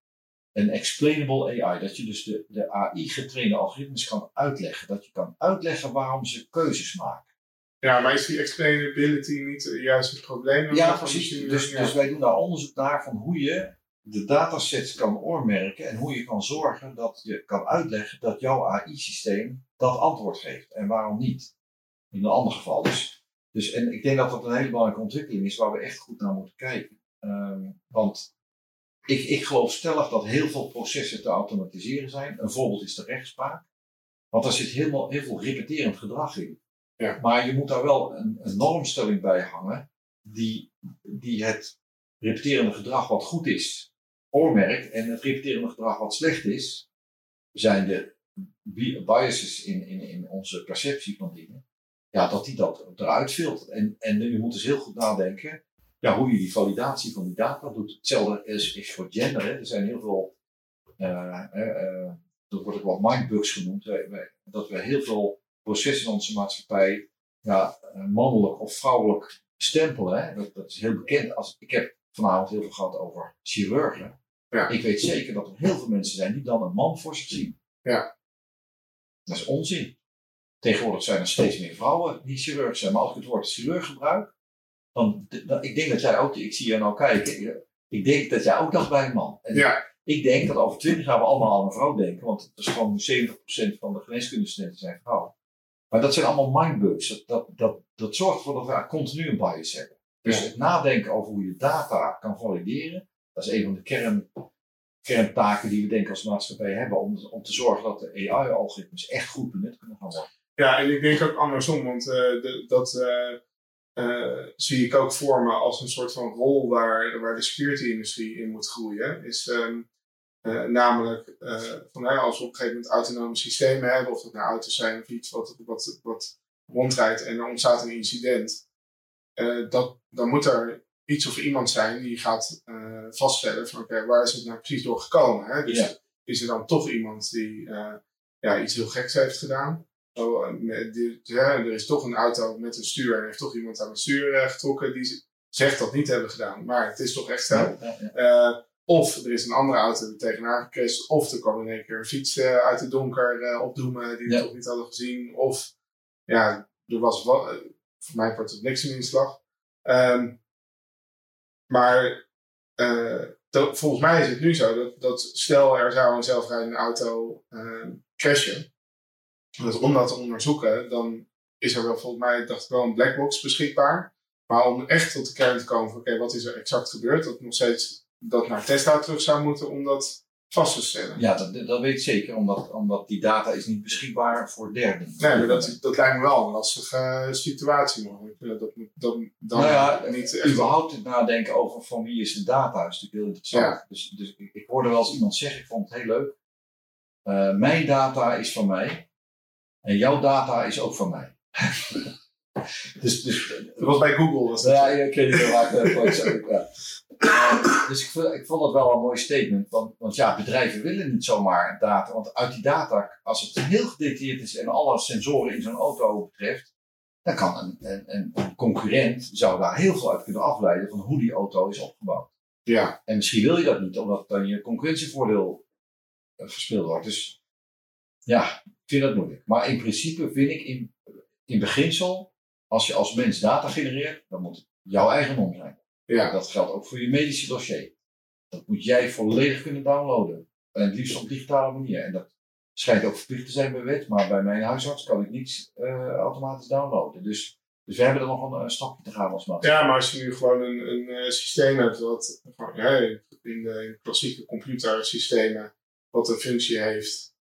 een explainable AI, dat je dus de, de AI-getrainde algoritmes kan uitleggen. Dat je kan uitleggen waarom ze keuzes maken. Ja, maar is die explainability niet juist het probleem? Ja, precies. Dus, dus wij doen daar onderzoek naar van hoe je de datasets kan oormerken en hoe je kan zorgen dat je kan uitleggen dat jouw AI-systeem dat antwoord geeft en waarom niet. In een ander geval. Dus, dus, en ik denk dat dat een hele belangrijke ontwikkeling is waar we echt goed naar moeten kijken. Ehm, want ik, ik geloof stellig dat heel veel processen te automatiseren zijn. Een voorbeeld is de rechtspraak. Want daar zit helemaal, heel veel repeterend gedrag in. Ja. Maar je moet daar wel een, een normstelling bij hangen die, die het repeterende gedrag wat goed is, oormerkt. En het repeterende gedrag wat slecht is, zijn de bi- biases in, in, in onze perceptie van dingen. Ja, dat die dat eruit filtert. En, en je moet dus heel goed nadenken ja, hoe je die validatie van die data doet. Hetzelfde is, is voor gender. Hè. Er zijn heel veel, eh, eh, dat wordt ook wel mindbugs genoemd, dat we heel veel processen in onze maatschappij ja, mannelijk of vrouwelijk stempelen. Hè. Dat, dat is heel bekend. Als, ik heb vanavond heel veel gehad over chirurgen. Ja. Ik weet zeker dat er heel veel mensen zijn die dan een man voor zich zien. Ja. Dat is onzin. Tegenwoordig zijn er steeds meer vrouwen die chirurg zijn. Maar als ik het woord chirurg gebruik, dan, dan ik denk dat jij ook, ik zie je nou kijken, ik denk dat jij ook dacht bij een man. En Ja, ik denk dat over twintig jaar we allemaal aan een vrouw denken, want het is gewoon 70% van de geneeskundestudenten zijn vrouwen. Maar dat zijn allemaal mindbugs. Dat, dat, dat, dat zorgt ervoor dat we continu een bias hebben. Dus het nadenken over hoe je data kan valideren, dat is een van de kern, kerntaken die we denken als maatschappij hebben, om, om te zorgen dat de AI-algoritmes echt goed benut kunnen gaan worden. Ja, en ik denk ook andersom, want eh, de- dat eh, eh, zie ik ook voor me als een soort van rol waar, waar de security-industrie in moet groeien. Is ehm, eh, namelijk van, als we op een gegeven moment autonome systemen hebben, of dat nou auto's zijn of iets wat, wat, wat rondrijdt en er ontstaat een incident, eh, dat, dan moet er iets of iemand zijn die gaat eh, vaststellen van oké, waar is het nou precies door gekomen? Hè? Dus is er dan toch iemand die eh, ja, iets heel geks heeft gedaan? Oh, met die- ja, er is toch een auto met een stuur en heeft toch iemand aan het stuur getrokken die zegt dat niet hebben gedaan, maar het is toch echt zo. Ja, ja, ja. Of er is een andere auto die tegenaan gecrashed. Of er kwam in één keer een fiets uit het donker opdoemen die we toch niet hadden gezien. Of ja, er was wel, eh, voor mij wordt het niks. Ehm, maar dat- volgens mij is het nu zo dat, dat stel er zou een zelfrijdende auto ehm crashen. Dus om dat te onderzoeken, dan is er wel volgens mij dacht ik wel een blackbox beschikbaar. Maar om echt tot de kern te komen van oké, wat is er exact gebeurd, dat nog steeds dat naar Tesla terug zou moeten om dat vast te stellen. Ja, dat, dat weet ik zeker, omdat, omdat die data is niet beschikbaar voor derden. Nee, maar dat, dat lijkt me wel een lastige eh, situatie nog. Dat moet dan, dan nou ja, niet echt überhaupt het nadenken over van wie is de data is natuurlijk heel interessant. Dus, dus ik, ik hoorde wel eens iemand zeggen, ik vond het heel leuk. eh, mijn data is van mij en jouw data is ook van mij. (laughs) dus, dus Dat was bij Google. Was dat Ja, ik weet niet waar ik (laughs) dus ik, vond- ik vond dat wel een mooi statement. Want, want ja, bedrijven willen niet zomaar data. Want uit die data, als het heel gedetailleerd is en alle sensoren in zo'n auto betreft, dan kan een, een, een, concurrent zou daar heel veel uit kunnen afleiden van hoe die auto is opgebouwd. ja, En misschien wil je dat niet, omdat dan je concurrentievoordeel eh, verspeeld wordt. Dus ja, ik vind dat moeilijk. Maar in principe vind ik in, in beginsel, als je als mens data genereert, dan moet het jouw eigendom zijn. Ja. Dat geldt ook voor je medische dossier. Dat moet jij volledig kunnen downloaden. En het liefst op digitale manier. En dat schijnt ook verplicht te zijn bij wet, maar bij mijn huisarts kan ik niets eh, automatisch downloaden. Dus, dus we hebben er nog een, eh, stapje te gaan als maatschappij. ja, maar als je nu gewoon een, een eh, systeem hebt wat ja, in de in klassieke computersystemen wat een functie heeft.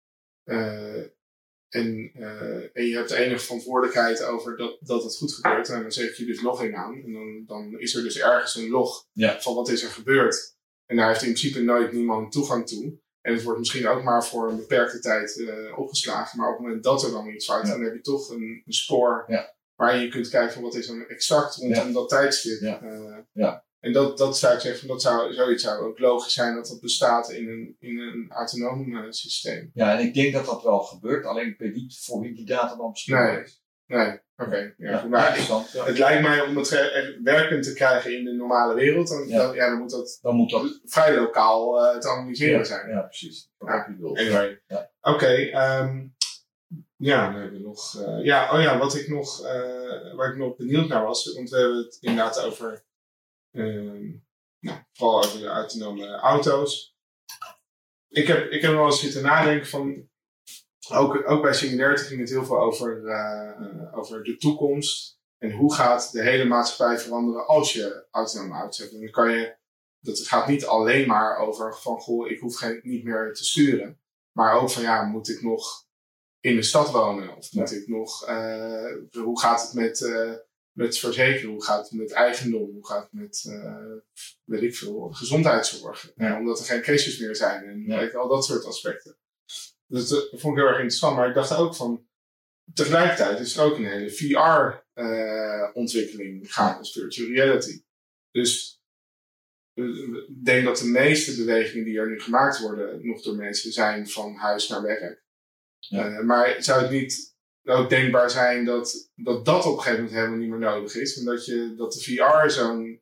En, eh, en je hebt enige verantwoordelijkheid over dat, dat het goed gebeurt. En dan zet je dus logging aan. En dan, dan is er dus ergens een log Ja. van wat is er gebeurd. En daar heeft in principe nooit niemand toegang toe. En het wordt misschien ook maar voor een beperkte tijd eh, opgeslagen. Maar op het moment dat er dan iets fout is, Ja. dan heb je toch een, een spoor Ja. waar je kunt kijken van wat is er exact rondom dat tijdstip. Ja. Eh, Ja. En dat, dat zou ik zeggen, dat zou, zoiets zou ook logisch zijn dat dat bestaat in een, in een autonoom eh, systeem. Ja, en ik denk dat dat wel gebeurt, alleen ik weet niet voor wie die data dan beschikbaar Nee. is. Nee, oké. Ja, maar het lijkt mij om het werkend te krijgen in de normale wereld, dan, Ja. dan, ja, dan moet dat Dan moet dat. vrij lokaal eh, te analyseren zijn. Ja, precies. Bedoeld. Anyway. Ja. Oké, ehm, ja, dan hebben we nog. eh, ja, oh ja, wat ik nog, waar ik nog benieuwd naar was, want we hebben het inderdaad over. Ehm, nou, vooral over de autonome auto's. Ik heb, ik heb wel eens zitten nadenken van. Ook, ook bij Singularity ging het heel veel over, eh, over de toekomst. En hoe gaat de hele maatschappij veranderen als je autonome auto's hebt. En dan kan je dat gaat niet alleen maar over van goh, ik hoef geen, niet meer te sturen. Maar ook van ja, moet ik nog in de stad wonen? Of moet ik nog, eh, hoe gaat het met, eh, met verzekeren? Hoe gaat het met eigendom? Hoe gaat het met, eh, weet ik veel, gezondheidszorg? Ja. Eh, omdat er geen crisis meer zijn en Ja. al dat soort aspecten. Dus dat vond ik heel erg interessant. Maar ik dacht ook van, tegelijkertijd is er ook een hele VR-ontwikkeling gaande, virtual reality. Dus ik denk dat de meeste bewegingen die er nu gemaakt worden, nog door mensen zijn van huis naar werk. Ja. Eh, maar zou het niet ook denkbaar zijn dat, dat dat op een gegeven moment helemaal niet meer nodig is? En dat, je, dat de VR zo'n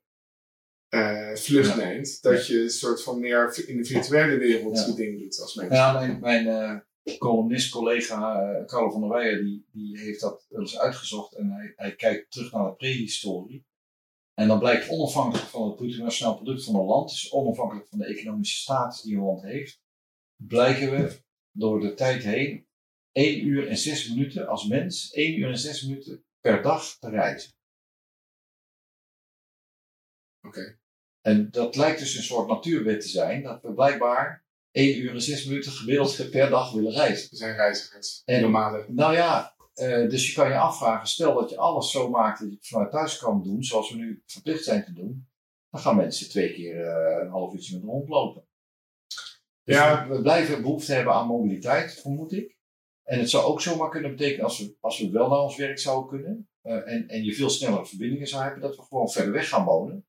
eh, vlucht Ja. neemt, dat je een soort van meer in de virtuele wereld Ja. je ding doet als mens. Ja, mijn, mijn eh, columnist, collega uh, Carlo van der Weijer, die, die heeft dat wel eens uitgezocht en hij, hij kijkt terug naar de prehistorie. En dan blijkt onafhankelijk van het bruto nationaal product van een land, dus onafhankelijk van de economische status die een land heeft, blijken we door de tijd heen 1 uur en 6 minuten als mens, 1 uur en 6 minuten per dag te reizen. Oké. En dat lijkt dus een soort natuurwet te zijn, dat we blijkbaar 1 uur en 6 minuten gemiddeld per dag willen reizen. Er zijn reizigers, En- nomaden. Nou ja, eh, dus je kan je afvragen, stel dat je alles zo maakt dat je het vanuit thuis kan doen, zoals we nu verplicht zijn te doen, dan gaan mensen twee keer eh, een half uurtje met hond lopen. Dus Ja. we, we blijven behoefte hebben aan mobiliteit, vermoed ik. En het zou ook zomaar kunnen betekenen, als we, als we wel naar ons werk zouden kunnen, eh, en, en je veel snellere verbindingen zou hebben, dat we gewoon verder weg gaan wonen.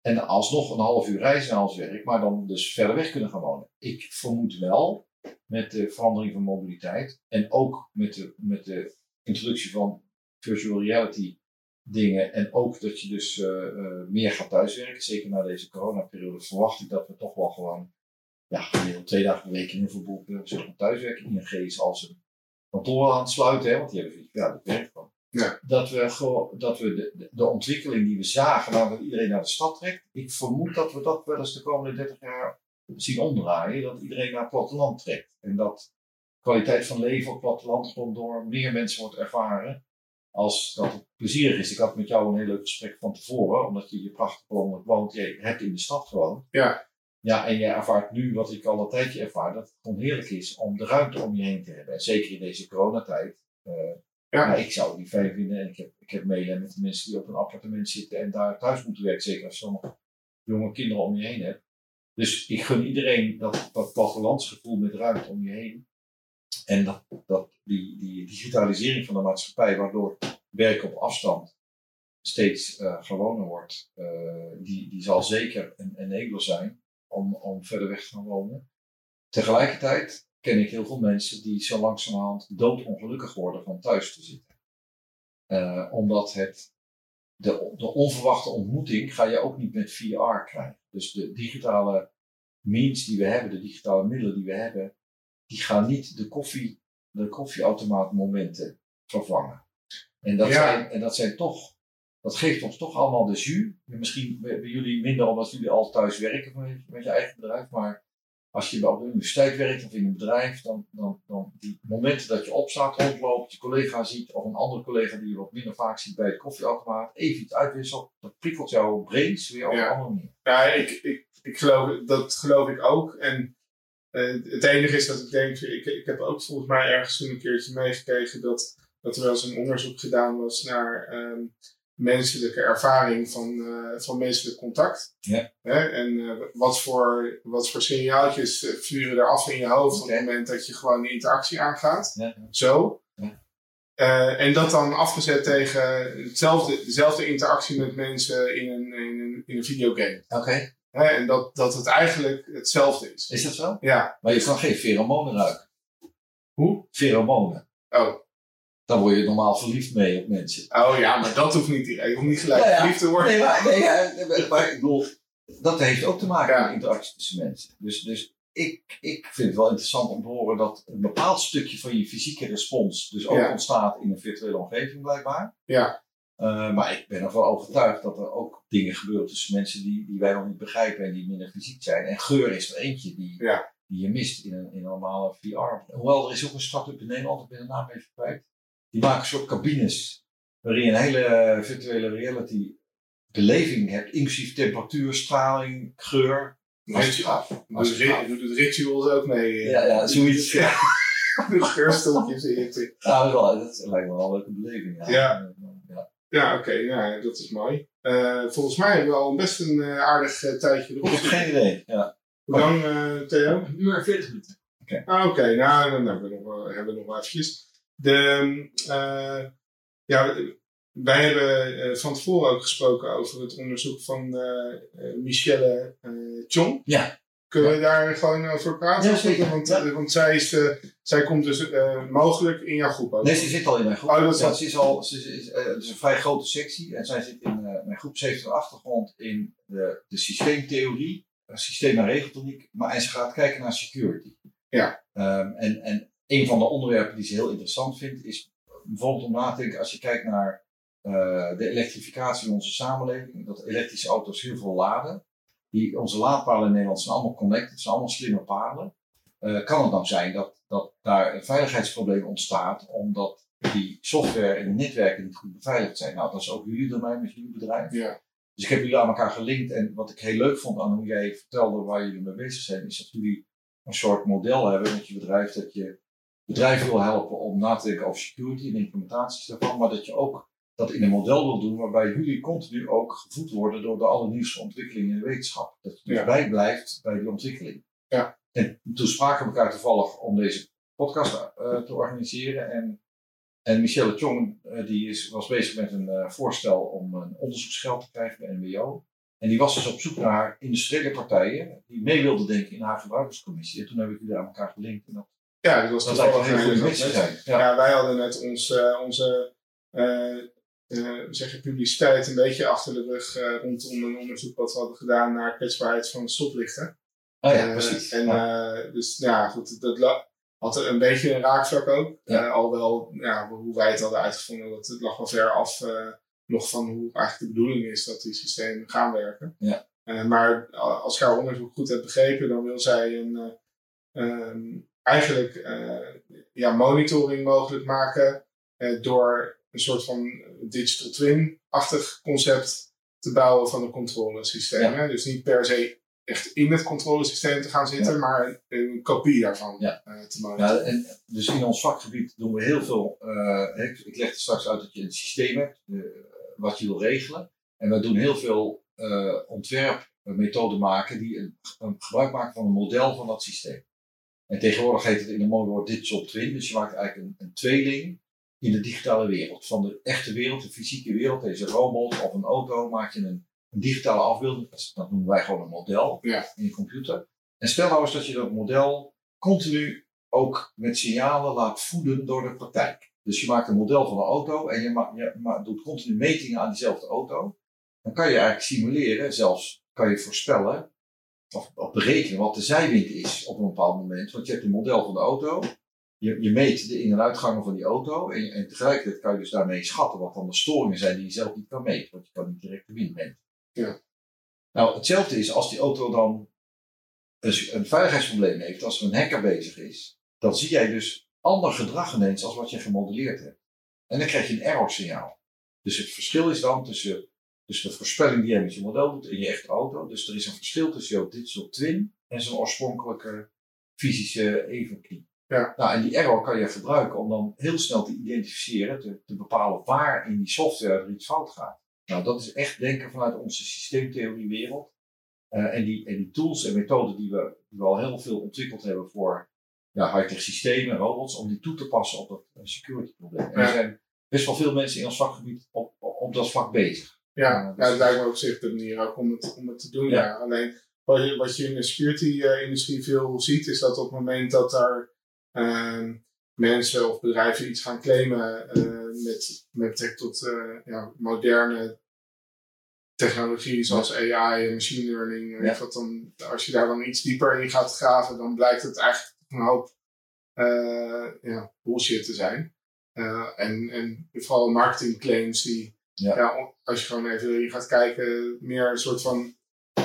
En alsnog een half uur reizen naar ons werk, maar dan dus verder weg kunnen gaan wonen. Ik vermoed wel, met de verandering van mobiliteit en ook met de, met de introductie van virtual reality dingen. En ook dat je dus eh, eh, meer gaat thuiswerken. Zeker na deze coronaperiode verwacht ik dat we toch wel gewoon ja, gemiddeld twee dagen per week in veel boeken zullen gaan thuiswerken. ING is al zijn kantoor aan het sluiten, hè, want die hebben ja, dat werkt gewoon. Ja. Dat we, gewoon, dat we de, de, ontwikkeling die we zagen, dat iedereen naar de stad trekt. Ik vermoed dat we dat wel eens de komende 30 jaar zien omdraaien. Dat iedereen naar het platteland trekt. En dat kwaliteit van leven op het platteland gewoon door meer mensen wordt ervaren. Als dat het plezierig is. Ik had met jou een heel leuk gesprek van tevoren, omdat je je prachtig woont, je hebt in de stad gewoond. Ja. Ja, en je ervaart nu wat ik al een tijdje ervaar, dat het gewoon heerlijk is om de ruimte om je heen te hebben. En zeker in deze coronatijd. eh Ja. ik zou het niet fijn vinden. En ik heb, ik heb met de mensen die op een appartement zitten en daar thuis moeten werken. Zeker als je nog jonge kinderen om je heen hebt. Dus ik gun iedereen dat, dat plattelandsgevoel met ruimte om je heen. En dat, dat die, die digitalisering van de maatschappij, waardoor werken op afstand steeds eh, gewoner wordt, eh, die, die zal zeker een enabler zijn om, om verder weg te gaan wonen. Tegelijkertijd ken ik heel veel mensen die zo langzamerhand doodongelukkig worden van thuis te zitten. Eh, omdat het, de, de onverwachte ontmoeting ga je ook niet met VR krijgen. Dus de digitale means die we hebben, de digitale middelen die we hebben, die gaan niet de, koffie, de koffieautomaatmomenten vervangen. En dat, Ja. zijn, en dat zijn toch, dat geeft ons toch allemaal de jus. Misschien bij jullie minder omdat jullie al thuis werken met, met je eigen bedrijf, maar als je op de universiteit werkt of in een bedrijf, dan, dan, dan die momenten dat je opstaat, rondloopt, je collega ziet of een andere collega die je wat minder vaak ziet bij het koffieautomaat, even iets uitwisselt, dat prikkelt jouw brains weer op Ja. een andere manier. Ja, ik, ik, ik geloof, dat geloof ik ook. En eh, het enige is dat ik denk, ik, ik heb ook volgens mij ergens toen een keertje meegekregen dat, dat er wel eens een onderzoek gedaan was naar ehm, menselijke ervaring van, eh, van menselijk contact. Ja. Hè? En eh, wat, voor, wat voor signaaltjes eh, vuren er af in je hoofd op het moment dat je gewoon de interactie aangaat. Ja. Zo. Ja. En dat dan afgezet tegen hetzelfde, dezelfde interactie met mensen in een, in een, in een videogame. Oké. En dat, dat het eigenlijk hetzelfde is. Is dat zo? Ja. Maar je kan geen pheromonen ruiken. Hoe? Pheromonen. Oh. Dan word je normaal verliefd mee op mensen. oh ja, maar dat hoeft niet direct. Je hoeft niet gelijk ja. verliefd te worden. Nee, maar, nee, ja, maar ik bedoel, dat heeft ook te maken met interactie tussen mensen. Dus, dus ik, ik vind het wel interessant om te horen dat een bepaald stukje van je fysieke respons dus ook ontstaat in een virtuele omgeving blijkbaar. Ja. Eh, maar ik ben ervan overtuigd dat er ook dingen gebeuren tussen mensen die, die wij nog niet begrijpen en die minder fysiek zijn. En geur is er eentje die, Ja. die je mist in een, in een normale VR. Hoewel, er is ook een start-up in Nederland, ik ben de naam even kwijt. Die maken een soort cabines waarin je een hele virtuele reality beleving hebt, inclusief temperatuur, straling, geur. Ritual. Als Doet het ri- gaat. doet het rituals ook mee? eh? Ja, ja, zoiets. Ja, (laughs) in je dat, is wel, dat lijkt me wel een leuke beleving. Ja. Ja. Ja. Ja, oké. nou, dat is mooi. Eh, volgens mij hebben we al best een eh, aardig eh, tijdje erop Ik heb geen idee. Ja. Hoe lang, eh, Theo? Nu maar 40 minuten. Ah, Oké, nou, dan hebben we nog wel, hebben we nog wel eventjes. De, eh, ja, wij hebben eh, van tevoren ook gesproken over het onderzoek van eh Michelle Chong. Ja. Kunnen we daar gewoon over praten? Ja, zeker. Want, Ja. want zij, is, zij komt dus mogelijk in jouw groep ook. Nee, ze zit al in mijn groep. Oh, dat ja, ze is al, ze is, eh, het is een vrij grote sectie en zij zit in mijn groep. Ze heeft een achtergrond in de, de systeemtheorie, systeem- en regeltechniek, maar en ze gaat kijken naar security. Ja. Ehm, en, en een van de onderwerpen die ze heel interessant vindt is bijvoorbeeld om na te denken als je kijkt naar eh, de elektrificatie in onze samenleving, dat elektrische auto's heel veel laden. Die, onze laadpalen in Nederland zijn allemaal connected, zijn allemaal slimme palen. Eh, kan het nou zijn dat, dat daar een veiligheidsprobleem ontstaat omdat die software en de netwerken niet goed beveiligd zijn? Nou, dat is ook jullie domein met jullie bedrijf. Ja. Dus ik heb jullie aan elkaar gelinkt en wat ik heel leuk vond aan hoe jij vertelde waar jullie mee bezig zijn, is dat jullie een soort model hebben met je bedrijf dat je bedrijven wil helpen om na te denken over security en implementaties daarvan, maar dat je ook dat in een model wil doen waarbij jullie continu ook gevoed worden door de allernieuwste ontwikkelingen in de wetenschap. Dat je dus Ja. bijblijft bij die ontwikkeling. Ja. En toen spraken we elkaar toevallig om deze podcast eh, te organiseren en, en Michelle Chong eh, die is, was bezig met een eh, voorstel om een onderzoeksgeld te krijgen bij NWO. En die was dus op zoek naar industriële partijen die mee wilden denken in haar gebruikerscommissie. En toen heb ik jullie aan elkaar gelinkt. En dat, Ja, dat was dat lijkt me een hele goede missie zijn. Ja. Ja, wij hadden net ons, eh, onze uh, zeg je, publiciteit een beetje achter de rug uh, rondom een onderzoek wat we hadden gedaan naar kwetsbaarheid van stoplichten. Oh ja, precies. En dus ja, goed, dat had een beetje een raakvlak ook. Ja. alhoewel, ja, hoe wij het hadden uitgevonden, dat het lag wel ver af nog van hoe eigenlijk de bedoeling is dat die systemen gaan werken. Ja. maar als je haar onderzoek goed hebt begrepen, dan wil zij een, um, eigenlijk ja, monitoring mogelijk maken door een soort van digital twin-achtig concept te bouwen van een controlesysteem. Dus niet per se echt in het controlesysteem te gaan zitten, maar een kopie daarvan ja. uh, te maken. Ja, en dus in ons vakgebied doen we heel veel. Uh, ik, ik leg er straks uit dat je een systeem hebt uh, wat je wil regelen. En we doen heel veel ontwerpmethoden maken die een, een, gebruik maken van een model van dat systeem. En tegenwoordig heet het in een mooi woord digital twin. Dus je maakt eigenlijk een, een tweeling in de digitale wereld. Van de echte wereld, de fysieke wereld, deze robot of een auto, maak je een, een digitale afbeelding. Dat, noemen wij gewoon een model ja. in je computer. En stel nou eens dat je dat model continu ook met signalen laat voeden door de praktijk. Dus je maakt een model van een auto en je, ma je doet continu metingen aan diezelfde auto. Dan kan je eigenlijk simuleren, zelfs kan je voorspellen of, of berekenen wat de zijwind is op een bepaald moment. Want je hebt een model van de auto je, je meet de in- en uitgangen van die auto en, en tegelijkertijd kan je dus daarmee schatten wat dan de storingen zijn die je zelf niet kan meten, want je kan niet direct de wind meten. Ja. Nou, hetzelfde is als die auto dan een, een veiligheidsprobleem heeft, als er een hacker bezig is, dan zie jij dus ander gedrag ineens als wat je gemodelleerd hebt. En dan krijg je een error signaal. Dus het verschil is dan tussen, tussen de voorspelling die jij met je model doet en je echte auto. Dus er is een verschil tussen jouw digital twin en zijn oorspronkelijke fysische evenknie. Ja. Nou, en die error kan je gebruiken om dan heel snel te identificeren, te, te bepalen waar in die software er iets fout gaat. Nou, dat is echt denken vanuit onze systeemtheoriewereld. Uh, en, die, en die tools en methoden die we, die we al heel veel ontwikkeld hebben voor ja, high-tech systemen, robots, om die toe te passen op dat uh, security probleem. Er zijn best wel veel mensen in ons vakgebied op, op, op dat vak bezig. Ja, uh, dus ja, lijkt me op zich de manier ook om het, om het te doen. Ja. Alleen wat je, wat je in de security-industrie veel ziet, is dat op het moment dat er uh, mensen of bedrijven iets gaan claimen uh, met, met betrekking tot uh, ja, moderne technologie zoals AI en machine learning. Ja. Wat dan, als je daar dan iets dieper in gaat graven, dan blijkt het eigenlijk een hoop ja, bullshit te zijn. en, en vooral marketingclaims die, ja. ja. als je gewoon even in gaat kijken, meer een soort van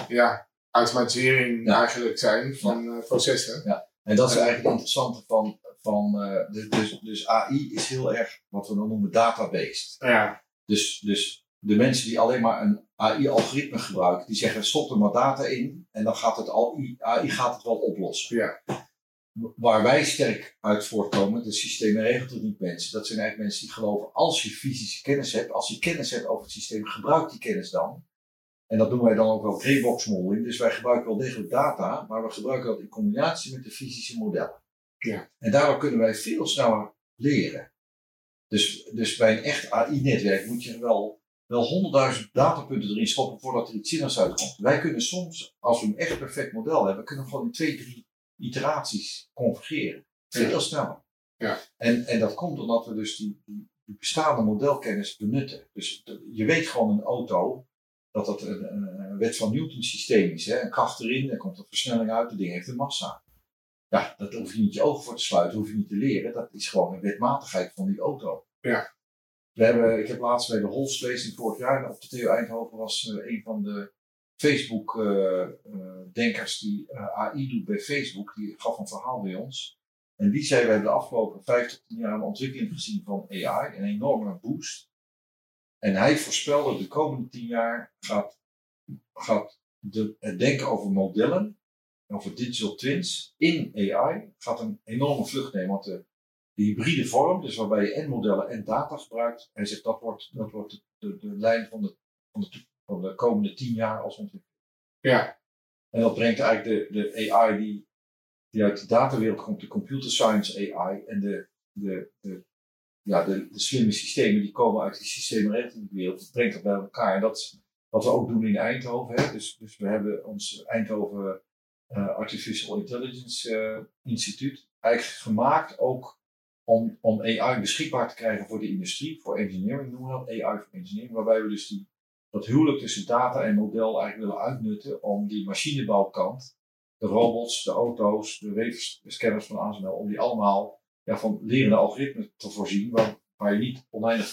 ja, automatisering eigenlijk zijn van processen. Ja. En dat is eigenlijk het interessante van, van uh, dus, dus AI is heel erg wat we dan noemen databased. Ja. Dus, dus de mensen die alleen maar een AI-algoritme gebruiken, die zeggen stop er maar data in en dan gaat het al, AI gaat het wel oplossen. Ja. Waar wij sterk uit voortkomen, de systemen regelt het niet mensen. Dat zijn eigenlijk mensen die geloven, als je fysische kennis hebt, als je kennis hebt over het systeem, gebruik die kennis dan. En dat noemen wij dan ook wel greybox modeling. Dus wij gebruiken wel degelijk data, maar we gebruiken dat in combinatie met de fysische modellen. Ja. En daardoor kunnen wij veel sneller leren. Dus, dus bij een echt AI-netwerk moet je wel, wel honderdduizend datapunten erin stoppen voordat er iets zinnigs uitkomt. Wij kunnen soms, als we een echt perfect model hebben, kunnen we gewoon in twee, drie iteraties convergeren. Veel Ja. sneller. Ja. En, en dat komt omdat we dus die, bestaande modelkennis benutten. Dus je weet gewoon een auto dat dat een, een, een wet van Newton systeem is. Hè? Een kracht erin, er komt een versnelling uit, het ding heeft een massa. Ja, dat hoef je niet je ogen voor te sluiten, hoef je niet te leren. Dat is gewoon een wetmatigheid van die auto. Ja. We hebben, ik heb laatst bij de Holst-lezing vorig jaar op de TU Eindhoven was eh, een van de Facebook-denkers die eh, AI doet bij Facebook. Die gaf een verhaal bij ons. En die zei, we hebben de afgelopen 50 jaar een ontwikkeling gezien van AI, een enorme boost. En hij voorspelde de komende 10 jaar gaat, gaat de, het denken over modellen, over digital twins in AI, gaat een enorme vlucht nemen. Want de, de hybride vorm, dus waarbij je en modellen en data gebruikt, hij zegt dat wordt, dat wordt de, de, de lijn van de, van, de, van de komende 10 jaar als ontwikkeling. Ja. En dat brengt eigenlijk de, de AI die, die uit de datawereld komt, de computer science AI en de, de, de, ja, de, de slimme systemen die komen uit die systeemregelwereld, dat brengt dat bij elkaar. En dat is wat we ook doen in Eindhoven. Hè. Dus, dus we hebben ons Eindhoven eh, Artificial Intelligence eh, Instituut eigenlijk gemaakt ook om, om AI beschikbaar te krijgen voor de industrie, voor engineering noemen we dat, AI voor engineering, waarbij we dus die, dat huwelijk tussen data en model eigenlijk willen uitnutten om die machinebouwkant, de robots, de auto's, de weefscanners van ASML, om die allemaal ja, van lerende algoritmen te voorzien, waar, waar je niet oneindig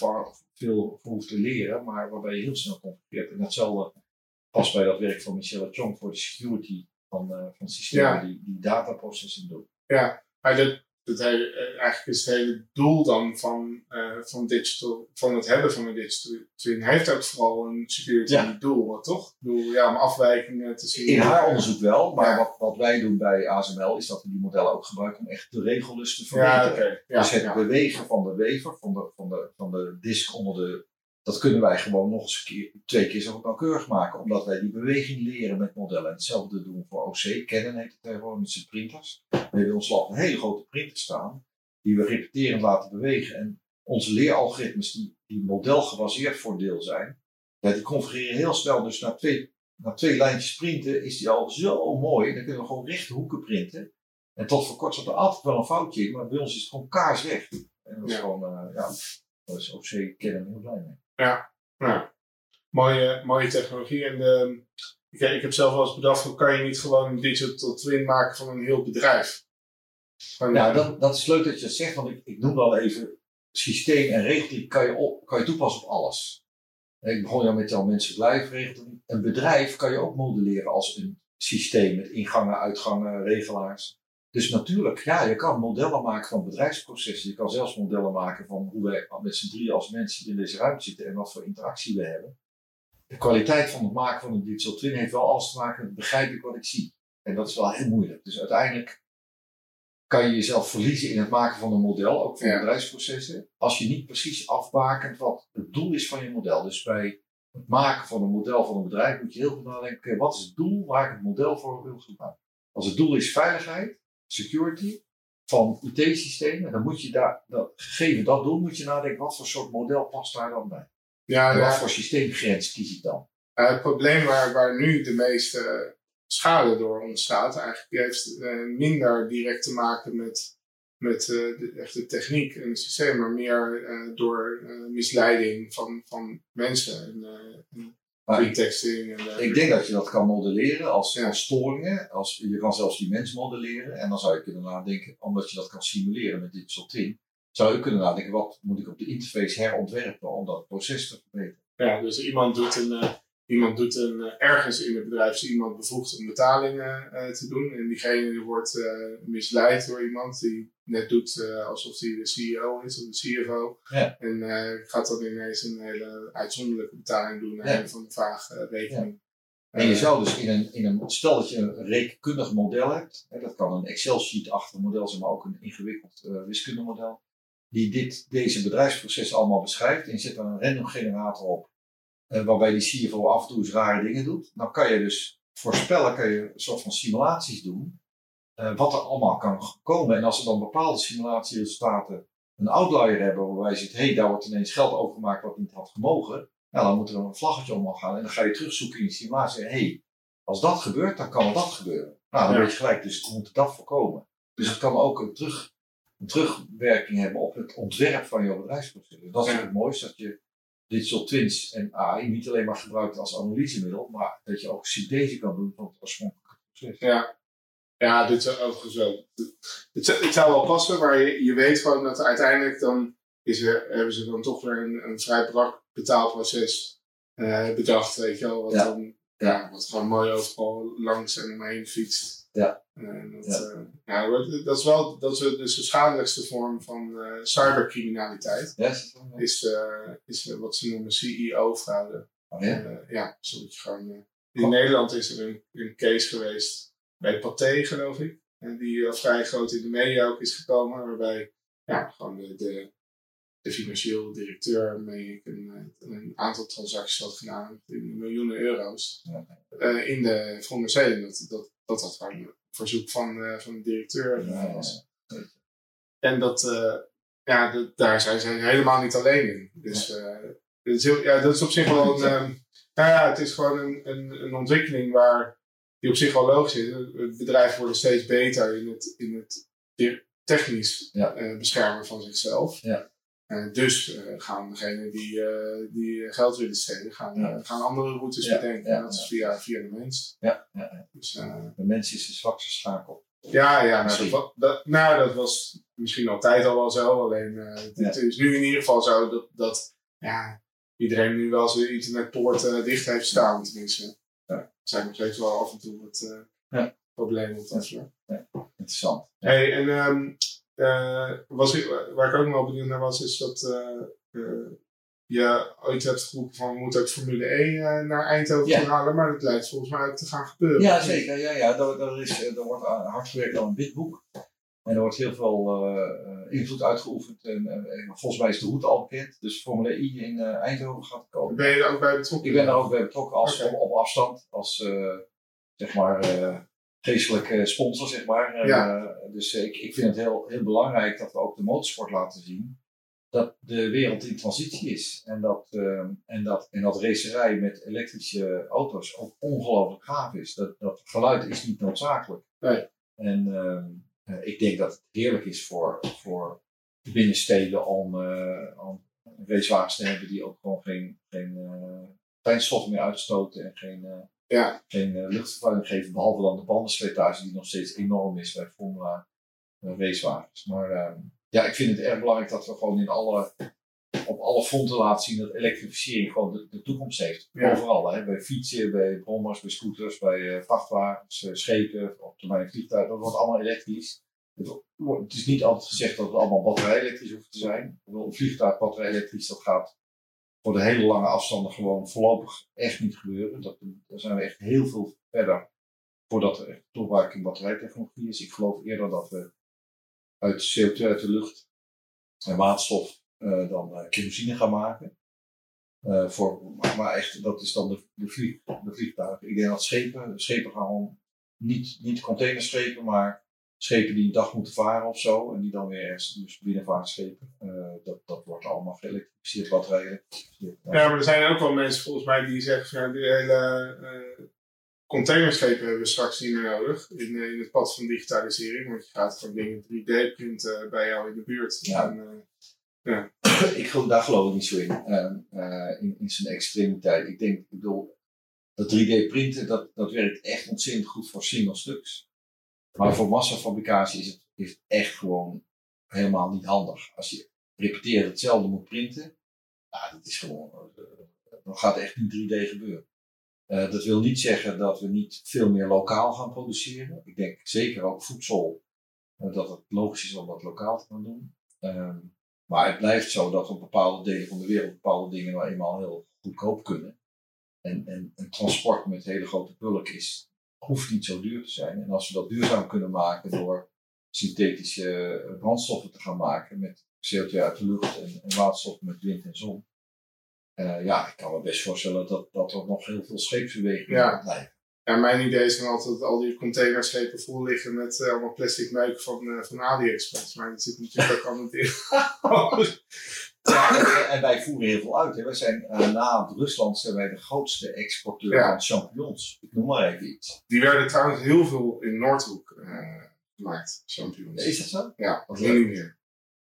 veel voor hoeft te leren, maar waarbij je heel snel configureert. En datzelfde past bij dat werk van Michelle Chong voor de security van, uh, van systemen die, die dataprocessing doen. Ja, maar dat, dat hele, eh, eigenlijk is het hele doel dan van, uh, van, digital, van het hebben van een digital twin heeft ook vooral een security ja. doel, toch? Doel, ja, om afwijkingen te zien. In haar onderzoek wel, maar wat, wat wij doen bij ASML is dat we die modellen ook gebruiken om echt de regellus te verbeteren. Ja, dus het bewegen van de wever, van de, van de, van de disk onder de dat kunnen wij gewoon nog eens een keer, twee keer zo nauwkeurig maken, omdat wij die beweging leren met modellen. hetzelfde doen we voor OC. Canon heet het tegenwoordig met zijn printers. We hebben in ons lab een hele grote printer staan, die we repeterend laten bewegen. En onze leeralgoritmes, die, die modelgebaseerd voor deel zijn, ja, die configureren heel snel. Dus na twee, na twee lijntjes printen is die al zo mooi. Dan kunnen we gewoon rechte hoeken printen. En tot voor kort zat er altijd wel een foutje in, maar bij ons is het gewoon kaarsrecht. En dat is gewoon, uh, ja, daar is OC Canon heel blij mee. Ja. Mooie, mooie technologie. En de, ik, ik heb zelf wel eens bedacht, hoe kan je niet gewoon een digital twin maken van een heel bedrijf? Van, ja, dat, dat is leuk dat je dat zegt, want ik, ik noem al even systeem en regeling kan je, op, kan je toepassen op alles. Ik begon ja met jouw menselijk lijfregeling. Een bedrijf kan je ook modelleren als een systeem met ingangen, uitgangen, regelaars. Dus natuurlijk, ja, je kan modellen maken van bedrijfsprocessen. Je kan zelfs modellen maken van hoe wij met z'n drieën als mensen in deze ruimte zitten en wat voor interactie we hebben. De kwaliteit van het maken van een digital twin heeft wel alles te maken met begrijp ik wat ik zie. En dat is wel heel moeilijk. Dus uiteindelijk kan je jezelf verliezen in het maken van een model, ook voor bedrijfsprocessen, als je niet precies afbakent wat het doel is van je model. Dus bij het maken van een model van een bedrijf moet je heel goed nadenken, wat is het doel waar ik het model voor wil gebruiken. Als het doel is veiligheid, security van IT-systemen, dan moet je daar, dat, gegeven dat doel, moet je nadenken, wat voor soort model past daar dan bij? Ja, en wat voor systeemgrens kies ik dan? Uh, het probleem waar, waar nu de meeste schade door ontstaat, eigenlijk heeft uh, minder direct te maken met, met uh, de echte techniek en het systeem, maar meer door misleiding van, van mensen. En, pretexting. En, ik denk dat je dat kan modelleren als, als storingen. Als, je kan zelfs die mens modelleren. En dan zou je kunnen nadenken, omdat je dat kan simuleren met dit soort in, zou je kunnen nadenken, wat moet ik op de interface herontwerpen om dat proces te verbeteren. Ja, dus iemand doet een, uh, iemand doet een uh, ergens in het bedrijf is iemand bevoegd om betalingen uh, te doen. En diegene wordt misleid door iemand die net doet uh, alsof hij de CEO is of de CFO. Ja. En gaat dan ineens een hele uitzonderlijke betaling doen naar ja. een van de vage rekening. Ja. En je zou dus in een, in een, stel dat je een rekenkundig model hebt, hè, dat kan een Excel-sheet-achtig model zijn, maar ook een ingewikkeld uh, wiskundemodel, die dit, deze bedrijfsprocessen allemaal beschrijft en je zet er een random generator op, waarbij die CFO af en toe eens rare dingen doet. Dan kan je dus voorspellen, kan je een soort van simulaties doen, uh, wat er allemaal kan komen. En als er dan bepaalde simulatieresultaten een outlier hebben waarbij je ziet, hé, hey, daar wordt ineens geld overgemaakt wat niet had gemogen, nou, dan moet er een vlaggetje omhoog gaan en dan ga je terugzoeken in die simulatie hé, hey, als dat gebeurt, dan kan er dat gebeuren. Nou, dan ja. weet je gelijk, dus we moeten dat voorkomen. Dus het kan ook een, terug, een terugwerking hebben op het ontwerp van je bedrijfsproces. Dus dat is het mooiste, dat je digital twins en AI niet alleen maar gebruikt als analysemiddel, maar dat je ook synthese kan doen van het oorspronkelijke proces. Ja, ja, dit zou overigens wel. Het, het zou wel passen, maar je, je weet gewoon dat uiteindelijk dan is er, hebben ze dan toch weer een, een vrij brak betaalproces uh, bedacht, weet je wel. Wat, dan, ja. wat gewoon mooi overal langs en omheen fietst. Ja. Uh, dat, ja. Uh, dat is wel dat is dus de schadelijkste vorm van cybercriminaliteit. Yes. Is, is wat ze noemen CEO-fraude. Oh, ja? ja, zodat je gewoon. in Nederland is er een, een case geweest bij Pathé, geloof ik. En die vrij groot in de media ook is gekomen. Waarbij ja, gewoon de, de, de financieel directeur mee een, een, aantal transacties had gedaan in miljoenen euro's. Uh, in de veronderstelling dat, dat, dat dat gewoon een verzoek van, uh, van de directeur was. En dat, ja, dat, daar zijn ze helemaal niet alleen in. Dus dat, is heel, ja, dat is op zich wel een. Um, nou ja, het is gewoon een, een, een ontwikkeling waar die op zich wel logisch is. Het bedrijven worden steeds beter in het, in het technisch Ja. eh, beschermen van zichzelf. Ja. Eh, dus eh, gaan degenen die, eh, die geld willen stelen, gaan, Ja. gaan andere routes Ja, bedenken. ja, dat is via, via de mens. Ja. Dus, De mens is de zwakste schakel. ja, ja nou, dat, nou, dat was misschien altijd al wel zo. Alleen het, is nu in ieder geval zo dat, dat ja, iedereen nu wel zijn internetpoort dicht heeft staan. Tenminste, ja. er zijn nog steeds wel af en toe wat Ja. problemen op dat vlak. Interessant. Hey, en ehm, eh, was, waar ik ook wel benieuwd naar was, is dat eh, eh, je ooit hebt geroepen van we moeten ook Formule 1 eh, naar Eindhoven Ja. halen, maar dat lijkt volgens mij ook te gaan gebeuren. Ja, zeker. Ja, ja. Er, er, is, er wordt hard gewerkt aan een witboek. En er wordt heel veel invloed uitgeoefend. En, volgens mij is de route al bekend. Dus Formule I in eh, Eindhoven gaat komen. Ben je er ook bij betrokken? Ik ben daar ook bij betrokken als, op, op afstand. Als zeg maar geestelijke sponsor, zeg maar. Eh, Ja. dus ik, ik vind het heel, heel belangrijk dat we ook de motorsport laten zien. Dat de wereld in transitie is. En dat, eh, en dat, en dat racerij met elektrische auto's ook ongelooflijk gaaf is. Dat, dat geluid is niet noodzakelijk. Nee. En eh, ik denk dat het heerlijk is voor, voor de binnensteden om, eh, om racewagens te hebben die ook gewoon geen, geen eh fijnstoffen meer uitstoten en geen, eh, Ja. geen eh, luchtvervuiling geven, behalve dan de bandenswetage die nog steeds enorm is bij Formula eh, racewagens. Maar ehm, ja, ik vind het erg belangrijk dat we gewoon in alle, op alle fronten laten zien dat elektrificering gewoon de, de toekomst heeft. Ja. Overal, hè? bij fietsen, bij brommers, bij scooters, bij eh, vrachtwagens, schepen, op termijn vliegtuigen, dat wordt allemaal elektrisch. Het, is niet altijd gezegd dat het allemaal batterij-elektrisch hoeft te zijn. Een vliegtuig batterij-elektrisch, dat gaat voor de hele lange afstanden gewoon voorlopig echt niet gebeuren. Dat, daar zijn we echt heel veel verder voordat er echt in batterijtechnologie is. Ik geloof eerder dat we uit CO2 uit de lucht en waterstof eh, dan eh, kerosine gaan maken. Eh, voor, maar, echt, dat is dan de, de, vlieg, de vliegtuigen. Ik denk dat schepen, schepen gaan gewoon niet, niet containerschepen, maar schepen die een dag moeten varen of zo. En die dan weer ergens, dus binnenvaartschepen. Eh, dat, dat wordt allemaal geëlektrificeerd, batterij geëlektrificeerd. Ja, maar er zijn ook wel mensen volgens mij die zeggen van ja, die hele eh, containerschepen hebben we straks niet meer nodig in, eh, in het pad van digitalisering. Want je gaat gewoon dingen 3D printen bij jou in de buurt. Ja. En, eh, (coughs) ik geloof, daar geloof ik niet zo in, ehm, eh, in, in zijn extremiteit. Ik denk, ik bedoel, dat 3D printen, dat, dat werkt echt ontzettend goed voor single stuks. Maar voor massafabricatie is het, is het echt gewoon helemaal niet handig. Als je repeteert hetzelfde moet printen, dat is gewoon, eh, dan gaat het echt niet 3D gebeuren. Eh, dat wil niet zeggen dat we niet veel meer lokaal gaan produceren. Ik denk zeker ook voedsel, eh, dat het logisch is om dat lokaal te gaan doen. Ehm, maar het blijft zo dat op bepaalde delen van de wereld bepaalde dingen nou eenmaal heel goedkoop kunnen. En, en een transport met hele grote bulk is, hoeft niet zo duur te zijn. En als we dat duurzaam kunnen maken door synthetische eh, brandstoffen te gaan maken met CO2 uit de lucht en, en waterstof met wind en zon. eh, ja, ik kan me best voorstellen dat, dat er nog heel veel scheepsbewegingen Ja. blijven. ja, mijn idee is dan altijd dat al die containerschepen vol liggen met eh, allemaal plastic meuk van, eh, van AliExpress. Maar dat zit natuurlijk ook allemaal in. (laughs) (laughs) Ja, en, wij voeren heel veel uit. Hè. Wij zijn eh, na Rusland zijn wij de grootste exporteur Ja. van champignons. Ik noem maar even iets. Die werden trouwens heel veel in Noordhoek eh, gemaakt, champignons. Is dat zo? Ja, Wat nu niet meer.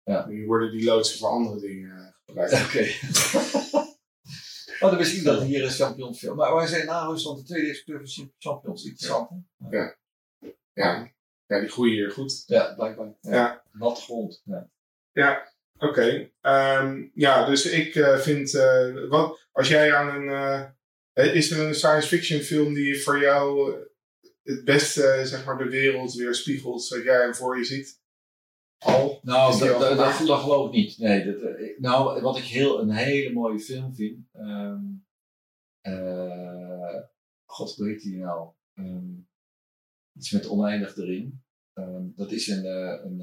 Ja. Nu worden die loodsen voor andere dingen eh, gebruikt. Oké. (laughs) oh, dan wist ik dat hier een champignon veel. Maar wij zijn na Rusland de tweede exporteur van champignons. Interessant. hè? Ja. ja, die groeien hier goed. Ja, blijkbaar. Ja. Ja. Natte grond. Ja. Ja, oké. Ehm, ja, dus ik eh, vind, eh, wat, als jij aan een, eh, is er een science fiction film die voor jou het beste, zeg maar, de wereld weerspiegelt, zodat jij hem voor je ziet? Al? Nou, dat, al dat, dat, geloof ik niet. Nee, dat, nou, wat ik heel een hele mooie film vind. eh, God, hoe heet die nou? Ehm, iets met oneindig erin. Dat is een, een,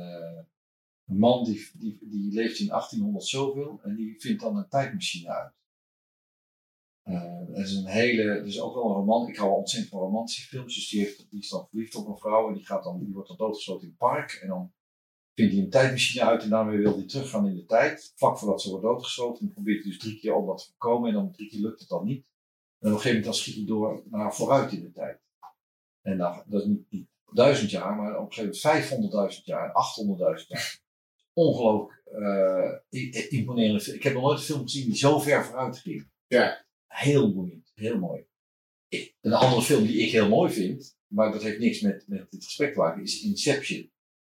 een man die, die, die leeft in 1800 zoveel en die vindt dan een tijdmachine uit. Eh, dat is een hele, is ook wel een roman. Ik hou ontzettend van romantische films, dus die, heeft, die is dan verliefd op een vrouw en die, gaat dan, die wordt dan doodgeschoten in het park. En dan vindt hij een tijdmachine uit en daarmee wil hij teruggaan in de tijd. Vlak voordat ze wordt doodgeschoten. En probeert hij dus drie keer om dat te voorkomen. En dan drie keer lukt het dan niet. En op een gegeven moment dan schiet hij door naar vooruit in de tijd. En dan, dat is niet, niet, duizend jaar, maar op een gegeven moment 500.000 jaar en 800.000 jaar. Ongelooflijk imponerende film. Ik heb nog nooit een film gezien die zo ver vooruit ging. Ja. Heel boeiend, heel mooi. Een andere film die ik heel mooi vind, maar dat heeft niks met, met dit gesprek te maken, is Inception.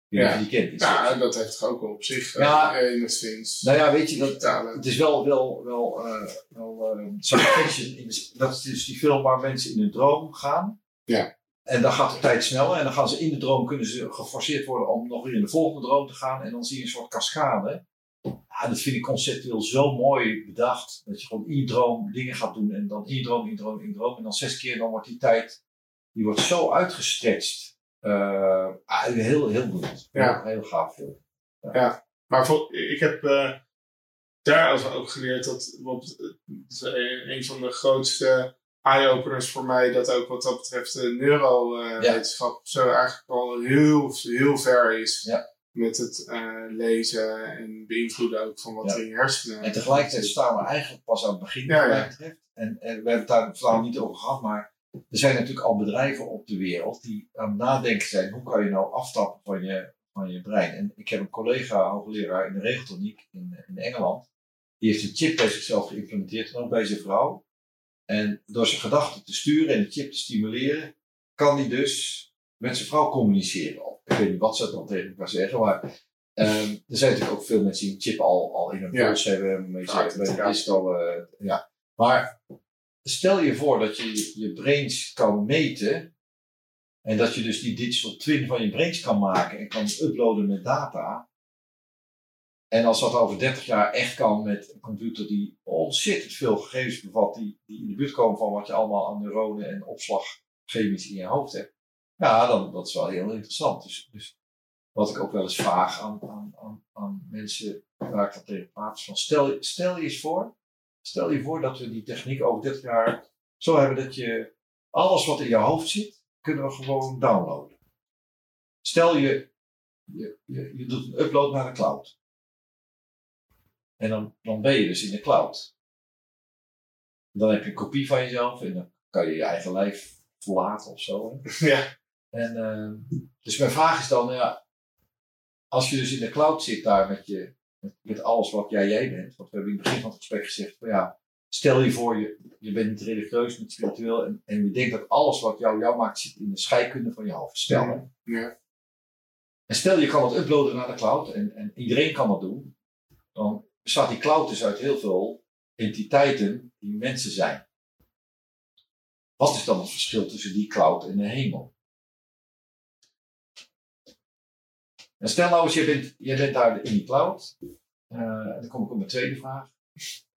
Ja. die kent. Ja, dat heeft toch ook wel op zich eh, Ja. enigszins Nou ja, weet je, dat, digitale. het is wel, wel, wel, wel eh, science fiction. Dat is dus die film waar mensen in hun droom gaan. Ja. En dan gaat de tijd sneller en dan gaan ze in de droom, kunnen ze geforceerd worden om nog weer in de volgende droom te gaan. En dan zie je een soort cascade. Ja, dat vind ik conceptueel zo mooi bedacht. Dat je gewoon in je droom dingen gaat doen en dan in je droom, in je droom, in je droom. En dan zes keer, dan wordt die tijd, die wordt zo uitgestretched. Eh, ah, heel, heel goed. Ja. Heel, heel gaaf film. Maar voor, ik heb eh daarover ook geleerd dat bijvoorbeeld, eh, het is een een van de grootste eye-openers voor mij, dat ook wat dat betreft de neurowetenschap zo eigenlijk al heel, heel ver is Ja. met het eh, lezen en beïnvloeden ook van wat Ja. er in je hersenen En tegelijkertijd staan we eigenlijk pas aan het begin, wat mij betreft. En, en we hebben het daar vandaag niet over gehad, maar er zijn natuurlijk al bedrijven op de wereld die aan het nadenken zijn, hoe kan je nou aftappen van je, van je brein? En ik heb een collega, hoogleraar in de regeltechniek in, in Engeland, die heeft een chip bij zichzelf geïmplementeerd en ook bij zijn vrouw. En door zijn gedachten te sturen en de chip te stimuleren, kan hij dus met zijn vrouw communiceren. Ik weet niet wat ze dan tegen elkaar zeggen, maar ehm, er zijn natuurlijk ook veel mensen die een chip al, al in hun Ja. pols hebben. Ja, bij de eh, ja. Maar stel je voor dat je je brains kan meten. En dat je dus die digital twin van je brains kan maken en kan uploaden met data. En als dat over 30 jaar echt kan met een computer die ontzettend veel gegevens bevat, die, die in de buurt komen van wat je allemaal aan neuronen en opslag in je hoofd hebt. Ja, dan dat is wel heel interessant. Dus, dus wat ik ook wel eens vraag aan, aan, aan, aan mensen waar ik dat tegen praat, van stel, je- stel je eens voor, stel je voor dat we die techniek over 30 jaar zo hebben dat je alles wat in je hoofd zit, kunnen we gewoon downloaden. Stel je, je, je, je doet een upload naar de cloud. En dan, dan ben je dus in de cloud. Dan heb je een kopie van jezelf en dan kan je je eigen lijf verlaten of zo. hè. (laughs) Ja. En, eh, dus mijn vraag is dan, ja, als je dus in de cloud zit daar met, je, met, met alles wat jij jij bent, want we hebben in het begin van het gesprek gezegd, van ja, stel je voor, je, je bent niet religieus, niet spiritueel en, en je denkt dat alles wat jou jou maakt zit in de scheikunde van je hoofd. Stel, hè. Ja. En stel je kan het uploaden naar de cloud en, en iedereen kan dat doen, dan bestaat die cloud dus uit heel veel entiteiten die mensen zijn. Wat is dan het verschil tussen die cloud en de hemel? En stel nou eens, je bent, je bent daar in die cloud. Eh, dan kom ik op mijn tweede vraag.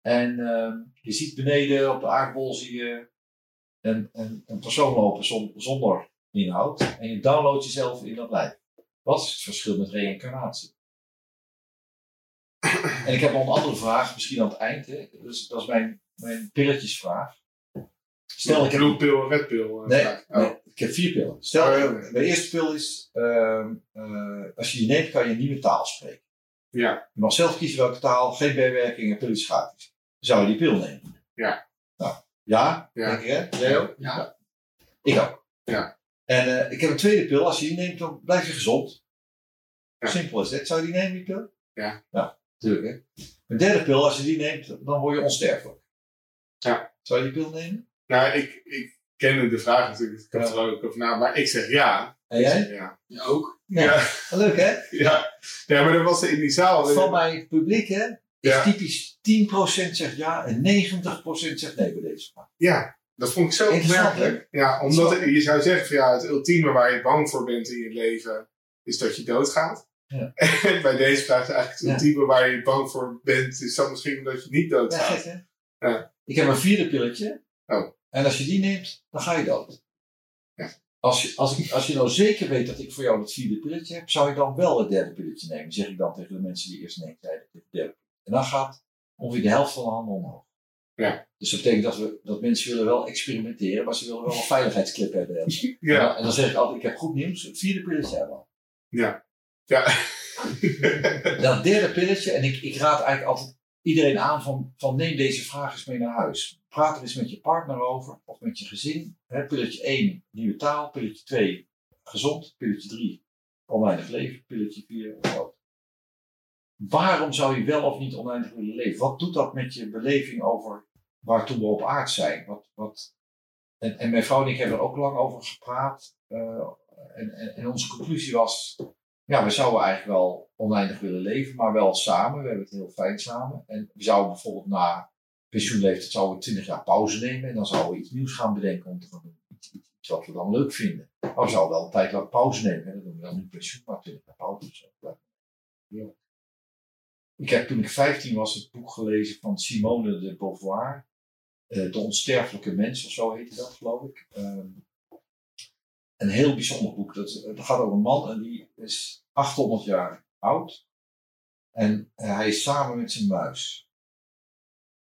En eh, je ziet beneden op de aardbol zie je een, een, een persoon lopen zon- zonder inhoud. En je downloadt jezelf in dat lijf. Wat is het verschil met reïncarnatie? En ik heb nog een andere vraag, misschien aan het eind. Hè? Dus, dat is mijn, mijn pilletjesvraag. Stel, ik heb Blue pil en red pil. eh, Nee. Oh. nee, ik heb vier pillen. Stel, Oh, ja, de eerste pil is, ehm, eh, als je die neemt, kan je een nieuwe taal spreken. Ja. Je mag zelf kiezen welke taal, geen bijwerkingen, pil is gratis. Zou je die pil nemen? Ja. Nou, ja, Ja. denk ik hè? Jij ook? Ja. Ik ook. Ja. En eh, ik heb een tweede pil, als je die neemt, dan blijf je gezond. Ja. Simpel is dit. Zou je die nemen, die pil? Ja. Nou, natuurlijk hè. Een derde pil, als je die neemt, dan word je onsterfelijk. Ja. Zou je die pil nemen? Nou, ik, ik kende de vraag natuurlijk. Ik heb Ja. er ook over na, maar ik zeg ja. En jij? zeg ja. Ja, ook. Ja. Ja. Leuk hè? Ja. ja, maar er was in die zaal. Van mijn publiek hè, is Ja. typisch 10% zegt ja en 90% zegt nee bij deze vraag. Ja, dat vond ik zo opmerkelijk. Ja, omdat je zou zeggen van ja, het ultieme waar je bang voor bent in je leven is dat je doodgaat. Ja. En bij deze vraag is eigenlijk het ultieme waar je bang voor bent, is dan misschien dat je niet gek hè? Ja. Ik heb een vierde pilletje. Oh. En als je die neemt, dan ga je dood. Ja. Als je, als, ik, als je nou zeker weet dat ik voor jou het vierde pilletje heb, zou je dan wel het derde pilletje nemen, zeg ik dan tegen de mensen die eerst nee zeiden. Het derde. En dan gaat ongeveer de helft van de handen omhoog. Ja. Dus dat betekent dat, we, dat mensen willen wel experimenteren, maar ze willen wel een veiligheidsclip hebben. (laughs) En Ja, dan, en dan zeg ik altijd, ik heb goed nieuws, het vierde pilletje hebben we al. ja. Ja. (laughs) Dat derde pilletje, en ik, ik raad eigenlijk altijd iedereen aan van, van neem deze vraag eens mee naar huis. Praat er eens met je partner over, of met je gezin. Pilletje 1, nieuwe taal. Pilletje 2, gezond, pilletje 3 oneindig leven, pilletje 4 dood. Waarom zou je wel of niet oneindig willen leven? Wat doet dat met je beleving over waartoe we op aard zijn? Wat, wat, en, en mijn vrouw en ik hebben er ook lang over gepraat. En, en, en, onze conclusie was, ja, we zouden eigenlijk wel oneindig willen leven, maar wel samen. We hebben het heel fijn samen. En we zouden bijvoorbeeld na pensioenleeftijd zouden we 20 jaar pauze nemen en dan zouden we iets nieuws gaan bedenken om te gaan doen. Iets, wat we dan leuk vinden. Maar we zouden wel een tijd lang pauze nemen. En dan doen we dan nu pensioen, maar 20 jaar pauze. Ik heb toen ik 15 was het boek gelezen van Simone de Beauvoir. Uh, de onsterfelijke mens, of zo heette dat, geloof ik. Uh, een heel bijzonder boek. Dat, dat, gaat over een man en die is 800 jaar oud. En hij is samen met zijn muis.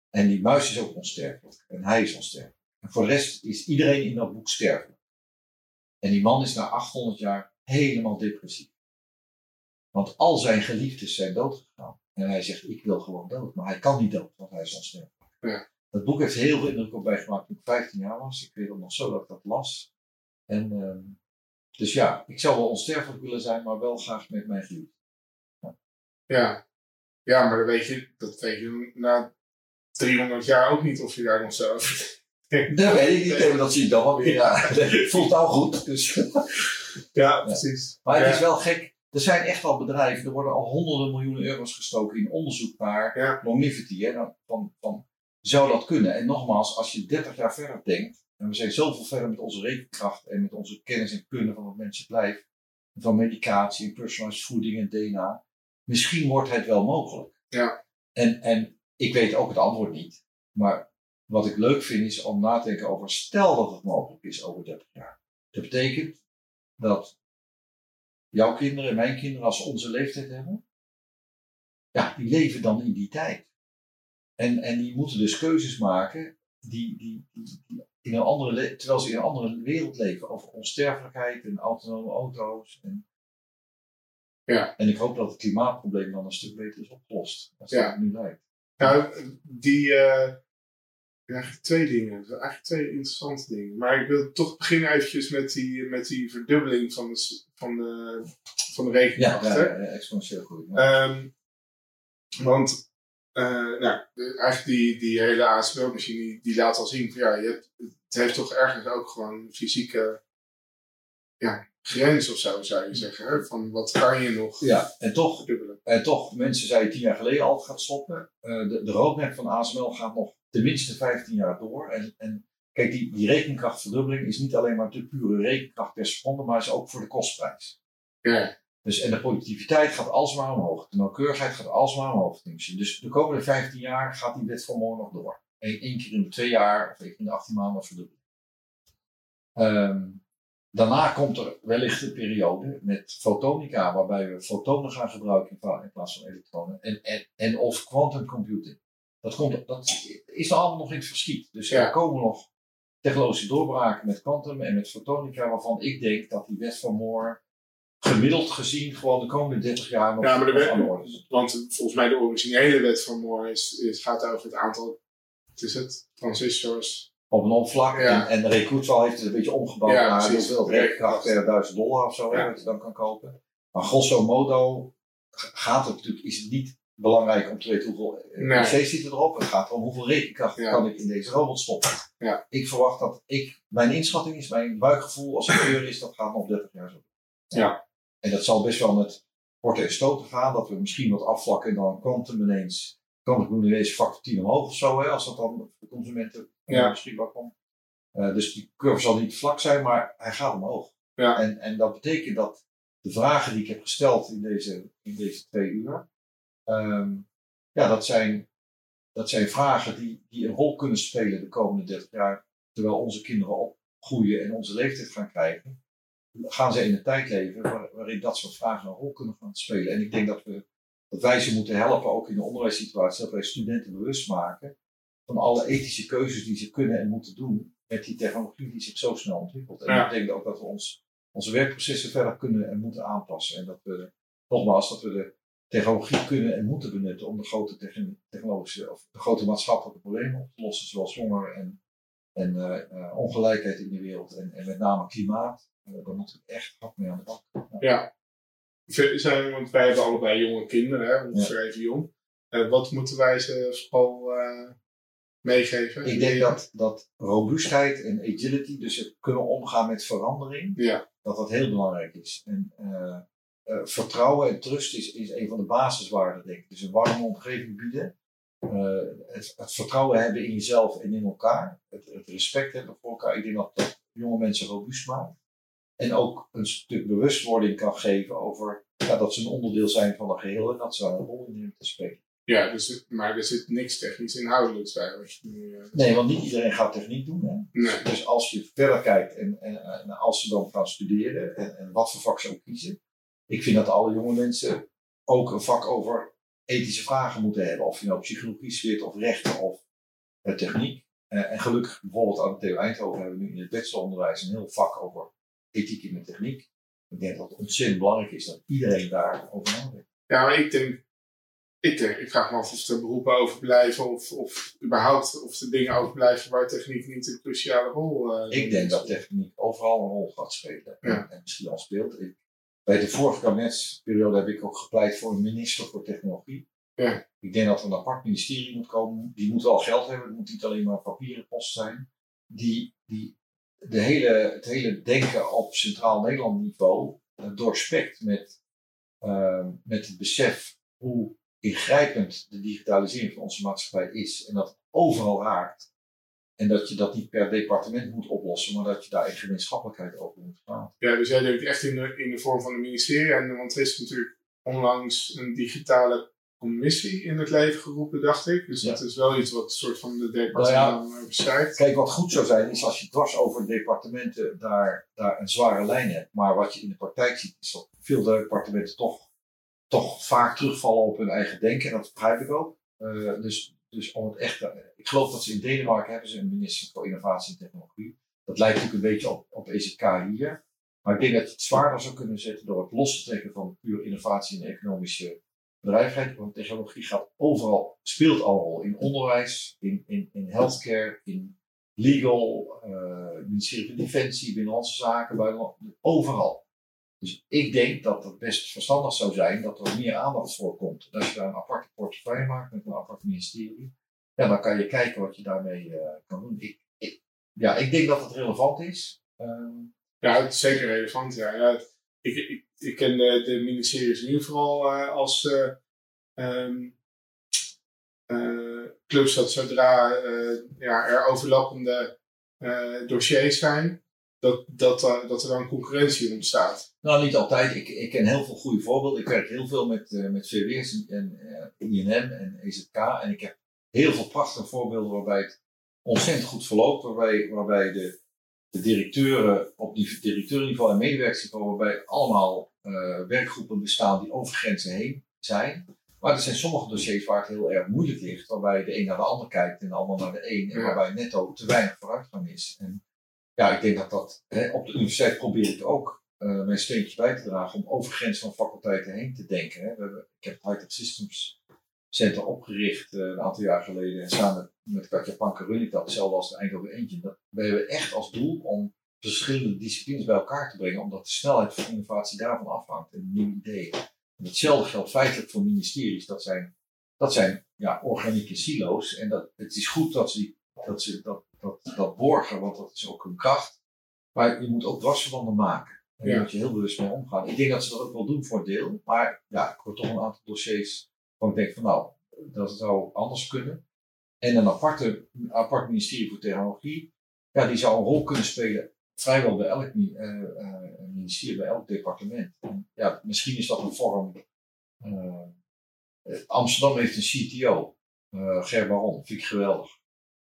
En die muis is ook onsterfelijk. En hij is onsterfelijk. En voor de rest is iedereen in dat boek sterfelijk. En die man is na 800 jaar helemaal depressief. Want al zijn geliefdes zijn doodgegaan. En hij zegt, ik wil gewoon dood. Maar hij kan niet dood, want hij is onsterfelijk. Ja. Dat boek heeft heel veel indruk op mij gemaakt toen ik 15 jaar was. Ik weet nog zo dat ik dat las. En, uh, dus ja, ik zou wel onsterfelijk willen zijn, maar wel graag met mijn geliefde. Ja. ja. ja, maar dan weet je, dat weet je na 300 jaar ook niet of je daar nog zo over (laughs) Dat weet ik niet, dat zie ik dan wel weer. Ja. (laughs) Voelt al goed. Dus. Ja, precies. Maar het is wel gek. Er zijn echt al bedrijven, er worden al honderden miljoenen euro's gestoken in onderzoek naar longevity. Hè? Dan- Van, van, zou dat kunnen? En nogmaals, als je 30 jaar verder denkt, en we zijn zoveel verder met onze rekenkracht en met onze kennis en kunde van het menselijk lijf, van medicatie en personalized voeding en DNA, misschien wordt het wel mogelijk. Ja. En, en ik weet ook het antwoord niet, maar wat ik leuk vind is om na te denken over, stel dat het mogelijk is over 30 jaar. Dat betekent dat jouw kinderen en mijn kinderen, als ze onze leeftijd hebben, ja, die leven dan in die tijd. En, en die moeten dus keuzes maken die, die, die, die in een andere terwijl ze in een andere wereld leven over onsterfelijkheid en autonome auto's. En, Ja. en ik hoop dat het klimaatprobleem dan een stuk beter is opgelost. Als Ja. het nu lijkt. Nou, die. eh, eigenlijk twee dingen. Eigenlijk twee interessante dingen. Maar ik wil toch beginnen eventjes met die, met die verdubbeling van de, van de, van de Ja, rekenkracht. ja, exponentieel groei. Ja. Ehm, want eh, nou, eigenlijk die, die hele ASML-machine die, die laat al zien van ja, je hebt, het heeft toch ergens ook gewoon fysieke ja, grens of zo, zou je zeggen. Hè? Van wat kan je nog ja, en toch verdubbelen? En toch, mensen zeiden tien jaar geleden al gaat stoppen. Eh, de, de roadmap van ASML gaat nog tenminste 15 jaar door. En, en kijk, die, die rekenkrachtverdubbeling is niet alleen maar de pure rekenkracht per seconde, maar is ook voor de kostprijs. Ja, Dus, en de productiviteit gaat alsmaar omhoog. De nauwkeurigheid gaat alsmaar omhoog. Dus de komende 15 jaar gaat die wet van Moore nog door. Eén keer in de twee jaar of één keer in de 18 maanden verdubbeling. Ehm, daarna komt er wellicht een periode met fotonica, waarbij we fotonen gaan gebruiken in pla- in plaats van elektronen. En, en, en of quantum computing. Dat, komt, dat is er allemaal nog in het verschiet. Dus Ja. er komen nog technologische doorbraken met quantum en met fotonica, waarvan ik denk dat die wet van Moore gemiddeld gezien gewoon de komende 30 jaar nog, Ja, maar de wet- aan de orde is. want volgens mij de originele wet van Moore is, is, gaat over het aantal, wat is het, transistors. Op een oppervlak. Ja. En, en Ray Kurzweil heeft het een beetje omgebouwd Ja, naar precies. hoeveel rekenkracht per 1000 dollar of zo, Ja. wat je dan kan kopen. Maar grosso modo gaat het natuurlijk, is het niet belangrijk om te weten hoeveel eh, Nee. Zitten erop. Het gaat om hoeveel rekenkracht Ja. kan ik in deze robot stoppen. Ja. Ik verwacht dat ik, mijn inschatting is, mijn buikgevoel als acteur is, dat gaat nog 30 jaar zo. Ja. En dat zal best wel met horten en stoten gaan, dat we misschien wat afvlakken en dan quantum ineens, kan factor 10 omhoog of zo, hè, als dat dan voor de consumenten Ja. beschikbaar komt. Eh, dus die curve zal niet vlak zijn, maar hij gaat omhoog. Ja. En, en dat betekent dat de vragen die ik heb gesteld in deze, in deze twee uur, ehm, ja, dat zijn, dat zijn vragen die, die een rol kunnen spelen de komende 30 jaar, terwijl onze kinderen opgroeien en onze leeftijd gaan krijgen. Gaan ze in een tijd leven waar- waarin dat soort vragen een rol kunnen gaan spelen. En ik denk dat, we, dat wij ze moeten helpen, ook in de onderwijssituatie, dat wij studenten bewust maken van alle ethische keuzes die ze kunnen en moeten doen met die technologie die zich zo snel ontwikkelt. En Ja. dat betekent ook dat we ons, onze werkprocessen verder kunnen en moeten aanpassen. En dat we, nogmaals, dat we de technologie kunnen en moeten benutten om de grote techn- technologische of de grote maatschappelijke problemen op te lossen, zoals honger en, en eh, eh, ongelijkheid in de wereld en, en met name klimaat. Daar moeten we echt hard mee aan de bak. Ja. Zijn, want wij hebben allebei jonge kinderen, hè, ongeveer even jong. Uh, wat moeten wij ze vooral uh, meegeven? Ik denk dat, dat robuustheid en agility, dus het kunnen omgaan met verandering, ja. dat dat heel belangrijk is. En uh, vertrouwen en trust is, is een van de basiswaarden, denk ik. Dus een warme omgeving bieden. Het, het, vertrouwen hebben in jezelf en in elkaar. Het, het, respect hebben voor elkaar. Ik denk dat dat jonge mensen robuust maakt. En ook een stuk bewustwording kan geven over ja, dat ze een onderdeel zijn van een geheel en dat ze een rol in te spelen. Ja, dus, maar er zit niks technisch inhoudelijks bij. Wat je nu, uh, nee, want niet iedereen gaat techniek doen. Hè? Nee. Dus als je verder kijkt en, en, en, als ze dan gaan studeren en, en wat voor vak ze ook kiezen. Ik vind dat alle jonge mensen ook een vak over ethische vragen moeten hebben. Of je nou psychologie studeert of rechten of uh, techniek. Uh, en gelukkig bijvoorbeeld aan de TU Eindhoven hebben we nu in het bacheloronderwijs een heel vak over ethiek in de techniek. Ik denk dat het ontzettend belangrijk is dat iedereen daarover nadenkt. Ja, maar ik denk, ik, denk, ik vraag me af of er beroepen overblijven of, of überhaupt of er dingen overblijven waar techniek niet een cruciale rol uh, Ik denk dat techniek overal een rol gaat spelen ja. en, en, misschien al speelt. Ik, bij de vorige kabinetsperiode heb ik ook gepleit voor een minister voor technologie. Ja. Ik denk dat er een apart ministerie moet komen. Die moet wel geld hebben, het moet niet alleen maar een papieren post zijn. Die, die de hele, het hele denken op centraal Nederland niveau uh, doorspekt met, uh, met het besef hoe ingrijpend de digitalisering van onze maatschappij is en dat overal raakt. En dat je dat niet per departement moet oplossen, maar dat je daar in gemeenschappelijkheid over moet praten. Ja, dus jij denkt echt in de, in de vorm van een ministerie. En, want er is natuurlijk onlangs een digitale commissie in het leven geroepen, dacht ik. Dus Ja. dat is wel iets wat soort van de Nou departement nou beschrijft. Kijk, wat goed zou zijn, is als je dwars over departementen daar, daar een zware lijn hebt. Maar wat je in de praktijk ziet, is dat veel departementen toch, toch vaak terugvallen op hun eigen denken. En dat begrijp ik ook. Uh, dus, dus om het echt, ik geloof dat ze in Denemarken hebben ze een minister voor innovatie en technologie. Dat lijkt natuurlijk een beetje op, op EZK hier. Maar ik denk dat je het zwaarder zou kunnen zetten door het los te trekken van puur innovatie en economische bedrijvigheid. Want technologie gaat overal, speelt al een rol. In onderwijs, in, in, in healthcare, in legal, uh, ministerie van Defensie, Binnenlandse Zaken, overal. Dus ik denk dat het best verstandig zou zijn dat er meer aandacht voor komt. Als je daar een aparte portefeuille maakt met een apart ministerie, ja, dan kan je kijken wat je daarmee uh, kan doen. Ja, ik denk dat het relevant is. Um, ja, het is zeker relevant. Ja. ja ik, ik ken de, de ministeries nu vooral uh, als uh, um, uh, clubs dat zodra ja, er overlappende dossiers zijn, dat, dat, dat er dan concurrentie ontstaat. Nou, niet altijd. Ik, ik ken heel veel goede voorbeelden. Ik werk heel veel met, met VWS en INM en EZK. En ik heb heel veel prachtige voorbeelden waarbij het ontzettend goed verloopt. Waarbij, waarbij de, de directeuren op die directeurniveau en medewerkersniveau, waarbij allemaal uh, werkgroepen bestaan die over grenzen heen zijn. Maar er zijn sommige dossiers waar het heel erg moeilijk ligt, waarbij de een naar de ander kijkt en de ander naar de een, en waarbij netto te weinig vooruitgang is. En ja, ik denk dat dat, hè, op de universiteit probeer ik ook uh, mijn steentje bij te dragen om over grenzen van faculteiten heen te denken. Hè. We hebben, ik heb het High-Tech Systems Center opgericht uh, een aantal jaar geleden en samen met Katja Panker run ik dat, hetzelfde als de Eindhoven Engine. Dat, we hebben echt als doel om verschillende disciplines bij elkaar te brengen, omdat de snelheid van innovatie daarvan afhangt en nieuwe ideeën. En hetzelfde geldt feitelijk voor ministeries. Dat zijn, dat zijn ja, organieke silo's. En dat, het is goed dat ze, dat, ze dat, dat, dat borgen, want dat is ook hun kracht. Maar je moet ook dwarsverbanden maken. En daar Ja. moet je heel bewust mee omgaan. Ik denk dat ze dat ook wel doen voor een deel. Maar ja, ik hoor toch een aantal dossiers ik denk van nou, dat zou anders kunnen. En een aparte, apart ministerie voor technologie, ja, die zou een rol kunnen spelen vrijwel bij elk eh, eh, ministerie, bij elk departement. En ja, misschien is dat een vorm. eh, Amsterdam heeft een CTO, eh Ger Baron, vind ik geweldig.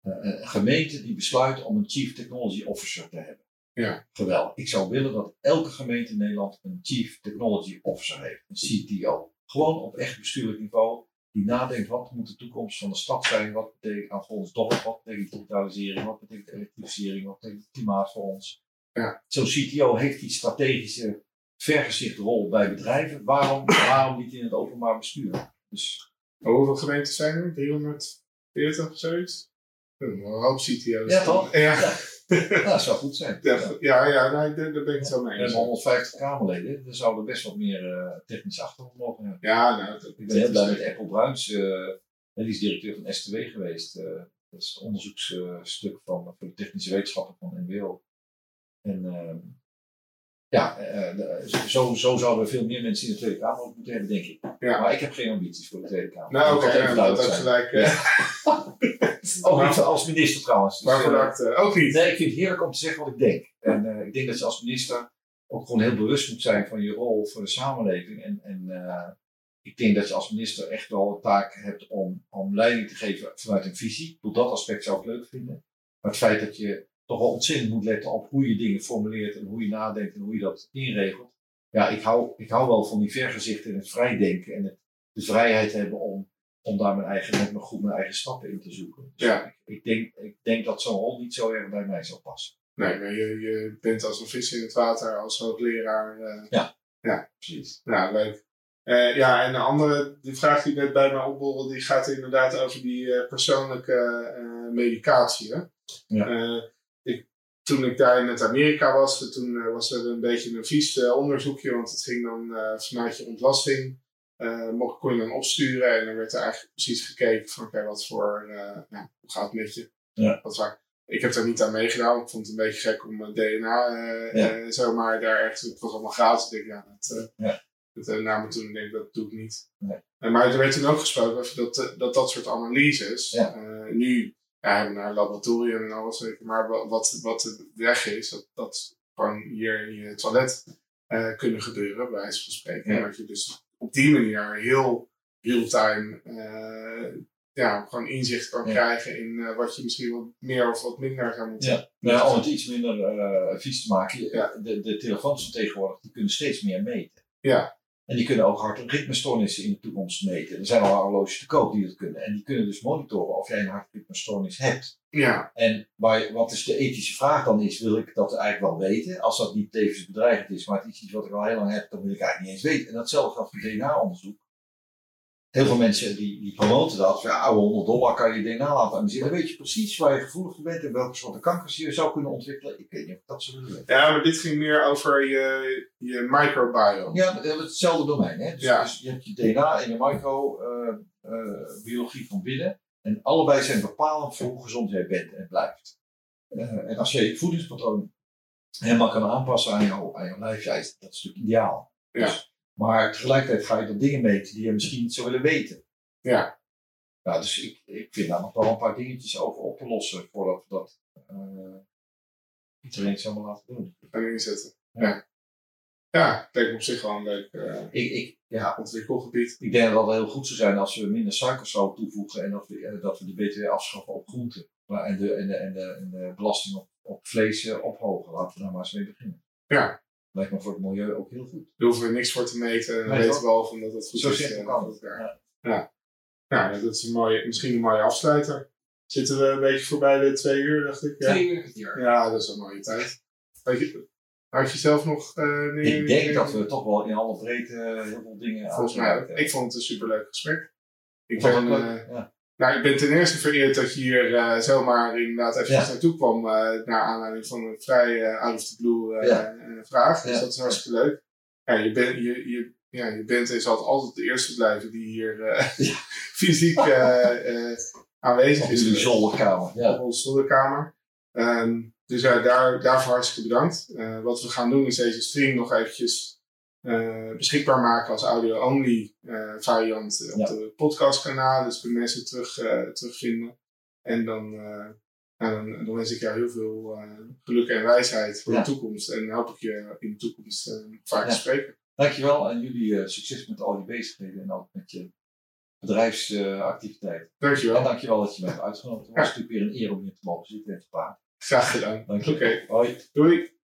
Een gemeente die besluit om een Chief Technology Officer te hebben. Ja. Geweldig. Ik zou willen dat elke gemeente in Nederland een Chief Technology Officer heeft, een CTO. Gewoon op echt bestuurlijk niveau, die nadenkt wat moet de toekomst van de stad zijn, wat betekent aan voor ons dorp, wat betekent digitalisering, wat betekent elektrificering, wat betekent het klimaat voor ons. Ja. Zo'n CTO heeft die strategische vergezichtrol bij bedrijven. Waarom, waarom niet in het openbaar bestuur? Dus Maar hoeveel gemeenten zijn er? 340 of zoiets? Een hoop CTO's. Ja, toch? Ja. Ja. (laughs) Dat zou goed zijn. Ja, ja, ja nou, daar, daar ben ik het wel mee We eens. hebben 150 Kamerleden, dan zouden we best wat meer eh technische achtergrond mogen hebben. Ja, nou, dat, Ik ben heel blij met Apple Bruins, eh, die is directeur van STW geweest. eh, dat is het onderzoeksstuk van, voor de technische wetenschappen van NWO. En ehm, ja, eh, de- zo, zo zouden we veel meer mensen in de Tweede Kamer moeten hebben, denk ik. Ja. Maar ik heb geen ambities voor de Tweede Kamer. Nou, oké, Dat zijn. gelijk. eh, (laughs) Ook niet als minister trouwens. Dus, maar eh, de akte ook niet. Nee, ik vind het heerlijk om te zeggen wat ik denk. En eh, ik denk dat je als minister ook gewoon heel bewust moet zijn van je rol voor de samenleving. En, en eh, ik denk dat je als minister echt wel een taak hebt om, om leiding te geven vanuit een visie. Op dat aspect zou ik leuk vinden. Maar het feit dat je toch wel ontzettend moet letten op hoe je dingen formuleert en hoe je nadenkt en hoe je dat inregelt. Ja, ik hou, ik hou wel van die vergezichten en het vrijdenken en het, de vrijheid hebben om, om daar mijn eigen, met me goed mijn eigen stappen in te zoeken. Dus Ja. ik, ik, denk, ik denk dat zo'n rol niet zo erg bij mij zou passen. Nee, maar je, je bent als een vis in het water, als hoogleraar. eh Ja. Ja, Precies. nou, leuk. Eh, ja, en de andere, die vraag die net bij mij opborrelde, die gaat inderdaad over die eh, persoonlijke medicatie. Hè? Ja. Toen ik daar in het Amerika was, toen eh, was er een beetje een vies eh, onderzoekje, want het ging dan eh, vanuit je ontlasting. mocht, kon je dan opsturen en dan werd er eigenlijk precies gekeken van oké, wat voor, nou, hoe gaat het met je? Ja. Wat vaak. Ik heb daar niet aan meegedaan. Ik vond het een beetje gek om eh, DNA eh, Ja. zomaar daar ergens. Het was allemaal gratis. Ik denk, ja, dat, Ja. dat na me toen denk ik, dat doe ik niet. Nee. Maar er werd toen ook gesproken dat dat, dat soort analyses. Nu ja, naar laboratorium en alles. Maar wa- wat, wat de weg is, dat, dat gewoon hier in je toilet eh, kunnen gebeuren, bij wijze van spreken. Ja. Dat je dus op die manier heel real-time eh, ja, gewoon inzicht kan Ja. krijgen in eh, wat je misschien wat meer of wat minder zou moeten. Ja. Ja, om het iets minder vies te maken, de, de telefoons van tegenwoordig die kunnen steeds meer meten. Ja. En die kunnen ook hart- en ritmestoornissen in de toekomst meten. Er zijn al horloges te koop die dat kunnen. En die kunnen dus monitoren of jij een hart- en ritmestoornis hebt. Ja, En wat is de ethische vraag dan is, wil ik dat eigenlijk wel weten? Als dat niet tevens bedreigend is, maar het is iets wat ik al heel lang heb, dan wil ik eigenlijk niet eens weten. En datzelfde geldt voor DNA-onderzoek. Heel veel mensen die, die promoten dat. Ja, oude 100 dollar kan je DNA laten analyseren. Dan weet je precies waar je gevoelig voor bent en welke soorten kankers je zou kunnen ontwikkelen. Ik weet niet of dat willen weten. ja, maar dit ging meer over je, je microbiome. Ja, we hebben hetzelfde domein. Hè? Dus, Ja. dus je hebt je DNA en je microbiologie van binnen. En allebei zijn bepalend voor hoe gezond jij bent en blijft. Eh, en als je je voedingspatroon helemaal kan aanpassen aan jouw, aan jouw is dat is natuurlijk ideaal. Ja. Dus, maar tegelijkertijd ga je dan dingen meten die je misschien niet zou willen weten. Ja. Nou, dus ik, ik vind daar nog wel een paar dingetjes over op te lossen voordat we dat eh iedereen zomaar laten doen. Gaan inzetten. Ja. Ja. Ja, het lijkt me op zich wel een leuk eh, Ik, ik, ja, ontwikkelgebied. Ik denk dat het wel heel goed zou zijn als we minder suiker zouden toevoegen en dat we, eh, dat we de BTW afschaffen op groenten. Maar, en, de, en, de, en, de, en de belasting op, op vlees ophogen. Laten we daar maar eens mee beginnen. Ja. Lijkt me voor het milieu ook heel goed. Daar hoeven we niks voor te meten. Nee, weten we al van dat het goed Zo is. simpel eh, kan het. Ja. Nou, dat is een mooie, misschien een mooie afsluiter. Zitten we een beetje voorbij de twee uur, dacht ik. Ja, Twee uur ja dat is een mooie tijd. Had je, had je zelf nog eh dingen? Ik denk dat we toch wel in alle breedte eh, heel veel dingen Volgens mij ook. Ik vond het een superleuk gesprek. Ik vond ben, eh, leuk. Ja. Nou, ik ben ten eerste vereerd dat je hier eh, zomaar inderdaad even Ja. naartoe kwam. eh, naar aanleiding van een vrij eh, out of the blue Ja. vraag. Dus Ja. dat is hartstikke leuk. Ja, je, bent je, je, ja, je bent en zal altijd de eerste blijven die hier (laughs) fysiek aanwezig Op is. jullie zolderkamer. Ja. op onze zolderkamer. Ehm, dus daar, daarvoor hartstikke bedankt. Wat we gaan doen is deze stream nog eventjes eh, beschikbaar maken als audio-only eh, variant op Ja. de podcastkanaal. Dus kunnen mensen terug, eh, terugvinden. En dan, eh, nou, dan, dan wens ik jou heel veel eh, geluk en wijsheid voor Ja. de toekomst. En hoop ik je in de toekomst eh, vaak Ja. te spreken. Dankjewel en jullie eh, succes met al je bezigheden en ook met je bedrijfsactiviteit. Dankjewel. en dankjewel dat je me hebt uitgenodigd. Het was natuurlijk weer een eer om hier te mogen zitten en te praten. Graag gedaan. Dank je. Oké, Hoi. doei.